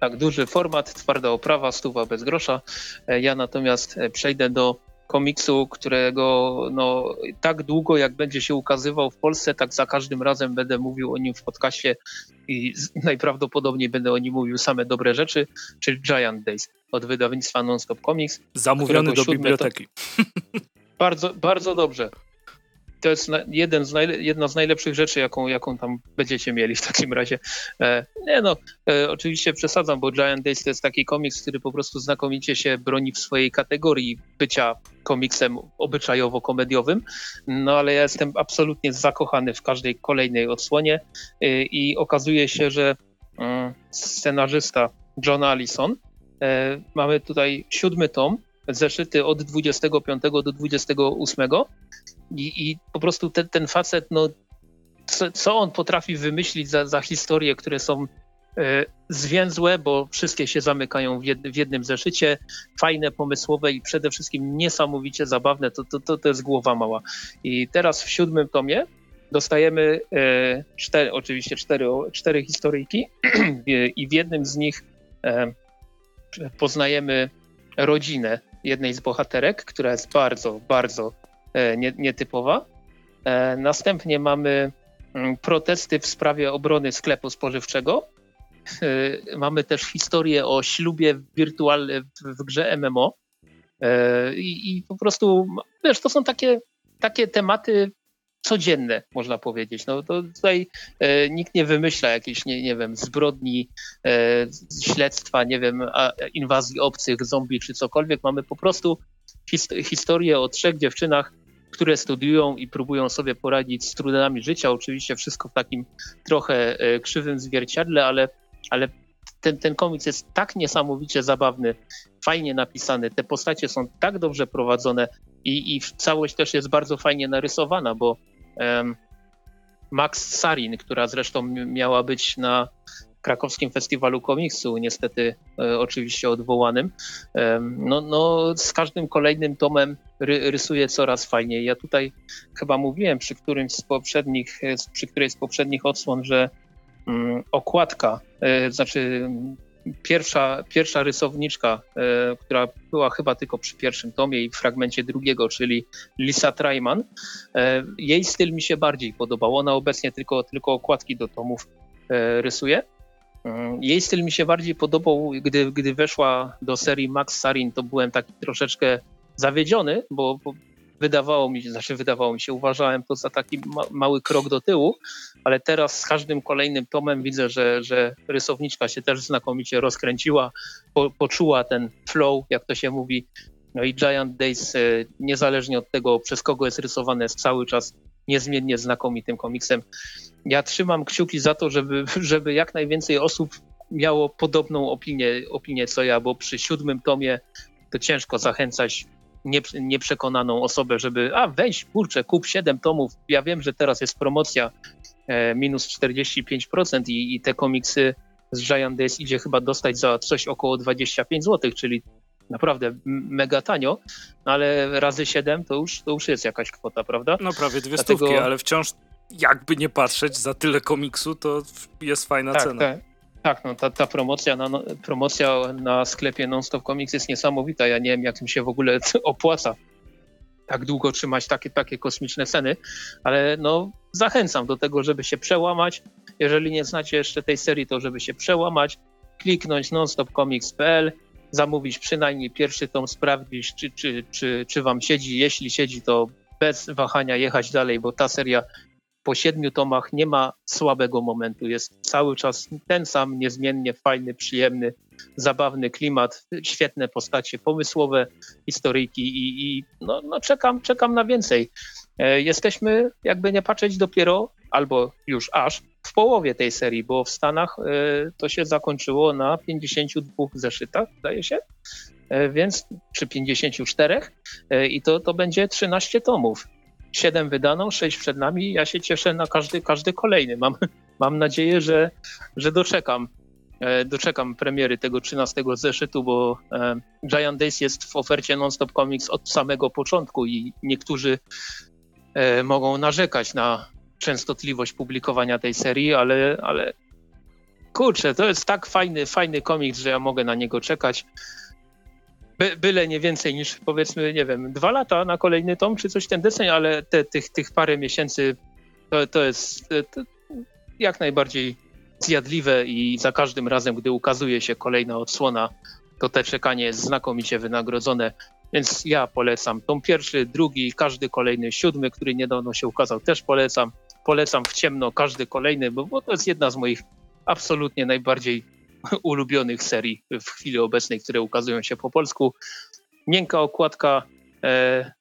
Tak, duży format, twarda oprawa, stuwa bez grosza. E, ja natomiast e, przejdę do komiksu, którego no, tak długo jak będzie się ukazywał w Polsce, tak za każdym razem będę mówił o nim w podcaście i najprawdopodobniej będę o nim mówił same dobre rzeczy, czyli Giant Days od wydawnictwa Nonstop Comics. Zamówiony do biblioteki. To... Bardzo, bardzo dobrze to jest jeden z jedna z najlepszych rzeczy, jaką, jaką tam będziecie mieli w takim razie. E, nie no, e, oczywiście przesadzam, bo Giant Days to jest taki komiks, który po prostu znakomicie się broni w swojej kategorii bycia komiksem obyczajowo-komediowym, no ale ja jestem absolutnie zakochany w każdej kolejnej odsłonie e, i okazuje się, że mm, scenarzysta John Allison, e, mamy tutaj siódmy tom, zeszyty od 25 do 28 i, i po prostu ten, ten facet, no, co, co, on potrafi wymyślić za, za historie, które są e, zwięzłe, bo wszystkie się zamykają w, jed, w, jednym zeszycie, fajne, pomysłowe i przede wszystkim niesamowicie zabawne, to, to, to, to jest głowa mała. I teraz w siódmym tomie dostajemy e, cztery, oczywiście cztery, cztery historyjki. I w jednym z nich e, poznajemy rodzinę jednej z bohaterek, która jest bardzo, bardzo e, nietypowa. E, następnie mamy mm, protesty w sprawie obrony sklepu spożywczego. E, mamy też historię o ślubie wirtualnym w grze MMO. I, I, po prostu, wiesz, to są takie, takie tematy codzienne, można powiedzieć. No to tutaj nikt nie wymyśla jakiejś, nie, nie wiem, zbrodni, śledztwa, nie wiem, inwazji obcych, zombie czy cokolwiek. Mamy po prostu his, historię o trzech dziewczynach, które studiują i próbują sobie poradzić z trudami życia. Oczywiście wszystko w takim trochę e, krzywym zwierciadle, ale, ale ten, ten komiks jest tak niesamowicie zabawny, fajnie napisany, te postacie są tak dobrze prowadzone i, i całość też jest bardzo fajnie narysowana, bo Max Sarin, która zresztą miała być na krakowskim festiwalu komiksu, niestety e, oczywiście odwołanym, no, no, z każdym kolejnym tomem ry, rysuje coraz fajniej. Ja tutaj chyba mówiłem przy którymś z poprzednich, e, przy którejś z poprzednich odsłon, że mm, okładka, e, znaczy pierwsza, pierwsza rysowniczka, e, która była chyba tylko przy pierwszym tomie i fragmencie drugiego, czyli Lisa Traiman, e, jej styl mi się bardziej podobał. Ona obecnie tylko, tylko okładki do tomów rysuje. Mm, jej styl mi się bardziej podobał, gdy, gdy weszła do serii Max Sarin, to byłem taki troszeczkę zawiedziony, bo, bo wydawało mi się, znaczy wydawało mi się, uważałem to za taki ma, mały krok do tyłu, ale teraz z każdym kolejnym tomem widzę, że, że rysowniczka się też znakomicie rozkręciła, po, poczuła ten flow, jak to się mówi. No i Giant Days, e, niezależnie od tego, przez kogo jest rysowane, jest cały czas niezmiennie znakomitym komiksem. Ja trzymam kciuki za to, żeby, żeby jak najwięcej osób miało podobną opinię, opinię co ja, bo przy siódmym tomie to ciężko zachęcać nieprzekonaną osobę, żeby a weź, kurczę, kup 7 tomów. Ja wiem, że teraz jest promocja e, minus 45% i, i te komiksy z Giant Days idzie chyba dostać za coś około 25 zł, czyli naprawdę mega tanio, ale razy 7 to już, to już jest jakaś kwota, prawda? No prawie dwie Dlatego... stówki, ale wciąż jakby nie patrzeć, za tyle komiksu to jest fajna tak, cena. Tak. Tak, no ta, ta promocja, na, no, promocja na sklepie Nonstop Comics jest niesamowita. Ja nie wiem, jak im się w ogóle opłaca tak długo trzymać takie, takie kosmiczne ceny, ale no zachęcam do tego, żeby się przełamać. Jeżeli nie znacie jeszcze tej serii, to żeby się przełamać, kliknąć nonstopcomics.pl, zamówić przynajmniej pierwszy tom, sprawdzić, czy, czy, czy, czy wam siedzi. Jeśli siedzi, to bez wahania jechać dalej, bo ta seria po siedmiu tomach nie ma słabego momentu. Jest cały czas ten sam, niezmiennie fajny, przyjemny, zabawny klimat, świetne postacie pomysłowe, historyjki i, i no, no czekam, czekam na więcej. E, jesteśmy, jakby nie patrzeć, dopiero albo już aż w połowie tej serii, bo w Stanach e, to się zakończyło na 52 zeszytach, zdaje się, e, więc przy 54 i to, to będzie 13 tomów. 7 wydano, 6 przed nami. Ja się cieszę na każdy, każdy kolejny. Mam, mam nadzieję, że, że doczekam. E, doczekam premiery tego 13 zeszytu, bo e, Giant Days jest w ofercie Nonstop Comics od samego początku i niektórzy e, mogą narzekać na częstotliwość publikowania tej serii, ale, ale kurczę, to jest tak fajny, fajny komiks, że ja mogę na niego czekać. By, byle nie więcej niż powiedzmy, nie wiem, dwa lata na kolejny tom, czy coś ten deseń, ale te, tych, tych parę miesięcy to, to jest to jak najbardziej zjadliwe i za każdym razem, gdy ukazuje się kolejna odsłona, to te czekanie jest znakomicie wynagrodzone. Więc ja polecam tom pierwszy, drugi, każdy kolejny, siódmy, który niedawno się ukazał, też polecam. Polecam w ciemno każdy kolejny, bo, bo to jest jedna z moich absolutnie najbardziej ulubionych serii w chwili obecnej, które ukazują się po polsku. Miękka okładka, e,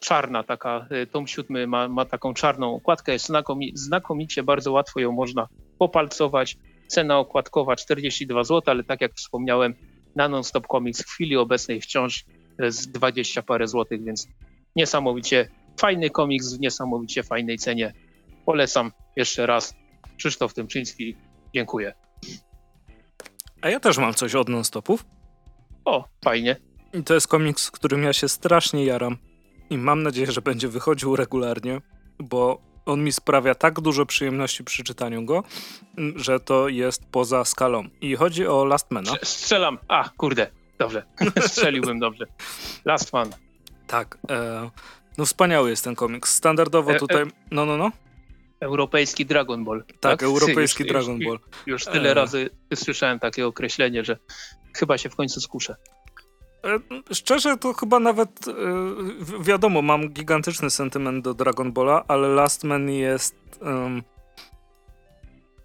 czarna taka, e, tom siódmy ma, ma taką czarną okładkę, jest znakomi, znakomicie, bardzo łatwo ją można popalcować. Cena okładkowa 42 zł, ale tak jak wspomniałem, na Non-Stop Comics w chwili obecnej wciąż z 20 parę złotych, więc niesamowicie fajny komiks w niesamowicie fajnej cenie. Polecam jeszcze raz. Krzysztof Tymczyński, dziękuję. A ja też mam coś od non-stopów. O, fajnie. I to jest komiks, z którym ja się strasznie jaram. I mam nadzieję, że będzie wychodził regularnie, bo on mi sprawia tak dużo przyjemności przy czytaniu go, że to jest poza skalą. I chodzi o Lastmana. Strzelam. A, kurde. Dobrze. Strzeliłbym dobrze. Last Man. Tak. E, no wspaniały jest ten komiks. Standardowo e, e, tutaj... No, no, no. Europejski Dragon Ball. Tak, tak? europejski już, Dragon już, Ball. Już tyle e... razy słyszałem takie określenie, że chyba się w końcu skuszę. E, szczerze, to chyba nawet e, wiadomo, mam gigantyczny sentyment do Dragon Balla, ale Last Man jest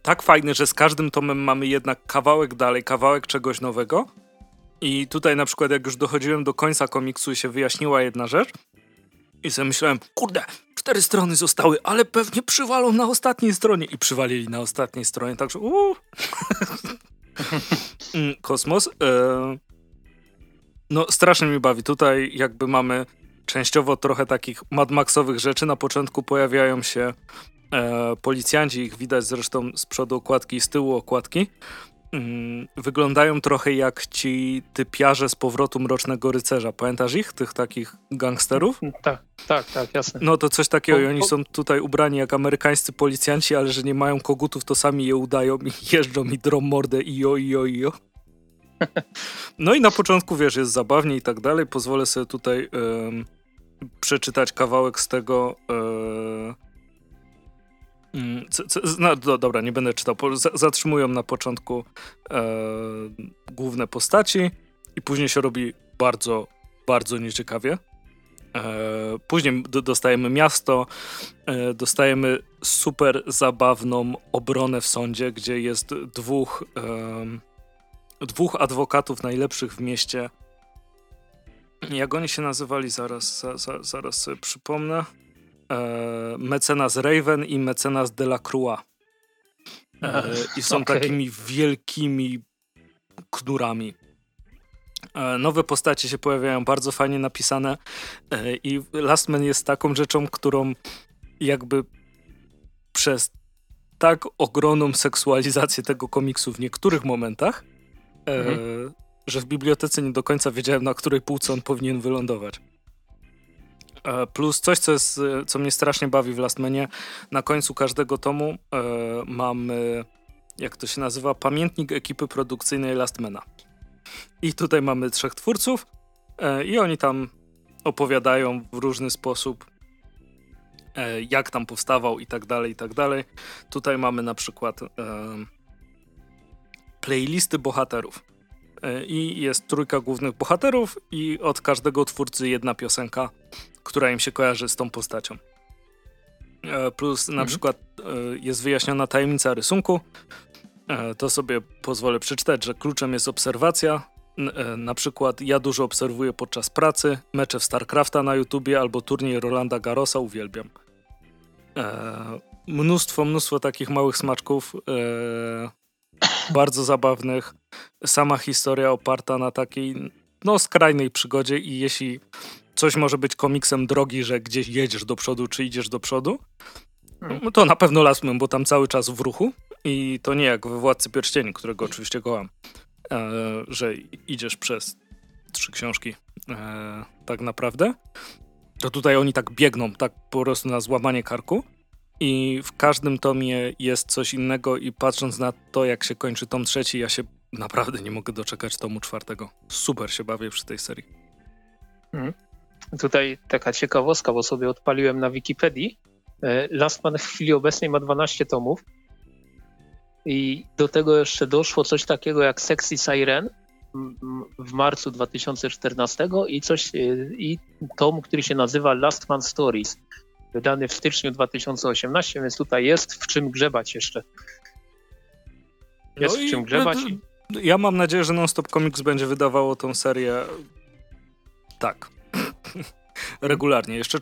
tak fajny, że z każdym tomem mamy jednak kawałek dalej, kawałek czegoś nowego. I tutaj na przykład, jak już dochodziłem do końca komiksu i się wyjaśniła jedna rzecz, i sobie myślałem, kurde, cztery strony zostały, ale pewnie przywalą na ostatniej stronie. I przywalili na ostatniej stronie, także uuu. Mm, kosmos. E... No, strasznie mi bawi. Tutaj jakby mamy częściowo trochę takich Mad Maxowych rzeczy. Na początku pojawiają się e, policjanci, ich widać zresztą z przodu okładki i z tyłu okładki. Mm, wyglądają trochę jak ci typiarze z powrotu Mrocznego Rycerza. Pamiętasz ich, tych takich gangsterów? Tak, tak, tak, jasne. No to coś takiego i oni są tutaj ubrani jak amerykańscy policjanci, ale że nie mają kogutów, to sami je udają i jeżdżą i drą mordę i jo, i jo, i jo. No i na początku, wiesz, jest zabawnie i tak dalej. Pozwolę sobie tutaj um, przeczytać kawałek z tego... Um, no, do, dobra, nie będę czytał. Zatrzymują na początku e, główne postaci i później się robi bardzo, bardzo nieciekawie. E, później dostajemy miasto, e, dostajemy super zabawną obronę w sądzie, gdzie jest dwóch, dwóch adwokatów najlepszych w mieście. Jak oni się nazywali? Zaraz, za, za, zaraz sobie przypomnę mecenas Raven i mecenas Delacroix. E, I są okay. takimi wielkimi knurami. E, nowe postacie się pojawiają, bardzo fajnie napisane e, i Last Man jest taką rzeczą, którą jakby przez tak ogromną seksualizację tego komiksu w niektórych momentach, e, mhm. że w bibliotece nie do końca wiedziałem, na której półce on powinien wylądować. Plus coś, co, jest, co mnie strasznie bawi w Lastmanie, na końcu każdego tomu e, mamy, jak to się nazywa, pamiętnik ekipy produkcyjnej Lastmana. I tutaj mamy trzech twórców e, i oni tam opowiadają w różny sposób, e, jak tam powstawał i tak dalej, i tak dalej. Tutaj mamy na przykład e, playlisty bohaterów. E, I jest trójka głównych bohaterów i od każdego twórcy jedna piosenka, która im się kojarzy z tą postacią. E, plus na mhm. przykład e, jest wyjaśniona tajemnica rysunku. To sobie pozwolę przeczytać, że kluczem jest obserwacja, na przykład ja dużo obserwuję podczas pracy, mecze w StarCrafta na YouTubie albo turniej Rolanda Garrosa uwielbiam. Mnóstwo, mnóstwo takich małych smaczków, bardzo zabawnych. Sama historia oparta na takiej no skrajnej przygodzie i jeśli coś może być komiksem drogi, że gdzieś jedziesz do przodu czy idziesz do przodu, no to na pewno Lasmem, bo tam cały czas w ruchu i to nie jak we Władcy Pierścieni, którego oczywiście kocham. E, że idziesz przez trzy książki e, tak naprawdę, to tutaj oni tak biegną, tak po prostu na złamanie karku i w każdym tomie jest coś innego i patrząc na to, jak się kończy tom trzeci, ja się naprawdę nie mogę doczekać tomu czwartego. Super się bawię przy tej serii. Hmm. Tutaj taka ciekawostka, bo sobie odpaliłem na Wikipedii. E, Lastman w chwili obecnej ma 12 tomów, i do tego jeszcze doszło coś takiego jak Sexy Siren w marcu 2014 i coś y, i tom, który się nazywa Last Man Stories, wydany w styczniu 2018, więc tutaj jest w czym grzebać jeszcze. Jest no w czym grzebać. Ja mam nadzieję, że Non-Stop Comics będzie wydawało tą serię tak. Regularnie. Jeszcze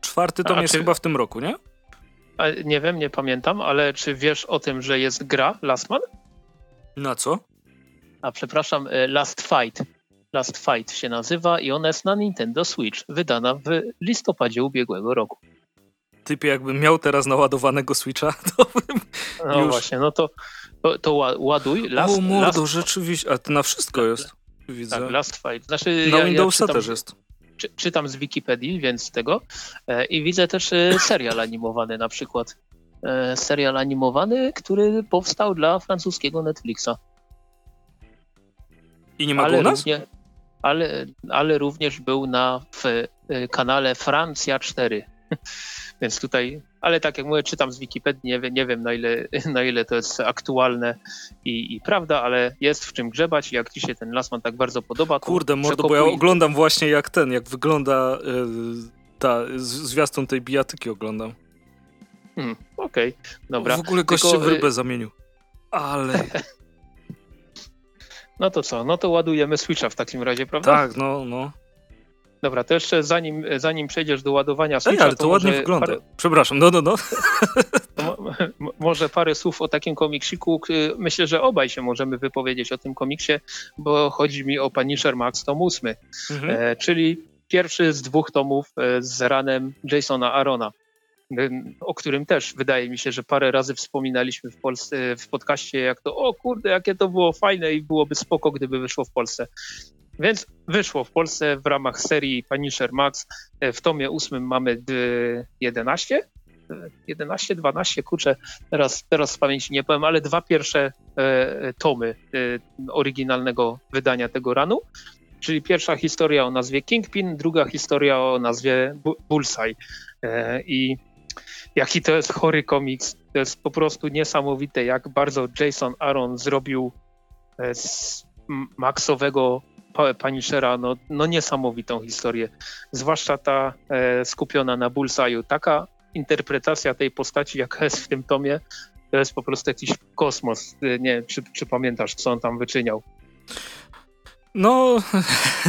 czwarty tom A, jest czy... chyba w tym roku, nie? nie wiem, nie pamiętam, ale czy wiesz o tym, że jest gra Last Man? Na co? A przepraszam, e, Last Fight. Last Fight się nazywa i ona jest na Nintendo Switch, wydana w listopadzie ubiegłego roku. Typie, jakbym miał teraz naładowanego Switcha, to bym No już... właśnie, no to, to, to ładuj. Last, o mordo, last... rzeczywiście, a to na wszystko jest, widzę. Tak, Last Fight. Znaczy, na ja, Windowsa ja czytam... też jest czy, czytam z Wikipedii, więc tego. E, I widzę też e, serial animowany na przykład. E, serial animowany, który powstał dla francuskiego Netflixa. I nie ma ale go u nas? Równie, ale, ale również był na w kanale Francja 4. Więc tutaj, ale tak jak mówię, czytam z Wikipedii, nie, wiem, nie wiem na ile, na ile to jest aktualne i, i prawda, ale jest w czym grzebać i jak ci się ten Lasman tak bardzo podoba, to Kurde, mordo, bo ja oglądam właśnie jak ten, jak wygląda y, ta, zwiastun tej bijatyki oglądam. Hmm, Okej, okay, dobra. W ogóle goście Tylko, w rybę zamienił. Ale... No to co, no to ładujemy Switcha w takim razie, prawda? Tak, no, no. Dobra, to jeszcze zanim, zanim przejdziesz do ładowania Switcha... Ej, ale to, to ładnie wygląda. Parę... Przepraszam, no, no, no. może parę słów o takim komiksiku. Myślę, że obaj się możemy wypowiedzieć o tym komiksie, bo chodzi mi o Punisher Max tom 8, mhm. e, czyli pierwszy z dwóch tomów e, z ranem Jasona Arona e, o którym też wydaje mi się, że parę razy wspominaliśmy w Polsce, w podcaście, jak to, o kurde, jakie to było fajne i byłoby spoko, gdyby wyszło w Polsce. Więc wyszło w Polsce w ramach serii Punisher Max. E, w tomie ósmym mamy 11, 11, 12, kurczę, teraz, teraz z pamięci nie powiem, ale dwa pierwsze e, tomy e, oryginalnego wydania tego ranu. Czyli pierwsza historia o nazwie Kingpin, druga historia o nazwie Bullseye. I jaki to jest chory komiks. To jest po prostu niesamowite, jak bardzo Jason Aaron zrobił z maksowego Punishera, no, no niesamowitą historię. Zwłaszcza ta e, skupiona na Bullseye'u. Taka interpretacja tej postaci, jaka jest w tym tomie, to jest po prostu jakiś kosmos. E, nie czy, czy pamiętasz, co on tam wyczyniał? No,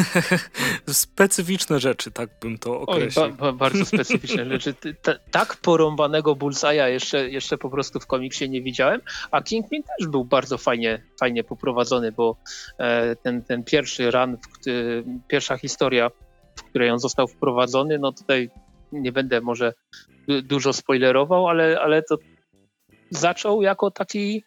specyficzne rzeczy, tak bym to określił. Oj, ba, ba, bardzo specyficzne rzeczy. T tak porąbanego Bullseye'a jeszcze, jeszcze po prostu w komiksie nie widziałem, a Kingpin też był bardzo fajnie, fajnie poprowadzony, bo e, ten, ten pierwszy run, pierwsza historia, w której on został wprowadzony, no tutaj nie będę może dużo spoilerował, ale, ale to zaczął jako taki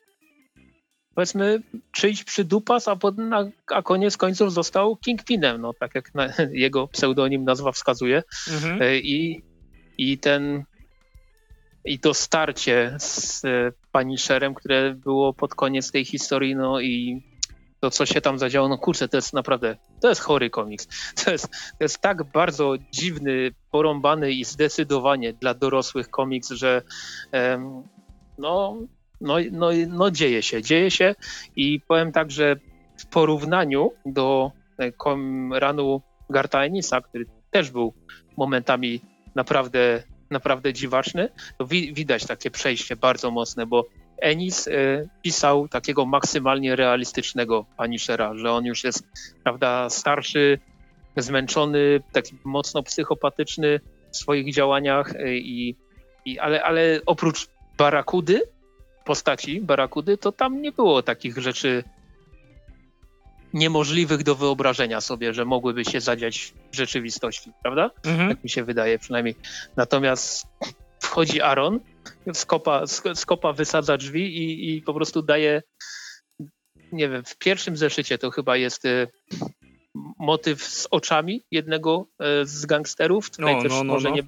powiedzmy czyjś przydupas, a, pod, na, a koniec końców został Kingpinem, no tak jak na, jego pseudonim nazwa wskazuje. Mhm. E, I, I ten i to starcie z e, Punisherem, które było pod koniec tej historii, no i to, co się tam zadziało, no kurczę, to jest naprawdę, to jest chory komiks. To jest, to jest tak bardzo dziwny, porąbany i zdecydowanie dla dorosłych komiks, że um, no no, no, no dzieje się, dzieje się i powiem tak, że w porównaniu do e, ranu Garta Enisa, który też był momentami naprawdę, naprawdę dziwaczny, to wi widać takie przejście bardzo mocne, bo Enis y, pisał takiego maksymalnie realistycznego Punishera, że on już jest, prawda, starszy, zmęczony, taki mocno psychopatyczny w swoich działaniach, y, i, i, ale, ale oprócz Barakudy postaci Barakudy, to tam nie było takich rzeczy niemożliwych do wyobrażenia sobie, że mogłyby się zadziać w rzeczywistości, prawda? Mhm. Tak mi się wydaje przynajmniej. Natomiast wchodzi Aaron, skopa, skopa wysadza drzwi i, i po prostu daje, nie wiem, w pierwszym zeszycie to chyba jest y, motyw z oczami jednego y, z gangsterów. Tutaj no, też no, no, może, no. Nie,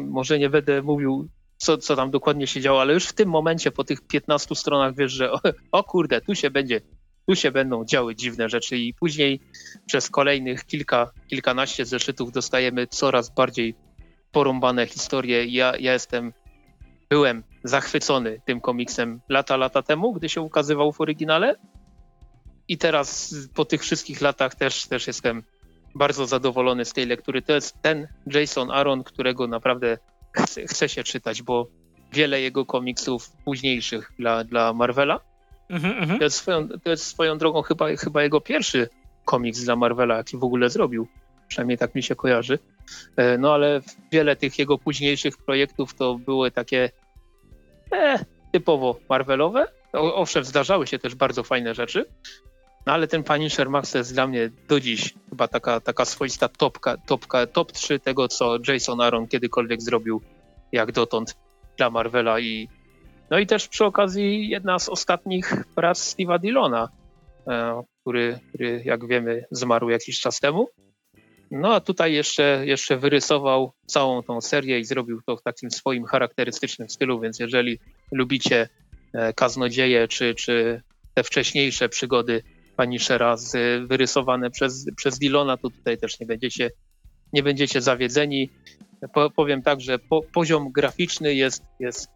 może nie będę mówił co, co tam dokładnie się działo, ale już w tym momencie, po tych 15 stronach wiesz, że o, o kurde, tu się będzie, tu się będą działy dziwne rzeczy i później przez kolejnych kilka, kilkanaście zeszytów dostajemy coraz bardziej porąbane historie. Ja, ja jestem, byłem zachwycony tym komiksem lata, lata temu, gdy się ukazywał w oryginale i teraz po tych wszystkich latach też, też jestem bardzo zadowolony z tej lektury. To jest ten Jason Aaron, którego naprawdę chce, chce się czytać, bo wiele jego komiksów późniejszych dla, dla Marvela. Mm -hmm. to, jest swoją, to jest swoją drogą chyba, chyba jego pierwszy komiks dla Marvela, jaki w ogóle zrobił. Przynajmniej tak mi się kojarzy. E, no ale wiele tych jego późniejszych projektów to były takie e, typowo Marvelowe. O, owszem, zdarzały się też bardzo fajne rzeczy, no ale ten Punisher Max to jest dla mnie do dziś chyba taka, taka swoista topka, topka, top 3 tego, co Jason Aaron kiedykolwiek zrobił jak dotąd dla Marvela i no i też przy okazji jedna z ostatnich prac Steve'a Dillona, e, który, który jak wiemy zmarł jakiś czas temu. No a tutaj jeszcze, jeszcze wyrysował całą tą serię i zrobił to w takim swoim charakterystycznym stylu, więc jeżeli lubicie e, kaznodzieje czy, czy te wcześniejsze przygody Punishera z, wyrysowane przez, przez Dillona, to tutaj też nie będziecie, nie będziecie zawiedzeni. Po, powiem tak, że po, poziom graficzny jest, jest,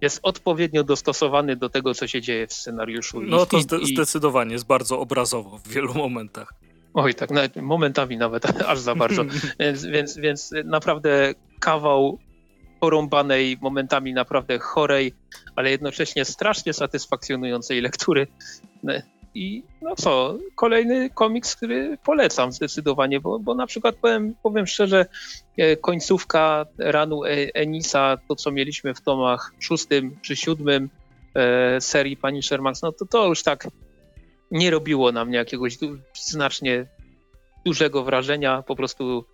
jest odpowiednio dostosowany do tego, co się dzieje w scenariuszu. No to zde zdecydowanie jest bardzo obrazowo w wielu momentach. Oj, tak, nawet, momentami nawet aż za bardzo. więc, więc, więc naprawdę kawał porąbanej, momentami naprawdę chorej, ale jednocześnie strasznie satysfakcjonującej lektury. I no co, kolejny komiks, który polecam zdecydowanie, bo, bo na przykład powiem, powiem szczerze, e, końcówka ranu e, Enisa, to co mieliśmy w tomach szóstym czy siódmym e, serii Pani Shermax, no to to już tak nie robiło na mnie jakiegoś znacznie dużego wrażenia. Po prostu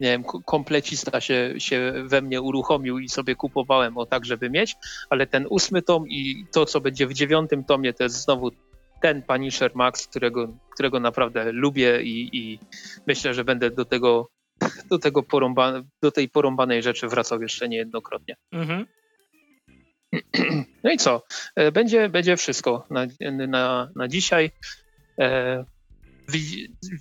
nie wiem, komplecista się, się we mnie uruchomił i sobie kupowałem o tak, żeby mieć, ale ten ósmy tom i to, co będzie w dziewiątym tomie, to jest znowu ten Punisher Max, którego, którego naprawdę lubię i, i myślę, że będę do tego, do, tego porąba, do tej porąbanej rzeczy wracał jeszcze niejednokrotnie. Mhm. No i co? E, będzie, będzie wszystko na, na, na dzisiaj. E,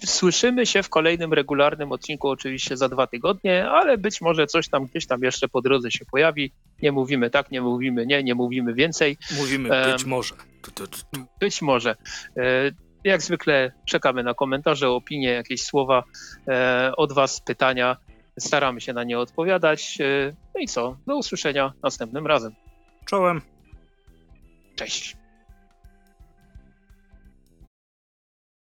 słyszymy się w kolejnym regularnym odcinku, oczywiście za dwa tygodnie, ale być może coś tam gdzieś tam jeszcze po drodze się pojawi. Nie mówimy tak, nie mówimy nie, nie mówimy więcej. Mówimy być może. Być może. E, jak zwykle czekamy na komentarze, opinie, jakieś słowa e, od Was, pytania. Staramy się na nie odpowiadać. E, no i co? Do usłyszenia następnym razem. Czołem. Cześć.